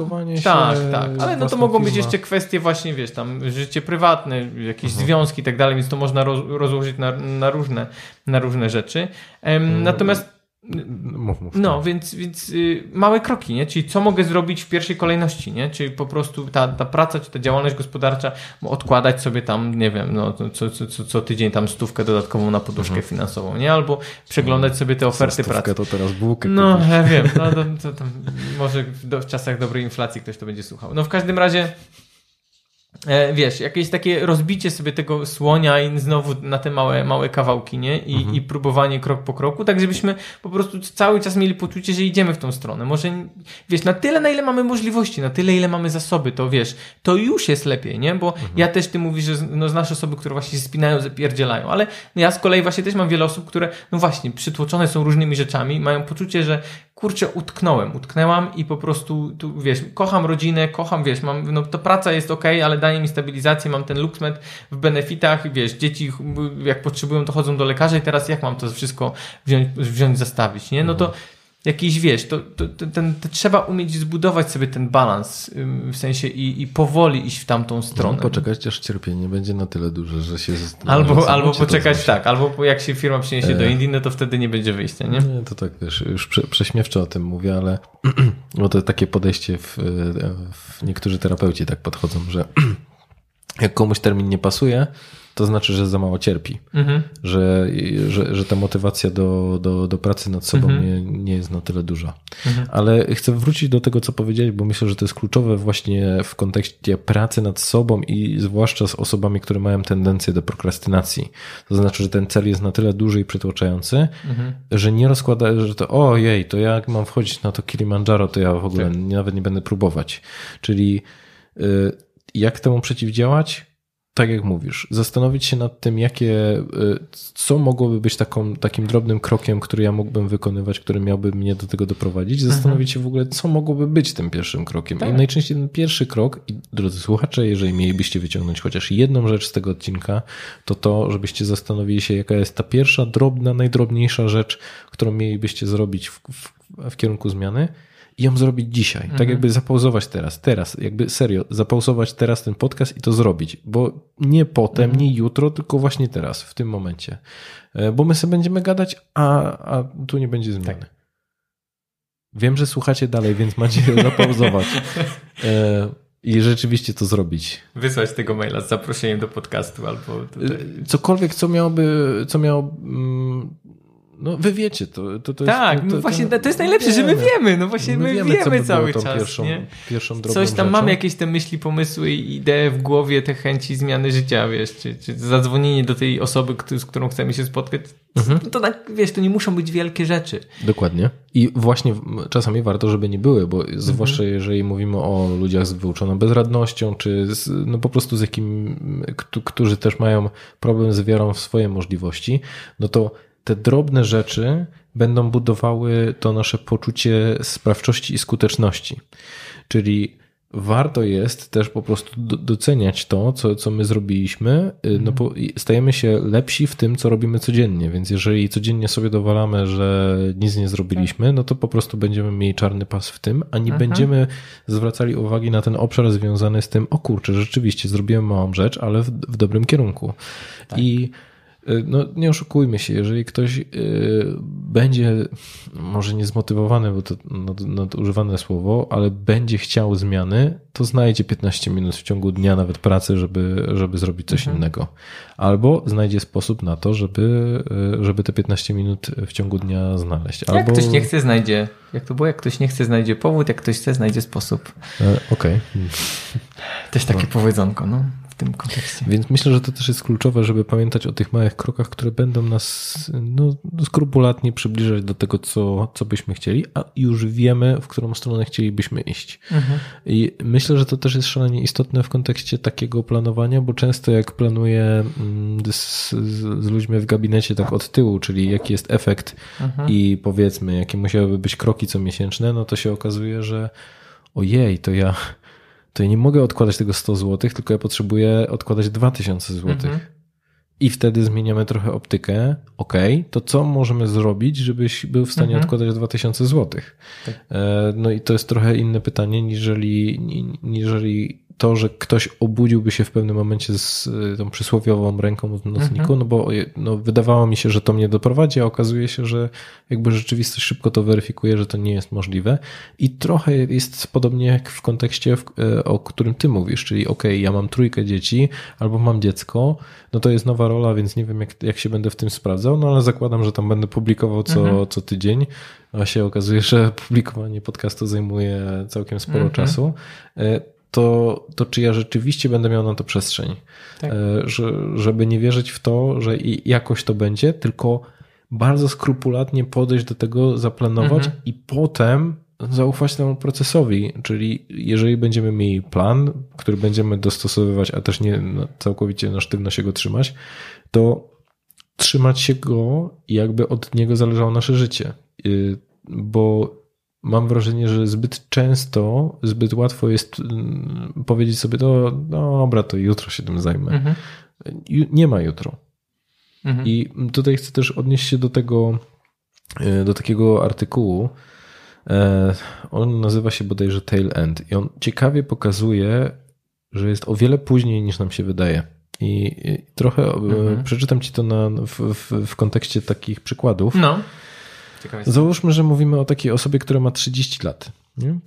Speaker 2: tak, tak, ale no to mogą być
Speaker 1: firma.
Speaker 2: jeszcze kwestie właśnie, wiesz, tam życie prywatne, jakieś związki i tak dalej, więc to można roz, rozłożyć na, na, różne, na różne rzeczy. Em, Natomiast
Speaker 1: Mów, mów.
Speaker 2: no, więc, więc y, małe kroki, nie? Czyli co mogę zrobić w pierwszej kolejności, nie? Czyli po prostu ta, ta praca, czy ta działalność gospodarcza, odkładać sobie tam, nie wiem, no, to co, co, co, tydzień tam stówkę dodatkową na poduszkę finansową, nie? Albo przeglądać sobie te oferty pracy.
Speaker 1: to teraz bułkę
Speaker 2: No, ja wiem, no, to, <laughs> to, tam, może w, do, w czasach dobrej inflacji ktoś to będzie słuchał. No w każdym razie wiesz, jakieś takie rozbicie sobie tego słonia i znowu na te małe, małe kawałki, nie? I, I próbowanie krok po kroku, tak żebyśmy po prostu cały czas mieli poczucie, że idziemy w tą stronę. Może, wiesz, na tyle, na ile mamy możliwości, na tyle, ile mamy zasoby, to wiesz, to już jest lepiej, nie? Bo ja też, ty mówisz, że no, znasz osoby, które właśnie się spinają, zapierdzielają, ale ja z kolei właśnie też mam wiele osób, które, no właśnie, przytłoczone są różnymi rzeczami, mają poczucie, że kurczę, utknąłem, utknęłam i po prostu, tu, wiesz, kocham rodzinę, kocham, wiesz, mam, no to praca jest ok, ale daje mi stabilizację, mam ten luksmet w benefitach, wiesz, dzieci jak potrzebują, to chodzą do lekarza i teraz jak mam to wszystko wziąć, wziąć zastawić, nie? No to jakiś, wiesz, to, to, to, ten, to trzeba umieć zbudować sobie ten balans, w sensie i, i powoli iść w tamtą
Speaker 1: No,
Speaker 2: stronę.
Speaker 1: poczekać, aż cierpienie będzie na tyle duże, że się
Speaker 2: Albo, albo poczekać tak, albo jak się firma przyniesie do
Speaker 1: E.
Speaker 2: Indii, no to wtedy nie będzie wyjścia, nie?
Speaker 1: Nie, to tak wiesz, już prze, prześmiewczo o tym mówię, ale <clears throat> bo to takie podejście w, w niektórzy terapeuci tak podchodzą, że <clears throat> jak komuś termin nie pasuje, to znaczy, że za mało cierpi,
Speaker 2: Mhm.
Speaker 1: że, że, że ta motywacja do, do, do pracy nad sobą
Speaker 2: Mhm.
Speaker 1: nie, nie jest na tyle duża. Ale chcę wrócić do tego, co powiedziałeś, bo myślę, że to jest kluczowe właśnie w kontekście pracy nad sobą i zwłaszcza z osobami, które mają tendencję do prokrastynacji. To znaczy, że ten cel jest na tyle duży i przytłaczający,
Speaker 2: Mhm.
Speaker 1: że nie rozkłada, że to ojej, to jak mam wchodzić na to Kilimandżaro, to ja w ogóle
Speaker 2: Tak.
Speaker 1: nawet nie będę próbować. Czyli y, jak temu przeciwdziałać? Tak jak mówisz, zastanowić się nad tym, jakie, y, co mogłoby być taką, takim drobnym krokiem, który ja mógłbym wykonywać, który miałby mnie do tego doprowadzić, zastanowić się w ogóle, co mogłoby być tym pierwszym krokiem.
Speaker 2: Tak.
Speaker 1: I najczęściej ten pierwszy krok, i drodzy słuchacze, jeżeli mielibyście wyciągnąć chociaż jedną rzecz z tego odcinka, to to, żebyście zastanowili się, jaka jest ta pierwsza, drobna, najdrobniejsza rzecz, którą mielibyście zrobić w, w, w kierunku zmiany i ją zrobić dzisiaj.
Speaker 2: Mhm.
Speaker 1: Tak jakby zapauzować teraz, teraz, jakby serio, zapauzować teraz ten podcast i to zrobić, bo nie potem,
Speaker 2: Mhm.
Speaker 1: nie jutro, tylko właśnie teraz, w tym momencie. E, Bo my sobie będziemy gadać, a, a tu nie będzie zmiany.
Speaker 2: Tak.
Speaker 1: Wiem, że słuchacie dalej, więc macie zapauzować e, i rzeczywiście to zrobić.
Speaker 2: Wysłać tego maila z zaproszeniem do podcastu albo tutaj.
Speaker 1: E, Cokolwiek, co miałoby, co miało, mm, no wy wiecie, to, to, to
Speaker 2: tak,
Speaker 1: jest...
Speaker 2: no właśnie to jest najlepsze, że my wiemy, no właśnie my, wiemy,
Speaker 1: co by
Speaker 2: cały czas,
Speaker 1: pierwszą,
Speaker 2: nie?
Speaker 1: pierwszą
Speaker 2: Coś tam
Speaker 1: rzeczą.
Speaker 2: mamy jakieś te myśli, pomysły i idee w głowie, te chęci zmiany życia, wiesz, czy, czy zadzwonienie do tej osoby, z którą chcemy się spotkać.
Speaker 1: Mhm.
Speaker 2: To tak, wiesz, to nie muszą być wielkie rzeczy.
Speaker 1: Dokładnie. I właśnie czasami warto, żeby nie były, bo
Speaker 2: Mhm.
Speaker 1: zwłaszcza jeżeli mówimy o ludziach z wyuczoną bezradnością, czy z, no po prostu z jakim, któ- którzy też mają problem z wiarą w swoje możliwości, no to te drobne rzeczy będą budowały to nasze poczucie sprawczości i skuteczności. Czyli warto jest też po prostu do- doceniać to, co, co my zrobiliśmy, y, no bo i stajemy się lepsi w tym, co robimy codziennie, więc jeżeli codziennie sobie dowalamy, że nic nie zrobiliśmy, no to po prostu będziemy mieli czarny pas w tym, a nie będziemy zwracali uwagi na ten obszar związany z tym, o kurczę, rzeczywiście zrobiłem małą rzecz, ale w, w dobrym kierunku. I y, no, nie oszukujmy się, jeżeli ktoś y, będzie, może nie zmotywowany, bo to nad- nadużywane słowo, ale będzie chciał zmiany, to znajdzie 15 minut w ciągu dnia, nawet pracy, żeby, żeby zrobić coś innego. Albo znajdzie sposób na to, żeby, y, żeby te 15 minut w ciągu dnia znaleźć. Albo...
Speaker 2: Jak ktoś nie chce, znajdzie. Jak to było? Jak ktoś nie chce, znajdzie powód, jak ktoś chce, znajdzie sposób.
Speaker 1: E, Okej.
Speaker 2: Też takie powiedzonko, no, w tym kontekście.
Speaker 1: Więc myślę, że to też jest kluczowe, żeby pamiętać o tych małych krokach, które będą nas no, skrupulatnie przybliżać do tego, co, co byśmy chcieli, a już wiemy, w którą stronę chcielibyśmy iść. I myślę, że to też jest szalenie istotne w kontekście takiego planowania, bo często jak planuję mm, z, z, ludźmi w gabinecie tak od tyłu, czyli jaki jest efekt i powiedzmy, jakie musiałyby być kroki co miesięczne, no to się okazuje, że ojej, to ja to ja nie mogę odkładać tego 100 zł, tylko ja potrzebuję odkładać 2000 zł. I wtedy zmieniamy trochę optykę. Ok, to co możemy zrobić, żebyś był w stanie odkładać 2000 zł? E, No i to jest trochę inne pytanie, niżeli, ni- niżeli to, że ktoś obudziłby się w pewnym momencie z y, tą przysłowiową ręką w nocniku, no bo no, wydawało mi się, że to mnie doprowadzi, a okazuje się, że jakby rzeczywistość szybko to weryfikuje, że to nie jest możliwe. I trochę jest podobnie jak w kontekście, e, o którym ty mówisz, czyli ok, ja mam trójkę dzieci albo mam dziecko, no to jest nowa rola, więc nie wiem jak, jak się będę w tym sprawdzał, no ale zakładam, że tam będę publikował co, co tydzień, a się okazuje, że <laughs> publikowanie podcastu zajmuje całkiem sporo czasu. To, to czy ja rzeczywiście będę miał na to przestrzeń.
Speaker 2: Tak.
Speaker 1: E, Że, żeby nie wierzyć w to, że i jakoś to będzie, tylko bardzo skrupulatnie podejść do tego, zaplanować i potem zaufać temu procesowi. Czyli jeżeli będziemy mieli plan, który będziemy dostosowywać, a też nie całkowicie na sztywno się go trzymać, to trzymać się go jakby od niego zależało nasze życie. Y, Bo mam wrażenie, że zbyt często, zbyt łatwo jest mm, powiedzieć sobie, no dobra, to jutro się tym zajmę.
Speaker 2: Mhm.
Speaker 1: Nie ma jutro.
Speaker 2: Mhm.
Speaker 1: I tutaj chcę też odnieść się do tego, e, do takiego artykułu. E, On nazywa się bodajże Tail End i on ciekawie pokazuje, że jest o wiele później niż nam się wydaje. I i trochę e,
Speaker 2: Mhm.
Speaker 1: przeczytam ci to na, w, w, w kontekście takich przykładów.
Speaker 2: No.
Speaker 1: Załóżmy, że mówimy o takiej osobie, która ma 30 lat. Nie?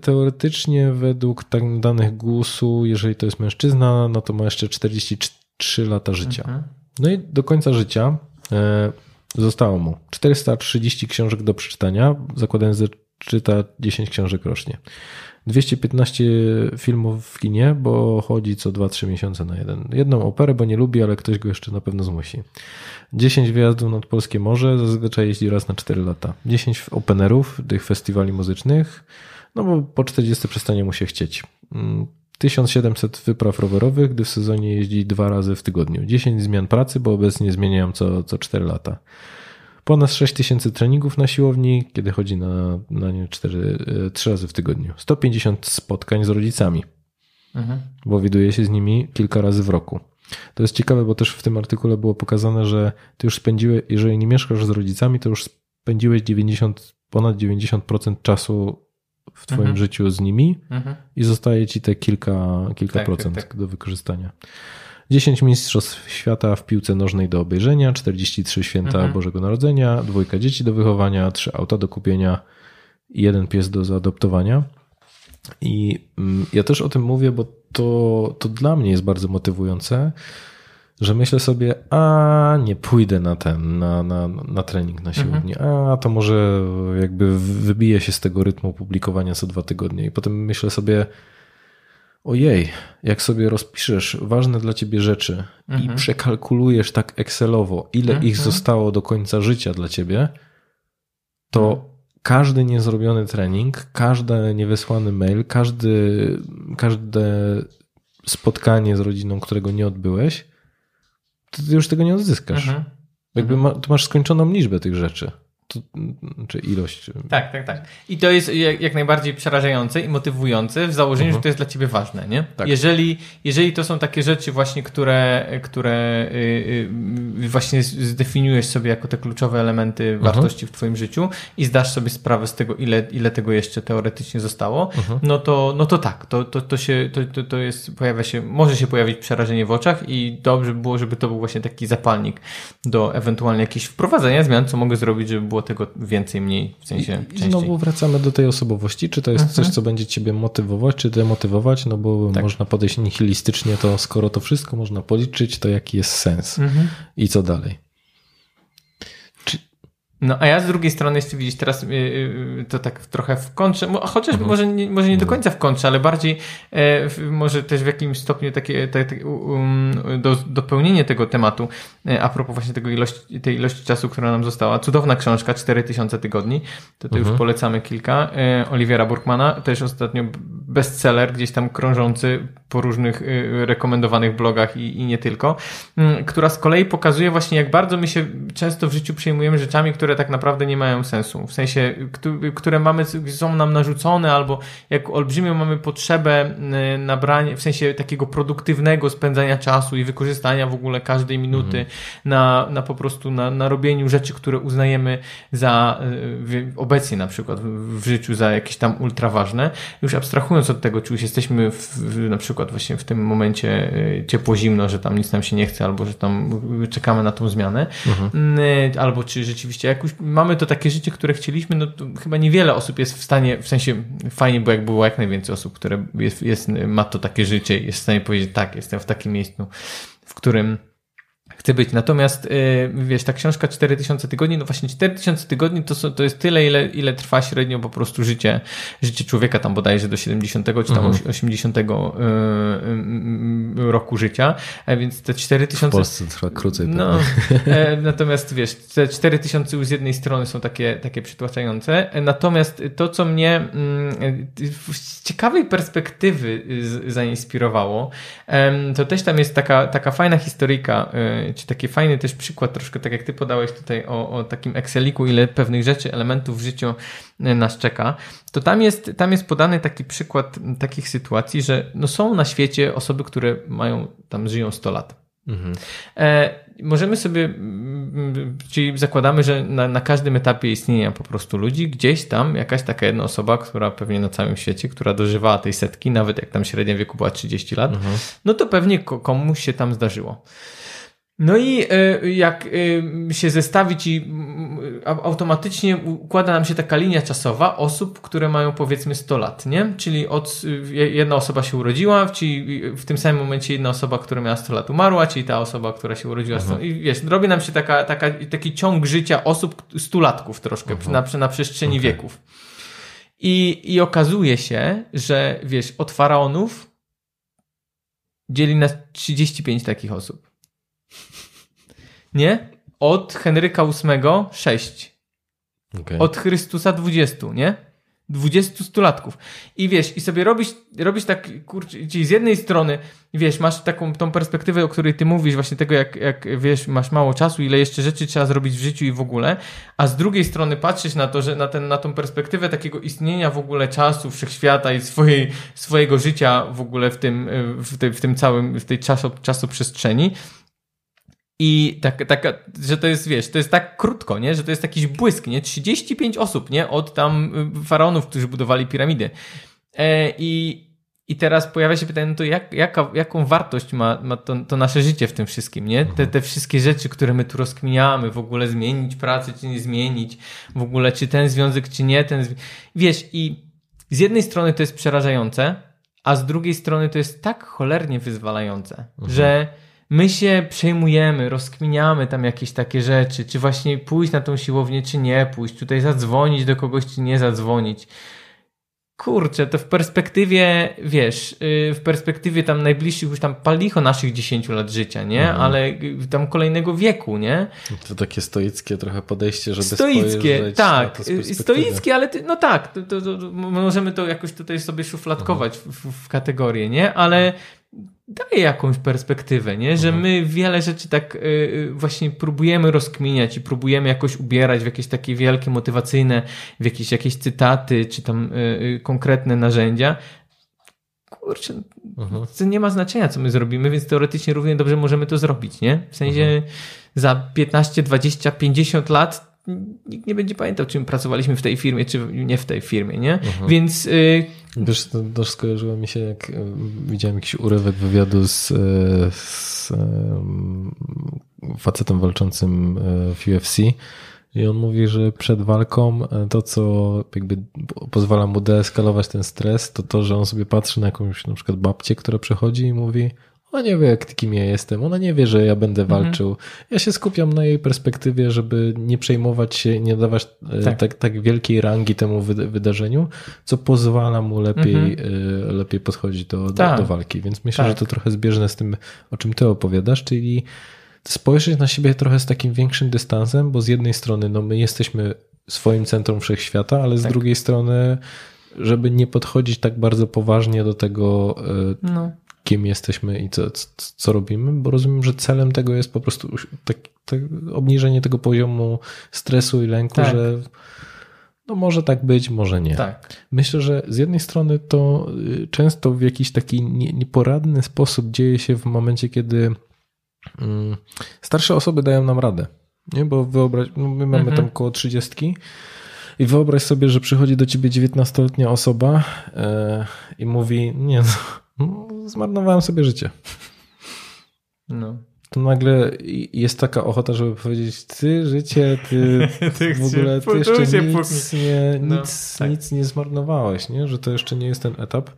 Speaker 1: Teoretycznie, według tak danych GUS-u, jeżeli to jest mężczyzna, no to ma jeszcze 43 lata życia.
Speaker 2: Mhm.
Speaker 1: No i do końca życia e, zostało mu 430 książek do przeczytania, zakładając, że czyta 10 książek rocznie. 215 filmów w kinie, bo chodzi co 2-3 miesiące na jeden. Jedną operę, bo nie lubi, ale ktoś go jeszcze na pewno zmusi. 10 wyjazdów nad Polskie Morze, zazwyczaj jeździ raz na 4 lata. 10 openerów, tych festiwali muzycznych, no bo po 40 przestanie mu się chcieć. Mm, 1700 wypraw rowerowych, gdy w sezonie jeździ dwa razy w tygodniu. 10 zmian pracy, bo obecnie zmieniają co, co 4 lata. Ponad 6000 treningów na siłowni, kiedy chodzi na, na nie 4, 3 razy w tygodniu. 150 spotkań z rodzicami,
Speaker 2: Mhm.
Speaker 1: bo widuje się z nimi kilka razy w roku. To jest ciekawe, bo też w tym artykule było pokazane, że ty już spędziłeś, jeżeli nie mieszkasz z rodzicami, to już spędziłeś 90, ponad 90% czasu w twoim
Speaker 2: Mhm.
Speaker 1: życiu z nimi
Speaker 2: Mhm.
Speaker 1: i zostaje ci te kilka, kilka
Speaker 2: Tak,
Speaker 1: procent
Speaker 2: tak, tak.
Speaker 1: do wykorzystania. 10 mistrzostw świata w piłce nożnej do obejrzenia, 43 święta
Speaker 2: Mhm.
Speaker 1: Bożego Narodzenia, dwójka dzieci do wychowania, trzy auta do kupienia i jeden pies do zaadoptowania. I mm, ja też o tym mówię, bo to, to dla mnie jest bardzo motywujące, że myślę sobie, a nie pójdę na ten, na, na, na trening na siłowni, a to może jakby wybiję się z tego rytmu publikowania co dwa tygodnie. I potem myślę sobie, ojej, jak sobie rozpiszesz ważne dla ciebie rzeczy i przekalkulujesz tak Excelowo, ile ich zostało do końca życia dla ciebie, to każdy niezrobiony trening, każdy niewysłany mail, każdy, każde spotkanie z rodziną, którego nie odbyłeś, to ty już tego nie odzyskasz.
Speaker 2: Mhm.
Speaker 1: Jakby ma, to masz skończoną liczbę tych rzeczy. Czy ilość.
Speaker 2: Tak, tak, tak. I to jest jak, najbardziej przerażające i motywujące w założeniu, że to jest dla ciebie ważne, nie?
Speaker 1: Tak.
Speaker 2: Jeżeli, jeżeli to są takie rzeczy właśnie, które, które y, y, właśnie zdefiniujesz sobie jako te kluczowe elementy wartości w twoim życiu i zdasz sobie sprawę z tego, ile, ile tego jeszcze teoretycznie zostało, no, to, no to tak, to, to, to się, to, to, to jest, pojawia się, może się pojawić przerażenie w oczach i dobrze by było, żeby to był właśnie taki zapalnik do ewentualnie jakichś wprowadzenia zmian, co mogę zrobić, żeby było tego więcej, mniej, w sensie
Speaker 1: I
Speaker 2: częściej.
Speaker 1: znowu wracamy do tej osobowości. Czy to jest coś, co będzie ciebie motywować, czy demotywować? No bo
Speaker 2: Tak.
Speaker 1: można podejść nihilistycznie, to skoro to wszystko można policzyć, to jaki jest sens?
Speaker 2: Mhm.
Speaker 1: I co dalej?
Speaker 2: No a ja z drugiej strony jeszcze widzisz teraz yy, yy, to tak trochę w kontrze, chociaż może, nie, może nie do końca w kontrze, ale bardziej e, może też w jakimś stopniu takie, um, do, dopełnienie tego tematu e, a propos właśnie tego ilości, tej ilości czasu, która nam została. Cudowna książka, 4000 tygodni, to tu już polecamy kilka. E, Oliwiera Burkmana, też ostatnio bestseller, gdzieś tam krążący po różnych y, rekomendowanych blogach i, i nie tylko, która z kolei pokazuje właśnie, jak bardzo my się często w życiu przejmujemy rzeczami, które tak naprawdę nie mają sensu. W sensie, któ- które mamy, są nam narzucone, albo jak olbrzymią mamy potrzebę y, nabrania, w sensie takiego produktywnego spędzania czasu i wykorzystania w ogóle każdej minuty na, na po prostu na, na robieniu rzeczy, które uznajemy za y, obecnie na przykład w, życiu za jakieś tam ultra ważne. Już abstrahując od tego, czy już jesteśmy w, na przykład właśnie w tym momencie y, ciepło-zimno, że tam nic nam się nie chce, albo że tam czekamy na tą zmianę, y, albo czy rzeczywiście już mamy to takie życie, które chcieliśmy, no to chyba niewiele osób jest w stanie, w sensie fajnie, bo jak było jak najwięcej osób, które jest, jest, ma to takie życie jest w stanie powiedzieć, tak, jestem w takim miejscu, w którym chcę być. Natomiast, yy, wiesz, ta książka 4000 tygodni, no właśnie 4000 tygodni to, są- to jest tyle, ile, ile trwa średnio po prostu życie, życie człowieka tam bodajże do 70 czy tam 80 yy, yy, roku życia, a więc te
Speaker 1: W
Speaker 2: 4000
Speaker 1: Polsce trwa krócej.
Speaker 2: no, e, natomiast wiesz, te 4000 już z jednej strony są takie, takie przytłaczające, e, natomiast to, co mnie mm, e, z ciekawej perspektywy zainspirowało, to też tam jest taka, taka fajna historyjka, e, czy taki fajny też przykład, troszkę tak jak ty podałeś tutaj o, o takim Exceliku, ile pewnych rzeczy, elementów w życiu e, nas czeka, to tam jest, tam jest podany taki przykład takich sytuacji, że no są na świecie osoby, które mają, tam żyją 100 lat.
Speaker 1: Mhm.
Speaker 2: E, możemy sobie, czyli zakładamy, że na, na każdym etapie istnienia po prostu ludzi, gdzieś tam jakaś taka jedna osoba, która pewnie na całym świecie, która dożywała tej setki, nawet jak tam średnia wieku była 30 lat, no to pewnie ko- komuś się tam zdarzyło. No i e, jak e, się zestawić i automatycznie układa nam się taka linia czasowa osób, które mają powiedzmy 100 lat, nie? Czyli od, je- jedna osoba się urodziła, czyli w tym samym momencie jedna osoba, która miała 100 lat umarła, czyli ta osoba, która się urodziła 100 I wiesz, robi nam się taka, taka, taki ciąg życia osób, stulatków troszkę na, na przestrzeni wieków. I, I okazuje się, że wiesz, od faraonów dzieli nas 35 takich osób. Nie? Od Henryka VIII 6.
Speaker 1: Okej.
Speaker 2: Od Chrystusa 20, nie? 20 stulatków. I wiesz, i sobie robisz, robisz tak, kurczę, czyli z jednej strony, wiesz, masz taką tą perspektywę, o której ty mówisz, właśnie tego, jak, jak wiesz, masz mało czasu, ile jeszcze rzeczy trzeba zrobić w życiu i w ogóle, a z drugiej strony patrzysz na to, że na, ten, na tą perspektywę takiego istnienia w ogóle czasu, wszechświata i swojej, swojego życia w ogóle w tym, w, w tym całym, w tej czaso, czasoprzestrzeni, i tak, tak, że to jest, wiesz, to jest tak krótko, nie? Że to jest jakiś błysk, nie? 35 osób, nie? Od tam y, faraonów, którzy budowali piramidy. E, I, I teraz pojawia się pytanie, no to jak, jaka, jaką wartość ma, ma to, to nasze życie w tym wszystkim, nie? Te,
Speaker 1: Mhm.
Speaker 2: te wszystkie rzeczy, które my tu rozkminiamy, w ogóle zmienić pracę, czy nie zmienić, w ogóle czy ten związek, czy nie ten związek. Wiesz, i z jednej strony to jest przerażające, a z drugiej strony to jest tak cholernie wyzwalające, że my się przejmujemy, rozkminiamy tam jakieś takie rzeczy, czy właśnie pójść na tą siłownię, czy nie pójść, tutaj zadzwonić do kogoś, czy nie zadzwonić. Kurczę, to w perspektywie, wiesz, yy, w perspektywie tam najbliższych już tam palicho naszych 10 lat życia, nie?
Speaker 1: Mhm.
Speaker 2: Ale y, tam kolejnego wieku, nie?
Speaker 1: To takie stoickie trochę podejście, żeby
Speaker 2: Stoickie, tak. y. Stoickie, ale ty, no tak, to, to, to, możemy to jakoś tutaj sobie szufladkować w, w, w kategorię, nie? Ale daje jakąś perspektywę, nie? Że my wiele rzeczy tak y, y, właśnie próbujemy rozkminiać i próbujemy jakoś ubierać w jakieś takie wielkie motywacyjne, w jakieś, jakieś cytaty, czy tam y, konkretne narzędzia. Kurczę,
Speaker 1: Mhm.
Speaker 2: to nie ma znaczenia, co my zrobimy, więc teoretycznie równie dobrze możemy to zrobić, nie? W sensie za 15, 20, 50 lat nikt nie będzie pamiętał, czym pracowaliśmy w tej firmie, czy nie w tej firmie, nie? Więc
Speaker 1: Wiesz, to też skojarzyło mi się, jak e, widziałem jakiś urywek wywiadu z, e, z em, facetem walczącym e, w UFC i on mówi, że przed walką to, co jakby pozwala mu deeskalować ten stres, to to, że on sobie patrzy na jakąś na przykład babcię, która przechodzi i mówi ona nie wie, jak, kim ja jestem, ona nie wie, że ja będę walczył. Ja się skupiam na jej perspektywie, żeby nie przejmować się, nie dawać e,
Speaker 2: Tak.
Speaker 1: tak, tak, wielkiej rangi temu wyda- wydarzeniu, co pozwala mu lepiej, e, lepiej podchodzić do, do,
Speaker 2: Tak.
Speaker 1: do walki. Więc myślę,
Speaker 2: Tak.
Speaker 1: że to trochę zbieżne z tym, o czym ty opowiadasz, czyli spojrzeć na siebie trochę z takim większym dystansem, bo z jednej strony no, my jesteśmy swoim centrum wszechświata, ale z
Speaker 2: Tak.
Speaker 1: drugiej strony, żeby nie podchodzić tak bardzo poważnie do tego, e,
Speaker 2: no,
Speaker 1: kim jesteśmy i co, co, robimy, bo rozumiem, że celem tego jest po prostu tak, tak, obniżenie tego poziomu stresu i lęku,
Speaker 2: Tak.
Speaker 1: że no może tak być, może nie.
Speaker 2: tak.
Speaker 1: Myślę, że z jednej strony to y, często w jakiś taki nie- nieporadny sposób dzieje się w momencie, kiedy mm, starsze osoby dają nam radę. Nie? Bo wyobraź, no my mamy
Speaker 2: Mhm.
Speaker 1: tam koło 30 i wyobraź sobie, że przychodzi do ciebie 19-letnia osoba e, i mówi, nie no, no, zmarnowałem sobie życie.
Speaker 2: No.
Speaker 1: To nagle jest taka ochota, żeby powiedzieć, ty życie, ty, <laughs>
Speaker 2: Ty
Speaker 1: w ogóle ty jeszcze nic nie,
Speaker 2: No,
Speaker 1: nic,
Speaker 2: tak.
Speaker 1: nic nie zmarnowałeś, nie? że to jeszcze nie jest ten etap.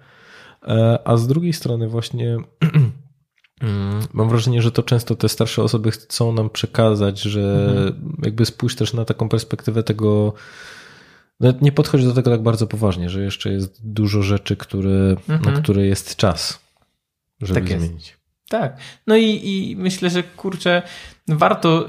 Speaker 1: E, A z drugiej strony właśnie <clears throat> mm, mam wrażenie, że to często te starsze osoby chcą nam przekazać, że
Speaker 2: Mhm.
Speaker 1: jakby spójrz też na taką perspektywę tego, nawet nie podchodź do tego tak bardzo poważnie, że jeszcze jest dużo rzeczy, które, na
Speaker 2: Mhm.
Speaker 1: które jest czas, żeby
Speaker 2: Tak jest.
Speaker 1: zmienić.
Speaker 2: Tak. No i, i myślę, że kurczę, warto,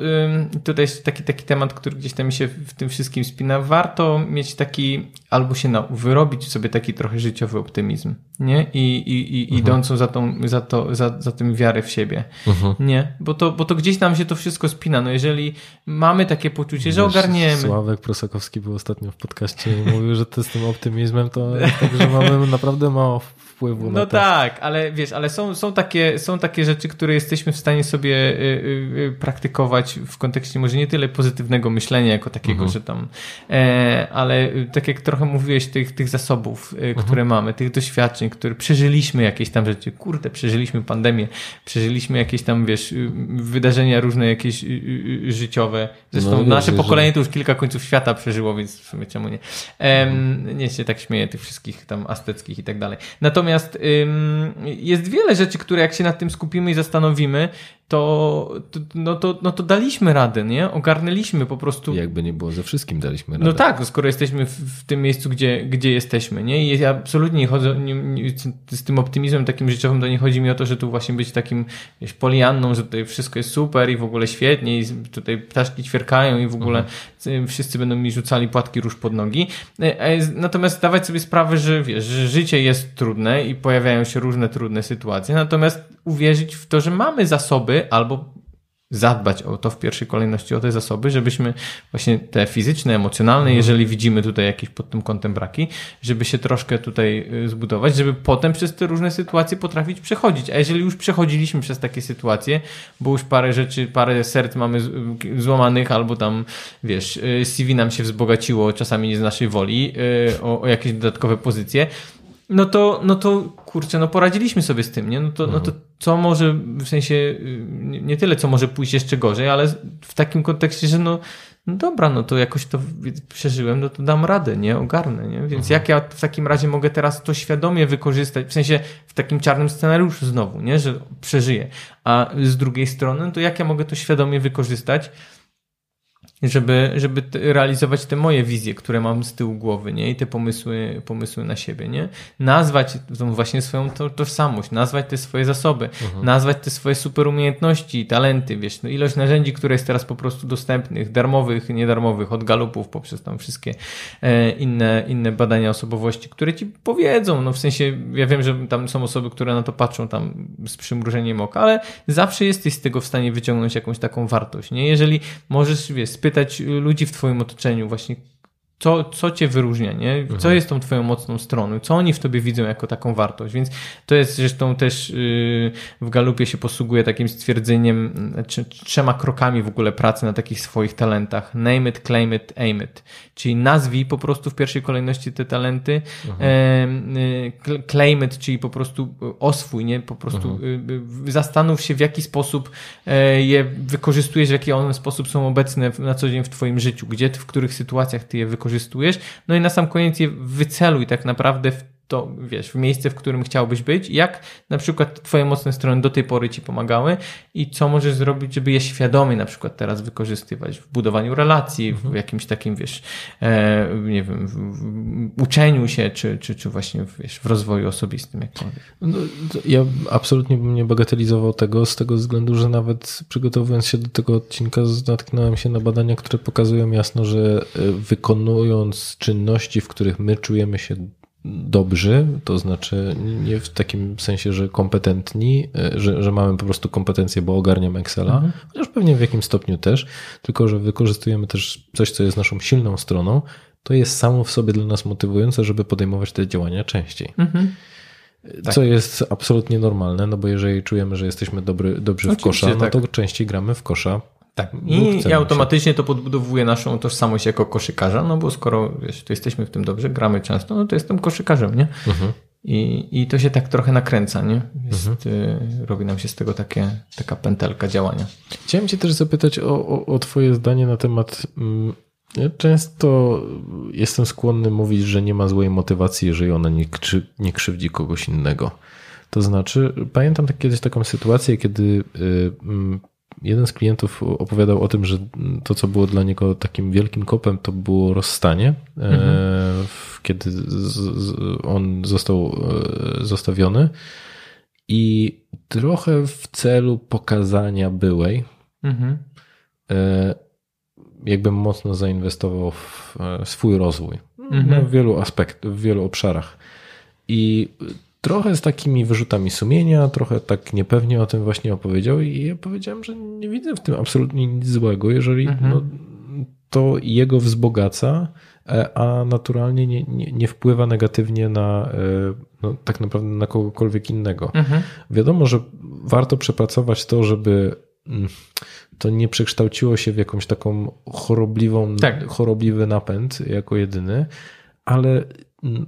Speaker 2: tutaj jest taki, taki temat, który gdzieś tam mi się w tym wszystkim spina, warto mieć taki, albo się na, wyrobić sobie taki trochę życiowy optymizm, nie? I, i, i idącą za, tą, za, to, za, za tym wiarę w siebie.
Speaker 1: Mhm.
Speaker 2: Nie, bo to, bo to gdzieś nam się to wszystko spina. No jeżeli mamy takie poczucie, że
Speaker 1: Wiesz,
Speaker 2: ogarniemy.
Speaker 1: Sławek Prosakowski był ostatnio w podcaście i mówił, że to z tym optymizmem to <laughs> tak, że mamy naprawdę mało wpływu
Speaker 2: No
Speaker 1: to.
Speaker 2: tak, ale wiesz, ale są, są, takie, są takie rzeczy, które jesteśmy w stanie sobie y, y, y, praktykować w kontekście może nie tyle pozytywnego myślenia jako takiego,
Speaker 1: Mhm.
Speaker 2: że tam, e, ale y, tak jak trochę mówiłeś, tych, tych zasobów, y,
Speaker 1: Mhm.
Speaker 2: które mamy, tych doświadczeń, które przeżyliśmy jakieś tam rzeczy, kurde, przeżyliśmy pandemię, przeżyliśmy jakieś tam, wiesz, y, wydarzenia różne jakieś życiowe. Zresztą
Speaker 1: No,
Speaker 2: nasze pokolenie to już kilka końców świata przeżyło, więc w sumie czemu nie.
Speaker 1: Mhm.
Speaker 2: nie się tak śmieję tych wszystkich tam asteckich i tak dalej. Natomiast ym, jest wiele rzeczy, które jak się nad tym skupimy i zastanowimy, to, to, no, to, no to daliśmy radę, nie? Ogarnęliśmy po prostu.
Speaker 1: Jakby nie było ze wszystkim daliśmy radę.
Speaker 2: No tak, no skoro jesteśmy w, w tym miejscu, gdzie, gdzie jesteśmy, nie? I ja absolutnie nie chodzę nie, nie, z tym optymizmem takim życiowym, to nie chodzi mi o to, że tu właśnie być takim wiesz, polianną, że tutaj wszystko jest super i w ogóle świetnie i tutaj ptaszki ćwierkają i w ogóle mhm. wszyscy będą mi rzucali płatki róż pod nogi. E, e, natomiast dawać sobie sprawę, że wiesz, że życie jest trudne i pojawiają się różne trudne sytuacje, natomiast uwierzyć w to, że mamy zasoby albo zadbać o to w pierwszej kolejności, o te zasoby, żebyśmy właśnie te fizyczne, emocjonalne, mhm. jeżeli widzimy tutaj jakieś pod tym kątem braki, żeby się troszkę tutaj y, zbudować, żeby potem przez te różne sytuacje potrafić przechodzić. A jeżeli już przechodziliśmy przez takie sytuacje, bo już parę rzeczy, parę serc mamy y, złamanych, albo tam, wiesz, y, CV nam się wzbogaciło, czasami nie z naszej woli, o, o jakieś dodatkowe pozycje, no to, no to kurczę, no poradziliśmy sobie z tym, nie? No to, mhm. no to mhm. co może, w sensie, y, nie tyle co może pójść jeszcze gorzej, ale w takim kontekście, że no, no dobra, no to jakoś to przeżyłem, no to dam radę, nie? Ogarnę, nie? Więc mhm. jak ja w takim razie mogę teraz to świadomie wykorzystać, w sensie w takim czarnym scenariuszu znowu, nie? Że przeżyję. A z drugiej strony, to jak ja mogę to świadomie wykorzystać, żeby, żeby realizować te moje wizje, które mam z tyłu głowy, nie? I te pomysły, pomysły na siebie, nie? Nazwać tą właśnie swoją to, tożsamość, nazwać te swoje zasoby, mhm. nazwać te swoje super umiejętności, talenty, wiesz, no ilość narzędzi, które jest teraz po prostu dostępnych, darmowych, niedarmowych, od galupów poprzez tam wszystkie e, inne, inne badania osobowości, które ci powiedzą, no w sensie, ja wiem, że tam są osoby, które na to patrzą tam z przymrużeniem oka, ale zawsze jesteś z tego w stanie wyciągnąć jakąś taką wartość, nie? Jeżeli możesz, wiesz, spytać ludzi w twoim otoczeniu właśnie, co, co cię wyróżnia, nie? Co mhm. jest tą twoją mocną stroną? Co oni w tobie widzą jako taką wartość? Więc to jest zresztą też yy, w Galupie się posługuje takim stwierdzeniem, czy, trzema krokami w ogóle pracy na takich swoich talentach. Name it, claim it, aim it. Czyli nazwij po prostu w pierwszej kolejności te talenty, mhm. yy, claim it, czyli po prostu oswój, nie? Po prostu mhm. yy, zastanów się w jaki sposób e, je wykorzystujesz, w jaki one sposób są obecne na co dzień w twoim życiu, gdzie, w których sytuacjach ty je wykorzystujesz wykorzystujesz. No i na sam koniec je wyceluj tak naprawdę w to, wiesz, w miejsce, w którym chciałbyś być, jak na przykład twoje mocne strony do tej pory ci pomagały i co możesz zrobić, żeby je świadomie na przykład teraz wykorzystywać w budowaniu relacji, mhm. w jakimś takim, wiesz, e, nie wiem, w, uczeniu się, czy, czy, czy właśnie, w, wiesz, w rozwoju osobistym jakkolwiek.
Speaker 1: No, ja absolutnie bym nie bagatelizował tego z tego względu, że nawet przygotowując się do tego odcinka natknąłem się na badania, które pokazują jasno, że e, wykonując czynności, w których my czujemy się dobrzy, to znaczy nie w takim sensie, że kompetentni, e, że, że mamy po prostu kompetencje, bo ogarniam Excela, mhm. chociaż pewnie w jakimś stopniu też, tylko że wykorzystujemy też coś, co jest naszą silną stroną, to jest samo w sobie dla nas motywujące, żeby podejmować te działania częściej. Mhm. Tak. Co jest absolutnie normalne, no bo jeżeli czujemy, że jesteśmy dobry, dobrzy Oczywiście, w kosza, no tak. to częściej gramy w kosza
Speaker 2: tak. I, I automatycznie to podbudowuje naszą tożsamość jako koszykarza, no bo skoro wiesz, to jesteśmy w tym dobrze, gramy często, no to jestem koszykarzem, nie? Mhm. I, I to się tak trochę nakręca, nie? Jest, mhm. y, robi nam się z tego takie, taka pętelka działania.
Speaker 1: Chciałem Cię też zapytać o, o, o Twoje zdanie na temat. Mm, ja często jestem skłonny mówić, że nie ma złej motywacji, jeżeli ona nie, krzy, nie krzywdzi kogoś innego. To znaczy, pamiętam tak kiedyś taką sytuację, kiedy y, mm, jeden z klientów opowiadał o tym, że to, co było dla niego takim wielkim kopem, to było rozstanie, e, mhm. kiedy on został e, zostawiony. I trochę w celu pokazania byłej, mhm. E, jakbym mocno zainwestował w swój rozwój mhm. w wielu aspektach, w wielu obszarach. I trochę z takimi wyrzutami sumienia, trochę tak niepewnie o tym właśnie opowiedział i ja powiedziałem, że nie widzę w tym absolutnie nic złego, jeżeli mhm. no, to jego wzbogaca, e, a naturalnie nie, nie, nie wpływa negatywnie na e, no, tak naprawdę na kogokolwiek innego. Mhm. Wiadomo, że warto przepracować to, żeby mm, to nie przekształciło się w jakąś taką chorobliwą, tak. chorobliwy napęd jako jedyny, ale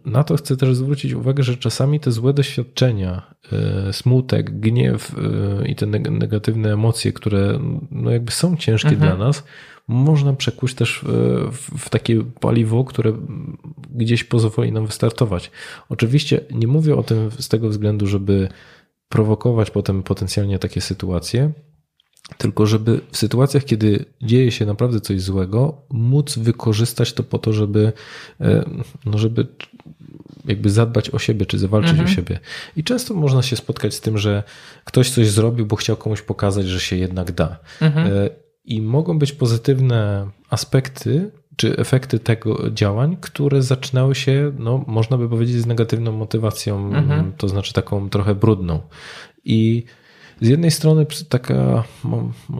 Speaker 1: na to chcę też zwrócić uwagę, że czasami te złe doświadczenia, e, smutek, gniew e, i te negatywne emocje, które no jakby są ciężkie mhm. dla nas, można przekuć też w takie paliwo, które gdzieś pozwoli nam wystartować. Oczywiście nie mówię o tym z tego względu, żeby prowokować potem potencjalnie takie sytuacje, tylko żeby w sytuacjach, kiedy dzieje się naprawdę coś złego, móc wykorzystać to po to, żeby, e, no żeby jakby zadbać o siebie, czy zawalczyć
Speaker 2: Mhm.
Speaker 1: o siebie. I często można się spotkać z tym, że ktoś coś zrobił, bo chciał komuś pokazać, że się jednak da.
Speaker 2: Mhm.
Speaker 1: E, I mogą być pozytywne aspekty czy efekty tego działań, które zaczynały się, no, można by powiedzieć, z negatywną motywacją,
Speaker 2: Mhm.
Speaker 1: to znaczy taką trochę brudną. I z jednej strony taka,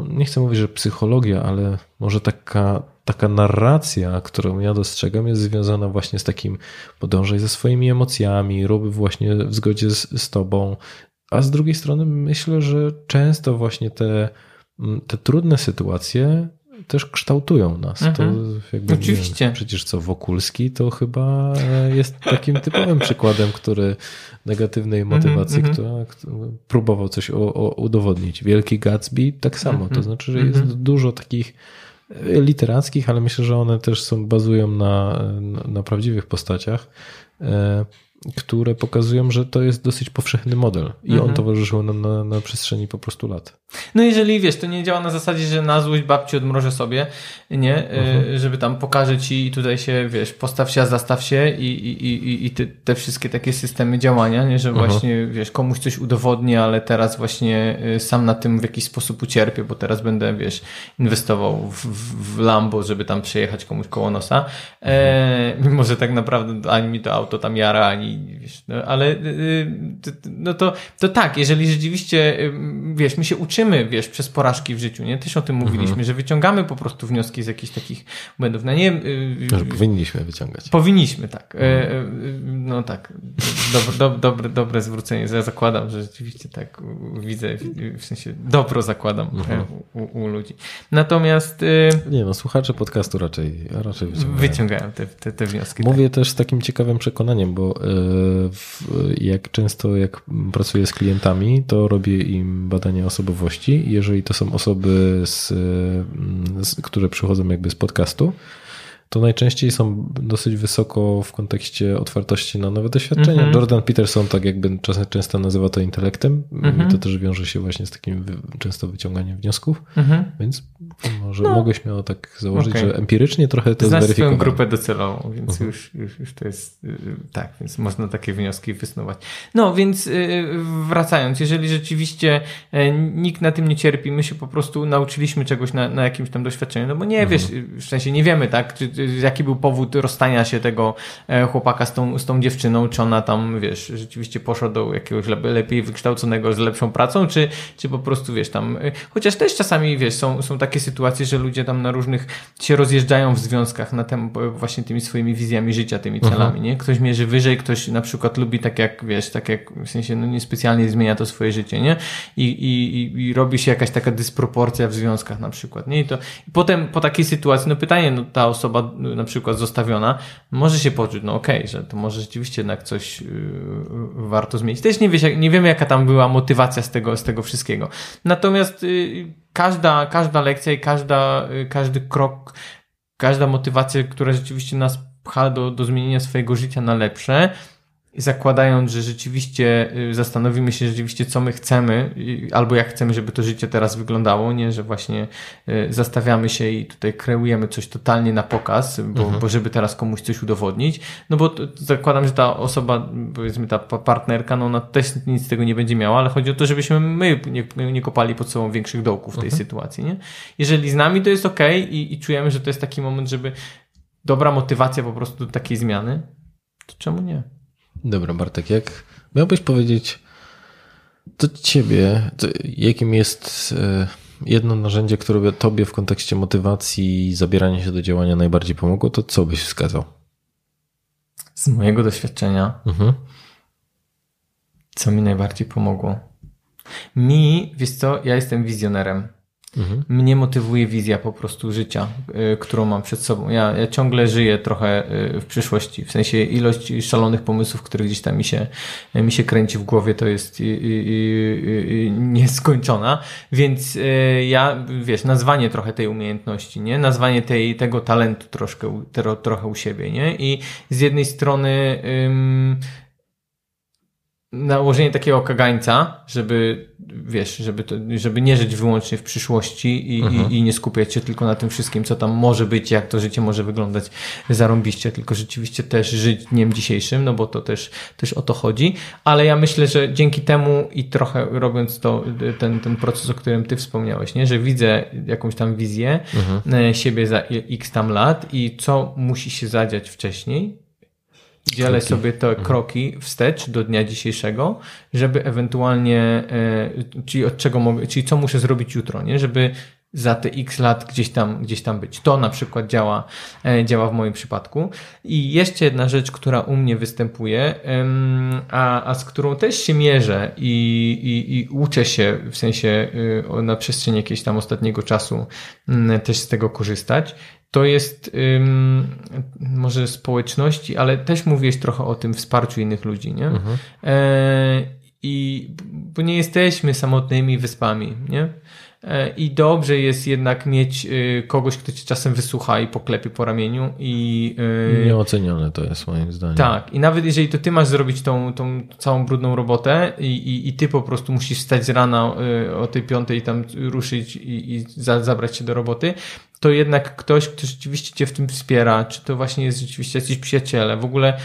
Speaker 1: nie chcę mówić, że psychologia, ale może taka, taka narracja, którą ja dostrzegam, jest związana właśnie z takim podążaj ze swoimi emocjami, rób właśnie w zgodzie z, z tobą. A z drugiej strony myślę, że często właśnie te, mm, te trudne sytuacje też kształtują nas.
Speaker 2: Mhm.
Speaker 1: To jakby,
Speaker 2: Oczywiście.
Speaker 1: wiem, przecież co, Wokulski to chyba e, jest takim <laughs> typowym przykładem, który negatywnej motywacji,
Speaker 2: mhm.
Speaker 1: która, próbował coś o, o, udowodnić. Wielki Gatsby tak samo. To
Speaker 2: Mhm.
Speaker 1: znaczy, że jest
Speaker 2: Mhm.
Speaker 1: dużo takich e, literackich, ale myślę, że one też są, bazują na, na, na prawdziwych postaciach, e, które pokazują, że to jest dosyć powszechny model i on
Speaker 2: Mhm.
Speaker 1: towarzyszył nam na, na przestrzeni po prostu lat.
Speaker 2: No jeżeli wiesz, to nie działa na zasadzie, że na złość babci odmrożę sobie, nie,
Speaker 1: Mhm.
Speaker 2: Y, żeby tam pokażę ci i tutaj się, wiesz, postaw się, a zastaw się i, i, i, i te, te wszystkie takie systemy działania, nie, że
Speaker 1: Mhm.
Speaker 2: właśnie, wiesz, komuś coś udowodnię, ale teraz właśnie y, sam na tym w jakiś sposób ucierpię, bo teraz będę, wiesz, inwestował w, w, w Lambo, żeby tam przejechać komuś koło nosa, e, mimo że tak naprawdę ani mi to auto tam jara, ani, wiesz, no, ale y, y, no to, to tak, jeżeli rzeczywiście, y, wiesz, my się uczymy, wiesz, przez porażki w życiu, nie? Też o tym mówiliśmy, że wyciągamy po prostu wnioski z jakichś takich błędów. No nie,
Speaker 1: Że powinniśmy wyciągać.
Speaker 2: Powinniśmy, tak. E, e, No tak. Dobre, dobre, dobre, dobre zwrócenie. Ja zakładam, że rzeczywiście tak widzę, w sensie dobro zakładam e, u, u ludzi. Natomiast
Speaker 1: Nie no, słuchacze podcastu raczej, raczej wyciągają.
Speaker 2: wyciągają te, te, te wnioski.
Speaker 1: Mówię też z takim ciekawym przekonaniem, bo jak często jak pracuję z klientami, to robię im badania osobowości. Jeżeli to są osoby, z, mm, z, które przychodzą jakby z podcastu, to najczęściej są dosyć wysoko w kontekście otwartości na nowe doświadczenia.
Speaker 2: Mhm.
Speaker 1: Jordan Peterson tak jakby czasem często nazywa to intelektem
Speaker 2: Mhm.
Speaker 1: i to też wiąże się właśnie z takim często wyciąganiem wniosków,
Speaker 2: Mhm.
Speaker 1: więc może mogę śmiało tak założyć,
Speaker 2: Okej.
Speaker 1: że empirycznie trochę to jest
Speaker 2: Znasz swoją
Speaker 1: weryfikowane.
Speaker 2: grupę docelową, więc
Speaker 1: Mhm.
Speaker 2: już, już, już to jest y, tak, więc można takie wnioski wysnuwać. No, więc y, wracając, jeżeli rzeczywiście e, nikt na tym nie cierpi, my się po prostu nauczyliśmy czegoś na, na jakimś tam doświadczeniu, no bo nie wiesz, w sensie nie wiemy, tak, czy, jaki był powód rozstania się tego e, chłopaka z tą, z tą dziewczyną, czy ona tam, wiesz, rzeczywiście poszła do jakiegoś lep- lepiej wykształconego z lepszą pracą, czy, czy po prostu, wiesz, tam, y, chociaż też czasami, wiesz, są, są takie sytuacje, że ludzie tam na różnych się rozjeżdżają w związkach na tem, właśnie tymi swoimi wizjami życia, tymi celami, nie? Ktoś mierzy wyżej, ktoś na przykład lubi tak jak, wiesz, tak jak, w sensie, no niespecjalnie zmienia to swoje życie, nie? I, i, i, i robi się jakaś taka dysproporcja w związkach na przykład, nie? I to i potem po takiej sytuacji, no pytanie, no ta osoba no, na przykład zostawiona, może się poczuć, no okej, że to może rzeczywiście jednak coś yy, warto zmienić. Też nie, jak, nie wiemy, jaka tam była motywacja z tego, z tego wszystkiego. Natomiast yy, każda, każda lekcja i każda, yy, każdy krok, każda motywacja, która rzeczywiście nas pcha do, do zmienienia swojego życia na lepsze, zakładając, że rzeczywiście y, zastanowimy się rzeczywiście, co my chcemy, y, albo jak chcemy, żeby to życie teraz wyglądało, nie, że właśnie y, zastawiamy się i tutaj kreujemy coś totalnie na pokaz, bo, bo żeby teraz komuś coś udowodnić, no bo to, zakładam, że ta osoba, powiedzmy ta pa- partnerka, no ona też nic z tego nie będzie miała, ale chodzi o to, żebyśmy my nie, nie kopali pod sobą większych dołków w tej sytuacji, nie? Jeżeli z nami to jest ok i, i czujemy, że to jest taki moment, żeby dobra motywacja po prostu do takiej zmiany, to czemu nie?
Speaker 1: Dobra, Bartek, jak miałbyś powiedzieć, to ciebie, to jakim jest e, jedno narzędzie, które by tobie w kontekście motywacji i zabierania się do działania najbardziej pomogło, to co byś wskazał?
Speaker 2: Z mojego doświadczenia,
Speaker 1: Mhm.
Speaker 2: co mi najbardziej pomogło? Mi, wiesz co, ja jestem wizjonerem.
Speaker 1: Mhm.
Speaker 2: Mnie motywuje wizja po prostu życia, y, którą mam przed sobą. Ja, ja ciągle żyję trochę y, w przyszłości. W sensie ilość szalonych pomysłów, które gdzieś tam mi się, mi się kręci w głowie, to jest y, y, y, y, nieskończona. Więc y, ja, wiesz, nazwanie trochę tej umiejętności, nie? Nazwanie tej, tego talentu troszkę, trochę u siebie, nie? I z jednej strony nałożenie takiego kagańca, żeby wiesz, żeby, to, żeby nie żyć wyłącznie w przyszłości i,
Speaker 1: Mhm.
Speaker 2: i, i nie skupiać się tylko na tym wszystkim, co tam może być, jak to życie może wyglądać zarąbiście, tylko rzeczywiście też żyć dniem dzisiejszym, no bo to też, też o to chodzi. Ale ja myślę, że dzięki temu i trochę robiąc to, ten, ten proces, o którym ty wspomniałeś, nie? że widzę jakąś tam wizję e, siebie za x tam lat i co musi się zadziać wcześniej, dzielę sobie te kroki wstecz do dnia dzisiejszego, żeby ewentualnie, e, czyli od czego mogę, czyli co muszę zrobić jutro, nie? Żeby za te x lat gdzieś tam, gdzieś tam być. To na przykład działa, e, działa w moim przypadku. I jeszcze jedna rzecz, która u mnie występuje, a, a z którą też się mierzę i, i, i uczę się w sensie y, na przestrzeni jakiegoś tam ostatniego czasu też z tego korzystać, to jest ym, może społeczności, ale też mówiłeś trochę o tym wsparciu innych ludzi, nie? E, I bo nie jesteśmy samotnymi wyspami, nie? E, I dobrze jest jednak mieć y, kogoś, kto cię czasem wysłucha i poklepie po ramieniu i y,
Speaker 1: Nieocenione to jest moim zdaniem.
Speaker 2: tak, i nawet jeżeli to ty masz zrobić tą, tą całą brudną robotę i, i, i ty po prostu musisz wstać z rana o tej piątej tam ruszyć i, i za, zabrać się do roboty, to jednak ktoś, kto rzeczywiście cię w tym wspiera, czy to właśnie jest rzeczywiście jakiś przyjaciele, w ogóle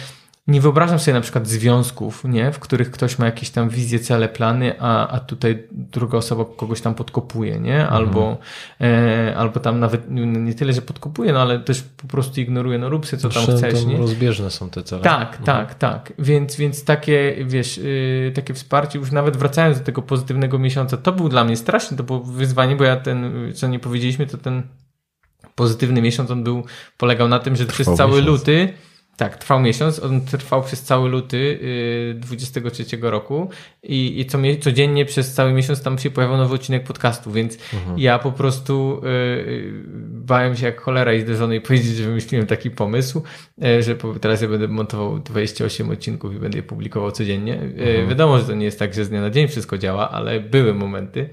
Speaker 2: nie wyobrażam sobie na przykład związków, nie? w których ktoś ma jakieś tam wizje, cele, plany, a, a tutaj druga osoba kogoś tam podkopuje, nie? Albo, e, albo tam nawet nie, nie tyle, że podkopuje, no ale też po prostu ignoruje, no rób sobie co tam
Speaker 1: Zawsze
Speaker 2: chcesz, nie?
Speaker 1: rozbieżne są te cele.
Speaker 2: Tak, tak, tak. Więc, więc takie, wiesz, yy, takie wsparcie, już nawet wracając do tego pozytywnego miesiąca, to był dla mnie straszny, to było wyzwanie, bo ja ten, co nie powiedzieliśmy, to ten pozytywny miesiąc, on był, polegał na tym, że przez cały
Speaker 1: miesiąc.
Speaker 2: luty, tak, trwał miesiąc, on trwał przez cały luty yy, 23 roku i, i co, codziennie przez cały miesiąc tam się pojawiał nowy odcinek podcastu, więc ja po prostu yy, bałem się jak cholera iść do żony i powiedzieć, że wymyśliłem taki pomysł, yy, że po- teraz ja będę montował 28 odcinków i będę je publikował codziennie. Yy, Wiadomo, że to nie jest tak, że z dnia na dzień wszystko działa, ale były momenty.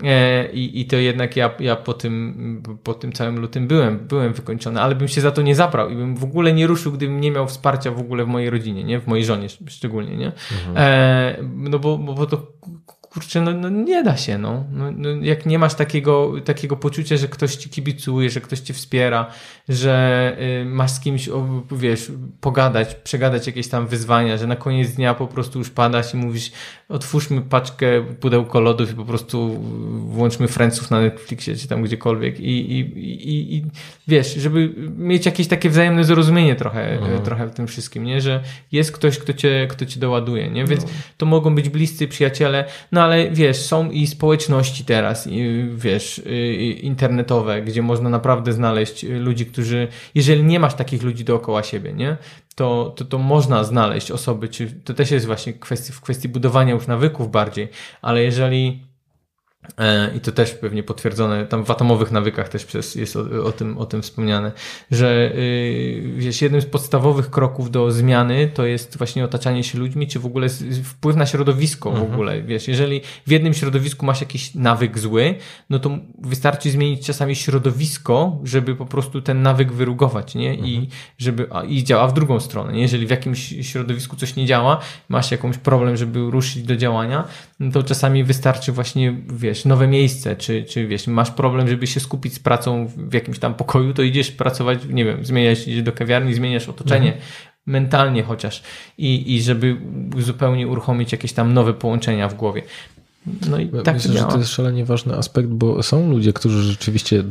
Speaker 2: E, I, I to jednak ja, ja po, tym, po tym całym lutym byłem, byłem wykończony, ale bym się za to nie zabrał i bym w ogóle nie ruszył, gdybym nie miał wsparcia w ogóle w mojej rodzinie, nie? W mojej żonie szczególnie, nie? E, no bo, bo, bo to kurczę, no, no nie da się, no. no, no jak nie masz takiego, takiego poczucia, że ktoś ci kibicuje, że ktoś cię wspiera, że y, masz z kimś, o, wiesz, pogadać, przegadać jakieś tam wyzwania, że na koniec dnia po prostu już padasz i mówisz, otwórzmy paczkę, pudełko lodów i po prostu włączmy Friendsów na Netflixie, czy tam gdziekolwiek i, i, i, i wiesz, żeby mieć jakieś takie wzajemne zrozumienie trochę, trochę w tym wszystkim, nie? Że jest ktoś, kto cię, kto cię doładuje, nie? Więc to mogą być bliscy przyjaciele, no ale wiesz, są i społeczności teraz, i, wiesz, y, internetowe, gdzie można naprawdę znaleźć ludzi, którzy, jeżeli nie masz takich ludzi dookoła siebie, nie? To, to, to można znaleźć osoby, czy to też jest właśnie kwestii, w kwestii budowania już nawyków bardziej, ale jeżeli I to też pewnie potwierdzone, tam w atomowych nawykach też przez, jest o, o, tym, o tym wspomniane, że yy, wiesz, jednym z podstawowych kroków do zmiany to jest właśnie otaczanie się ludźmi, czy w ogóle wpływ na środowisko w ogóle. Wiesz, jeżeli w jednym środowisku masz jakiś nawyk zły, no to wystarczy zmienić czasami środowisko, żeby po prostu ten nawyk wyrugować, nie? I żeby, a, i działa w drugą stronę, nie? Jeżeli w jakimś środowisku coś nie działa, masz jakąś problem, żeby ruszyć do działania, to czasami wystarczy właśnie, wiesz, nowe miejsce, czy, czy wiesz, masz problem, żeby się skupić z pracą w jakimś tam pokoju, to idziesz pracować, nie wiem, zmieniasz, idziesz do kawiarni, zmieniasz otoczenie, mentalnie chociaż i, i żeby zupełnie uruchomić jakieś tam nowe połączenia w głowie. No i tak
Speaker 1: Myślę, że to jest szalenie ważny aspekt, bo są ludzie, którzy rzeczywiście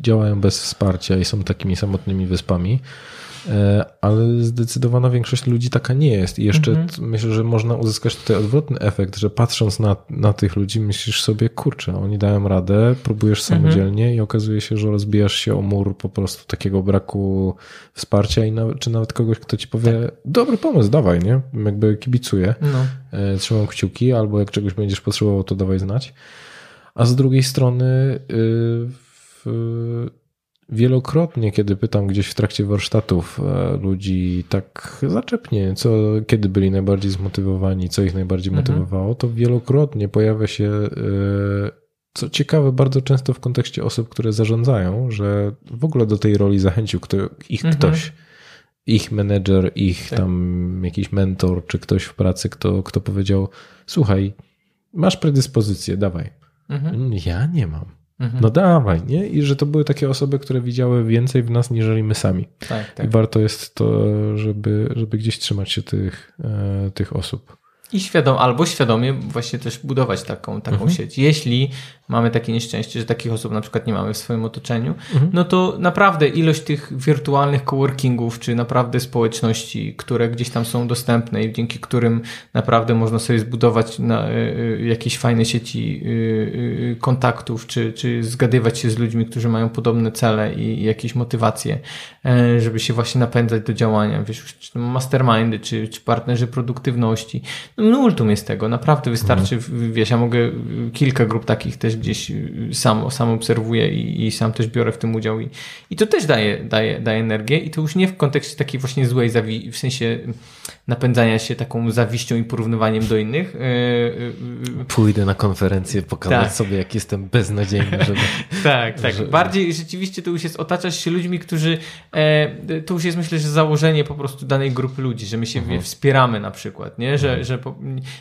Speaker 1: działają bez wsparcia i są takimi samotnymi wyspami, ale zdecydowana większość ludzi taka nie jest. I jeszcze
Speaker 2: Mhm.
Speaker 1: myślę, że można uzyskać tutaj odwrotny efekt, że patrząc na, na tych ludzi, myślisz sobie, kurczę, oni dają radę, próbujesz
Speaker 2: Mhm.
Speaker 1: samodzielnie i okazuje się, że rozbijasz się o mur po prostu takiego braku wsparcia i nawet, czy nawet kogoś, kto ci powie,
Speaker 2: Tak.
Speaker 1: dobry pomysł, dawaj, nie? Jakby kibicuję
Speaker 2: No.
Speaker 1: e, trzymam kciuki, albo jak czegoś będziesz potrzebował, to dawaj znać. A z drugiej strony y, w, wielokrotnie, kiedy pytam gdzieś w trakcie warsztatów e, ludzi tak zaczepnie, co, kiedy byli najbardziej zmotywowani, co ich najbardziej
Speaker 2: Mhm.
Speaker 1: motywowało, to wielokrotnie pojawia się e, co ciekawe, bardzo często w kontekście osób, które zarządzają, że w ogóle do tej roli zachęcił kto, ich
Speaker 2: Mhm.
Speaker 1: ktoś. ich menedżer, ich
Speaker 2: Tak.
Speaker 1: tam jakiś mentor, czy ktoś w pracy, kto, kto powiedział, słuchaj, masz predyspozycję, dawaj.
Speaker 2: Mhm.
Speaker 1: Ja nie mam.
Speaker 2: Mhm.
Speaker 1: No dawaj, nie? I że to były takie osoby, które widziały więcej w nas, niżeli my sami.
Speaker 2: Tak,
Speaker 1: I
Speaker 2: tak.
Speaker 1: warto jest to, żeby, żeby gdzieś trzymać się tych, e, tych osób.
Speaker 2: I świadom, albo świadomie właśnie też budować taką, taką
Speaker 1: Mhm.
Speaker 2: sieć. Jeśli mamy takie nieszczęście, że takich osób na przykład nie mamy w swoim otoczeniu,
Speaker 1: Mhm.
Speaker 2: no to naprawdę ilość tych wirtualnych coworkingów, czy naprawdę społeczności, które gdzieś tam są dostępne i dzięki którym naprawdę można sobie zbudować na, y, y, jakieś fajne sieci y, kontaktów, czy, czy zgadywać się z ludźmi, którzy mają podobne cele i, i jakieś motywacje, e, żeby się właśnie napędzać do działania, wiesz, czy mastermindy, czy, czy partnerzy produktywności. No, multum jest tego, naprawdę wystarczy, w- wiesz, ja mogę kilka grup takich też gdzieś y, sam, sam obserwuję i, i sam też biorę w tym udział i, i to też daje, daje, daje energię i to już nie w kontekście takiej właśnie złej zawi- w sensie napędzania się taką zawiścią i porównywaniem do innych. y, y, y,
Speaker 1: Pójdę na konferencję, pokazać
Speaker 2: Tak.
Speaker 1: sobie, jak jestem beznadziejny, żeby... <laughs>
Speaker 2: tak, tak.
Speaker 1: Że-
Speaker 2: Bardziej rzeczywiście to już jest, otaczasz się ludźmi, którzy, e, to już jest myślę, że założenie po prostu danej grupy ludzi, że my się wie, wspieramy na przykład, nie? Że, że po,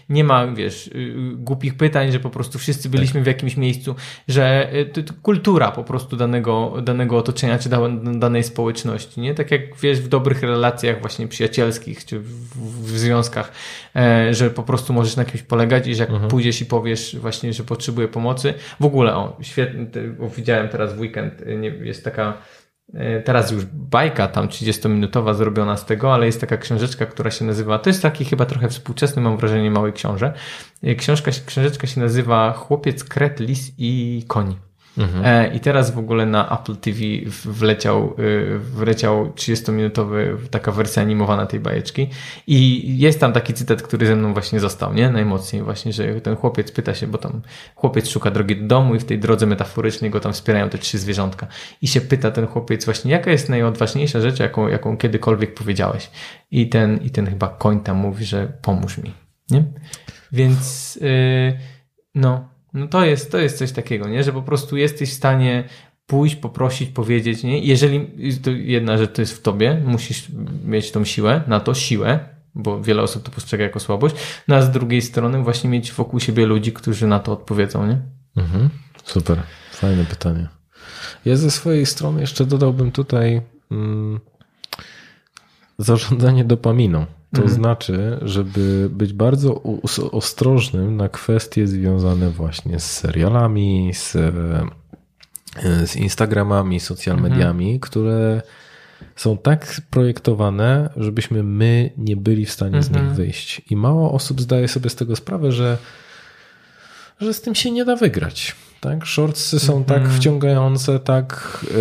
Speaker 2: nie ma, wiesz, y, głupich pytań, że po prostu wszyscy byliśmy w jakimś miejscu, że y, to, to kultura po prostu danego, danego otoczenia, czy da, danej społeczności, nie? Tak jak wiesz, w dobrych relacjach właśnie przyjacielskich, czy w, w związkach, e, że po prostu możesz na kimś polegać i że jak pójdziesz i powiesz właśnie, że potrzebuję pomocy, w ogóle, o, świetnie, widziałem teraz w weekend, nie, jest taka e, teraz już bajka tam 30-minutowa zrobiona z tego, ale jest taka książeczka, która się nazywa, to jest taki chyba trochę współczesny, mam wrażenie, mały książę. E, Książka, książeczka się nazywa Chłopiec, Kret, Lis i Koń. E, I teraz w ogóle na Apple TV wleciał, y, wleciał 30-minutowy taka wersja animowana tej bajeczki i jest tam taki cytat, który ze mną właśnie został, nie? Najmocniej właśnie, że ten chłopiec pyta się, bo tam chłopiec szuka drogi do domu i w tej drodze metaforycznej go tam wspierają te trzy zwierzątka i się pyta ten chłopiec właśnie, jaka jest najodważniejsza rzecz, jaką, jaką kiedykolwiek powiedziałeś i ten, i ten chyba koń tam mówi, że pomóż mi, nie? Więc yy, no, no to jest, to jest coś takiego, nie? Że po prostu jesteś w stanie pójść, poprosić, powiedzieć, nie? Jeżeli to jedna rzecz to jest w tobie, musisz mieć tą siłę, na to siłę, bo wiele osób to postrzega jako słabość, no a z drugiej strony właśnie mieć wokół siebie ludzi, którzy na to odpowiedzą, nie?
Speaker 1: Mhm. Super, fajne pytanie. Ja ze swojej strony jeszcze dodałbym tutaj mm, zarządzanie dopaminą. To
Speaker 2: Mhm.
Speaker 1: znaczy, żeby być bardzo ostrożnym na kwestie związane właśnie z serialami, z, e, z Instagramami, social
Speaker 2: Mhm.
Speaker 1: mediami, które są tak projektowane, żebyśmy my nie byli w stanie z
Speaker 2: Mhm.
Speaker 1: nich wyjść. I mało osób zdaje sobie z tego sprawę, że że z tym się nie da wygrać. Tak? Shortsy są tak wciągające, tak. e,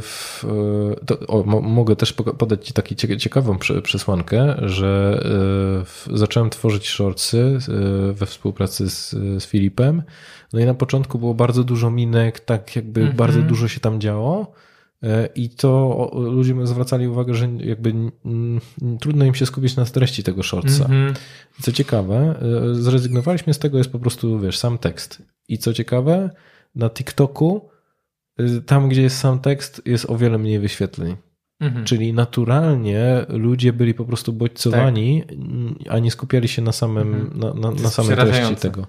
Speaker 1: W, e, to, o, mo, mogę też podać Ci taką cie- ciekawą prze- przesłankę, że e, w, zacząłem tworzyć shortsy we współpracy z, z Filipem. No i na początku było bardzo dużo minek, tak jakby
Speaker 2: Mhm.
Speaker 1: bardzo dużo się tam działo. I to ludzie zwracali uwagę, że jakby mm, trudno im się skupić na treści tego shortsa.
Speaker 2: Mhm.
Speaker 1: Co ciekawe, zrezygnowaliśmy z tego, jest po prostu, wiesz, sam tekst. I co ciekawe, na TikToku, y, tam gdzie jest sam tekst, jest o wiele mniej wyświetleń.
Speaker 2: Mhm.
Speaker 1: Czyli naturalnie ludzie byli po prostu bodźcowani, a nie skupiali się na samym,
Speaker 2: Mhm.
Speaker 1: na, na, na samej treści tego.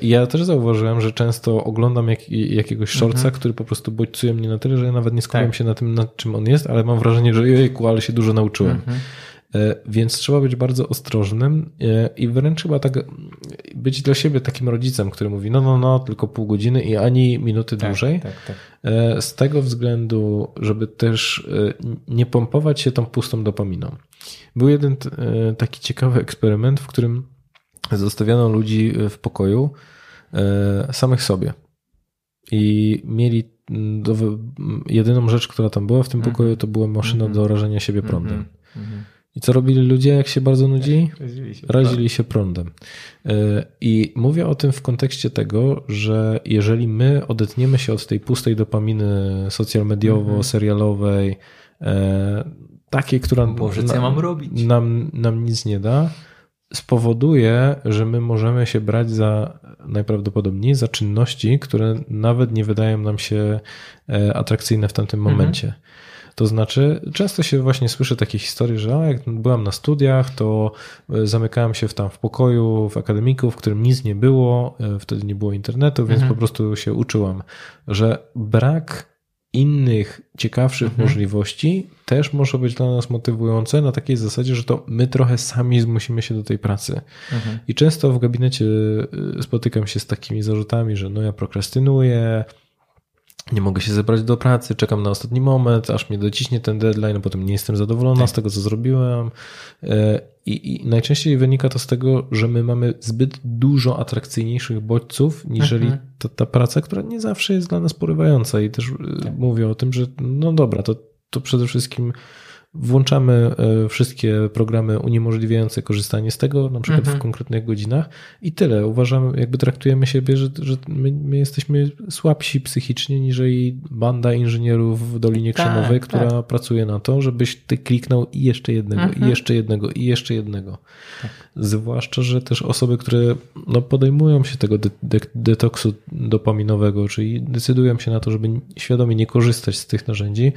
Speaker 1: I ja też zauważyłem, że często oglądam jak, jakiegoś shortsa,
Speaker 2: Mhm.
Speaker 1: który po prostu bodźcuje mnie na tyle, że ja nawet nie skupiam
Speaker 2: Tak.
Speaker 1: się na tym, nad czym on jest, ale mam wrażenie, że jejku, ale się dużo nauczyłem.
Speaker 2: Mhm.
Speaker 1: E, Więc trzeba być bardzo ostrożnym e, i wręcz chyba tak być dla siebie takim rodzicem, który mówi, no, no, no, tylko pół godziny i ani minuty
Speaker 2: Tak,
Speaker 1: dłużej.
Speaker 2: Tak, tak.
Speaker 1: E, Z tego względu, żeby też nie pompować się tą pustą dopaminą. Był jeden taki ciekawy eksperyment, w którym zostawiano ludzi w pokoju samych sobie. I mieli mm, do, jedyną rzecz, która tam była w tym
Speaker 2: Mhm.
Speaker 1: pokoju, to była maszyna
Speaker 2: Mhm.
Speaker 1: do rażenia siebie prądem.
Speaker 2: Mhm. Mhm.
Speaker 1: I co robili ludzie, jak się bardzo nudzi?
Speaker 2: Razili się.
Speaker 1: Razili się prądem. E, I mówię o tym w kontekście tego, że jeżeli my odetniemy się od tej pustej dopaminy social mediowo, serialowej, e, takiej, która
Speaker 2: Boże, co ja mam robić?
Speaker 1: Nam, nam nic nie da, spowoduje, że my możemy się brać za najprawdopodobniej za czynności, które nawet nie wydają nam się e, atrakcyjne w tamtym
Speaker 2: Mhm.
Speaker 1: To znaczy, często się właśnie słyszy takie historie, że jak byłam na studiach, to e, zamykałem się w tam w pokoju w akademiku, w którym nic nie było, e, wtedy nie było internetu, więc
Speaker 2: Mhm.
Speaker 1: po prostu się uczyłam, że brak innych, ciekawszych
Speaker 2: Mhm.
Speaker 1: możliwości też może być dla nas motywujące na takiej zasadzie, że to my trochę sami zmusimy się do tej pracy.
Speaker 2: Mhm.
Speaker 1: I często w gabinecie y, spotykam się z takimi zarzutami, że no ja prokrastynuję, nie mogę się zebrać do pracy, czekam na ostatni moment, aż mnie dociśnie ten deadline, a potem nie jestem zadowolona
Speaker 2: Tak.
Speaker 1: z tego, co zrobiłem. E, I, I najczęściej wynika to z tego, że my mamy zbyt dużo atrakcyjniejszych bodźców, niżeli
Speaker 2: Mhm.
Speaker 1: ta, ta praca, która nie zawsze jest dla nas porywająca. I też y, mówię o tym, że no dobra, to, to przede wszystkim włączamy e, wszystkie programy uniemożliwiające korzystanie z tego, na przykład
Speaker 2: Mhm.
Speaker 1: w konkretnych godzinach i tyle. Uważamy, jakby traktujemy siebie, że, że my, my jesteśmy słabsi psychicznie niżeli banda inżynierów w Dolinie
Speaker 2: Tak,
Speaker 1: Krzemowej,
Speaker 2: tak.
Speaker 1: która pracuje na to, żebyś ty kliknął i jeszcze jednego,
Speaker 2: Mhm.
Speaker 1: i jeszcze jednego, i jeszcze jednego. Zwłaszcza, że też osoby, które no, podejmują się tego de- de- detoksu dopaminowego, czyli decydują się na to, żeby świadomie nie korzystać z tych narzędzi,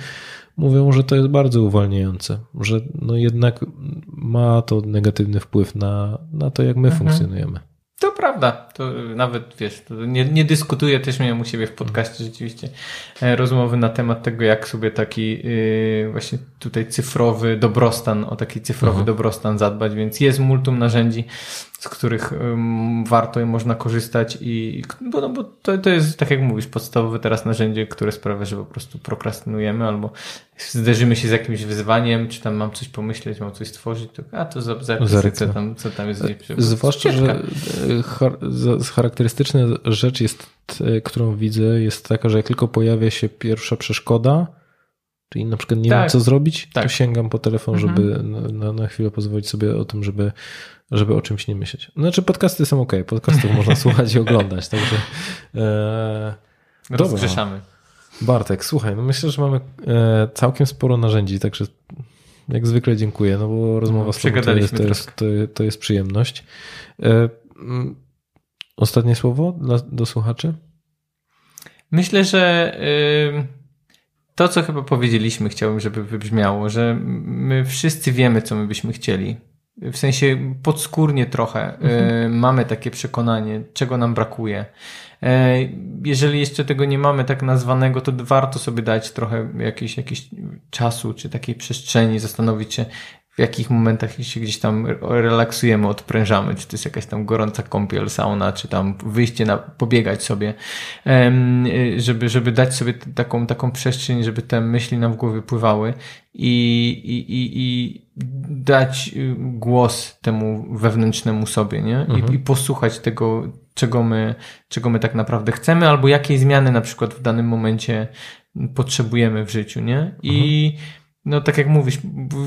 Speaker 1: mówią, że to jest bardzo uwalniające, że no jednak ma to negatywny wpływ na, na to, jak my
Speaker 2: Mhm.
Speaker 1: funkcjonujemy.
Speaker 2: To prawda, to nawet wiesz, nie, nie dyskutuję, też miałem u siebie w podcaście rzeczywiście e, rozmowy na temat tego, jak sobie taki yy, właśnie tutaj cyfrowy dobrostan, o taki cyfrowy
Speaker 1: Mhm.
Speaker 2: dobrostan zadbać, więc jest multum narzędzi, z których warto i można korzystać i bo, no, bo to, to jest, tak jak mówisz, podstawowe teraz narzędzie, które sprawia, że po prostu prokrastynujemy albo zderzymy się z jakimś wyzwaniem, czy tam mam coś pomyśleć, mam coś stworzyć, to a to za, za,
Speaker 1: Zerknę.
Speaker 2: co tam, co tam jest.
Speaker 1: Zwłaszcza, że charakterystyczna rzecz jest, e, którą widzę, jest taka, że jak tylko pojawia się pierwsza przeszkoda, czyli na przykład nie
Speaker 2: Tak.
Speaker 1: wiem co zrobić, to
Speaker 2: Tak.
Speaker 1: sięgam po telefon,
Speaker 2: Mhm.
Speaker 1: żeby na, na, chwilę pozwolić sobie o tym, żeby, żeby o czymś nie myśleć. Znaczy podcasty są ok, podcastów można <laughs> słuchać i oglądać, także e, Dobra.
Speaker 2: Rozgrzeszamy.
Speaker 1: Bartek, słuchaj, no myślę, że mamy e, całkiem sporo narzędzi, także jak zwykle dziękuję, no bo rozmowa
Speaker 2: No,
Speaker 1: z tobą to jest, to, jest, to, to jest przyjemność. Mm, ostatnie słowo dla, do słuchaczy?
Speaker 2: Myślę, że to, co chyba powiedzieliśmy, chciałbym, żeby wybrzmiało, że my wszyscy wiemy, co my byśmy chcieli. W sensie podskórnie trochę y, mamy takie przekonanie, czego nam brakuje. E, Jeżeli jeszcze tego nie mamy tak nazwanego, to warto sobie dać trochę jakiegoś, jakiegoś czasu, czy takiej przestrzeni, zastanowić się, jakich momentach się gdzieś tam relaksujemy, odprężamy, czy to jest jakaś tam gorąca kąpiel, sauna, czy tam wyjście na, pobiegać sobie, żeby, żeby dać sobie taką, taką przestrzeń, żeby te myśli nam w głowie pływały i, i, i, i dać y, głos temu wewnętrznemu sobie, nie? I, I posłuchać tego, czego my, czego my tak naprawdę chcemy, albo jakiej zmiany na przykład w danym momencie potrzebujemy w życiu, nie? I no tak jak mówisz,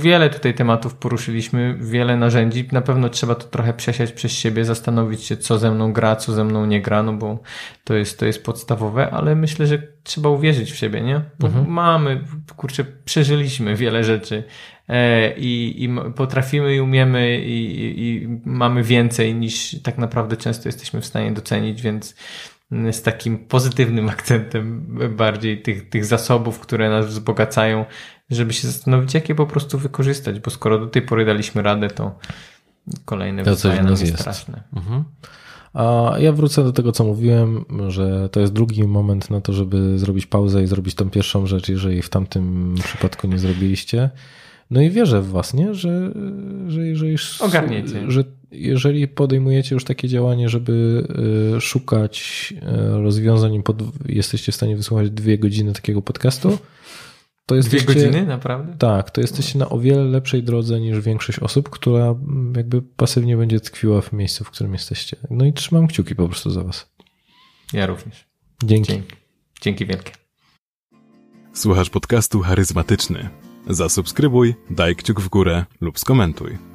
Speaker 2: wiele tutaj tematów poruszyliśmy, wiele narzędzi. Na pewno trzeba to trochę przesiać przez siebie, zastanowić się, co ze mną gra, co ze mną nie gra, no bo to jest, to jest podstawowe, ale myślę, że trzeba uwierzyć w siebie, nie? Bo mamy, kurczę, przeżyliśmy wiele rzeczy e, i, i potrafimy i umiemy i, i, mamy więcej niż tak naprawdę często jesteśmy w stanie docenić, więc z takim pozytywnym <laughs> akcentem bardziej tych, tych zasobów, które nas wzbogacają, żeby się zastanowić, jak je po prostu wykorzystać, bo skoro do tej pory daliśmy radę, to kolejne
Speaker 1: To
Speaker 2: wyzwania nam jest
Speaker 1: jest.
Speaker 2: straszne.
Speaker 1: Mhm. A ja wrócę do tego, co mówiłem, że to jest drugi moment na to, żeby zrobić pauzę i zrobić tą pierwszą rzecz, jeżeli w tamtym przypadku nie zrobiliście. No i wierzę w was, nie? Że, że jeżeli,
Speaker 2: Ogarniecie.
Speaker 1: że jeżeli podejmujecie już takie działanie, żeby y, szukać y, rozwiązań i pod, jesteście w stanie wysłuchać dwie godziny takiego podcastu, to
Speaker 2: Dwie godziny, naprawdę?
Speaker 1: Tak, to jesteście na o wiele lepszej drodze niż większość osób, która mm, jakby pasywnie będzie tkwiła w miejscu, w którym jesteście. No i trzymam kciuki po prostu za was.
Speaker 2: Ja również.
Speaker 1: Dzięki.
Speaker 2: Dzięki. Dzięki wielkie.
Speaker 3: Słuchasz podcastu charyzmatyczny. Zasubskrybuj, daj kciuk w górę lub skomentuj.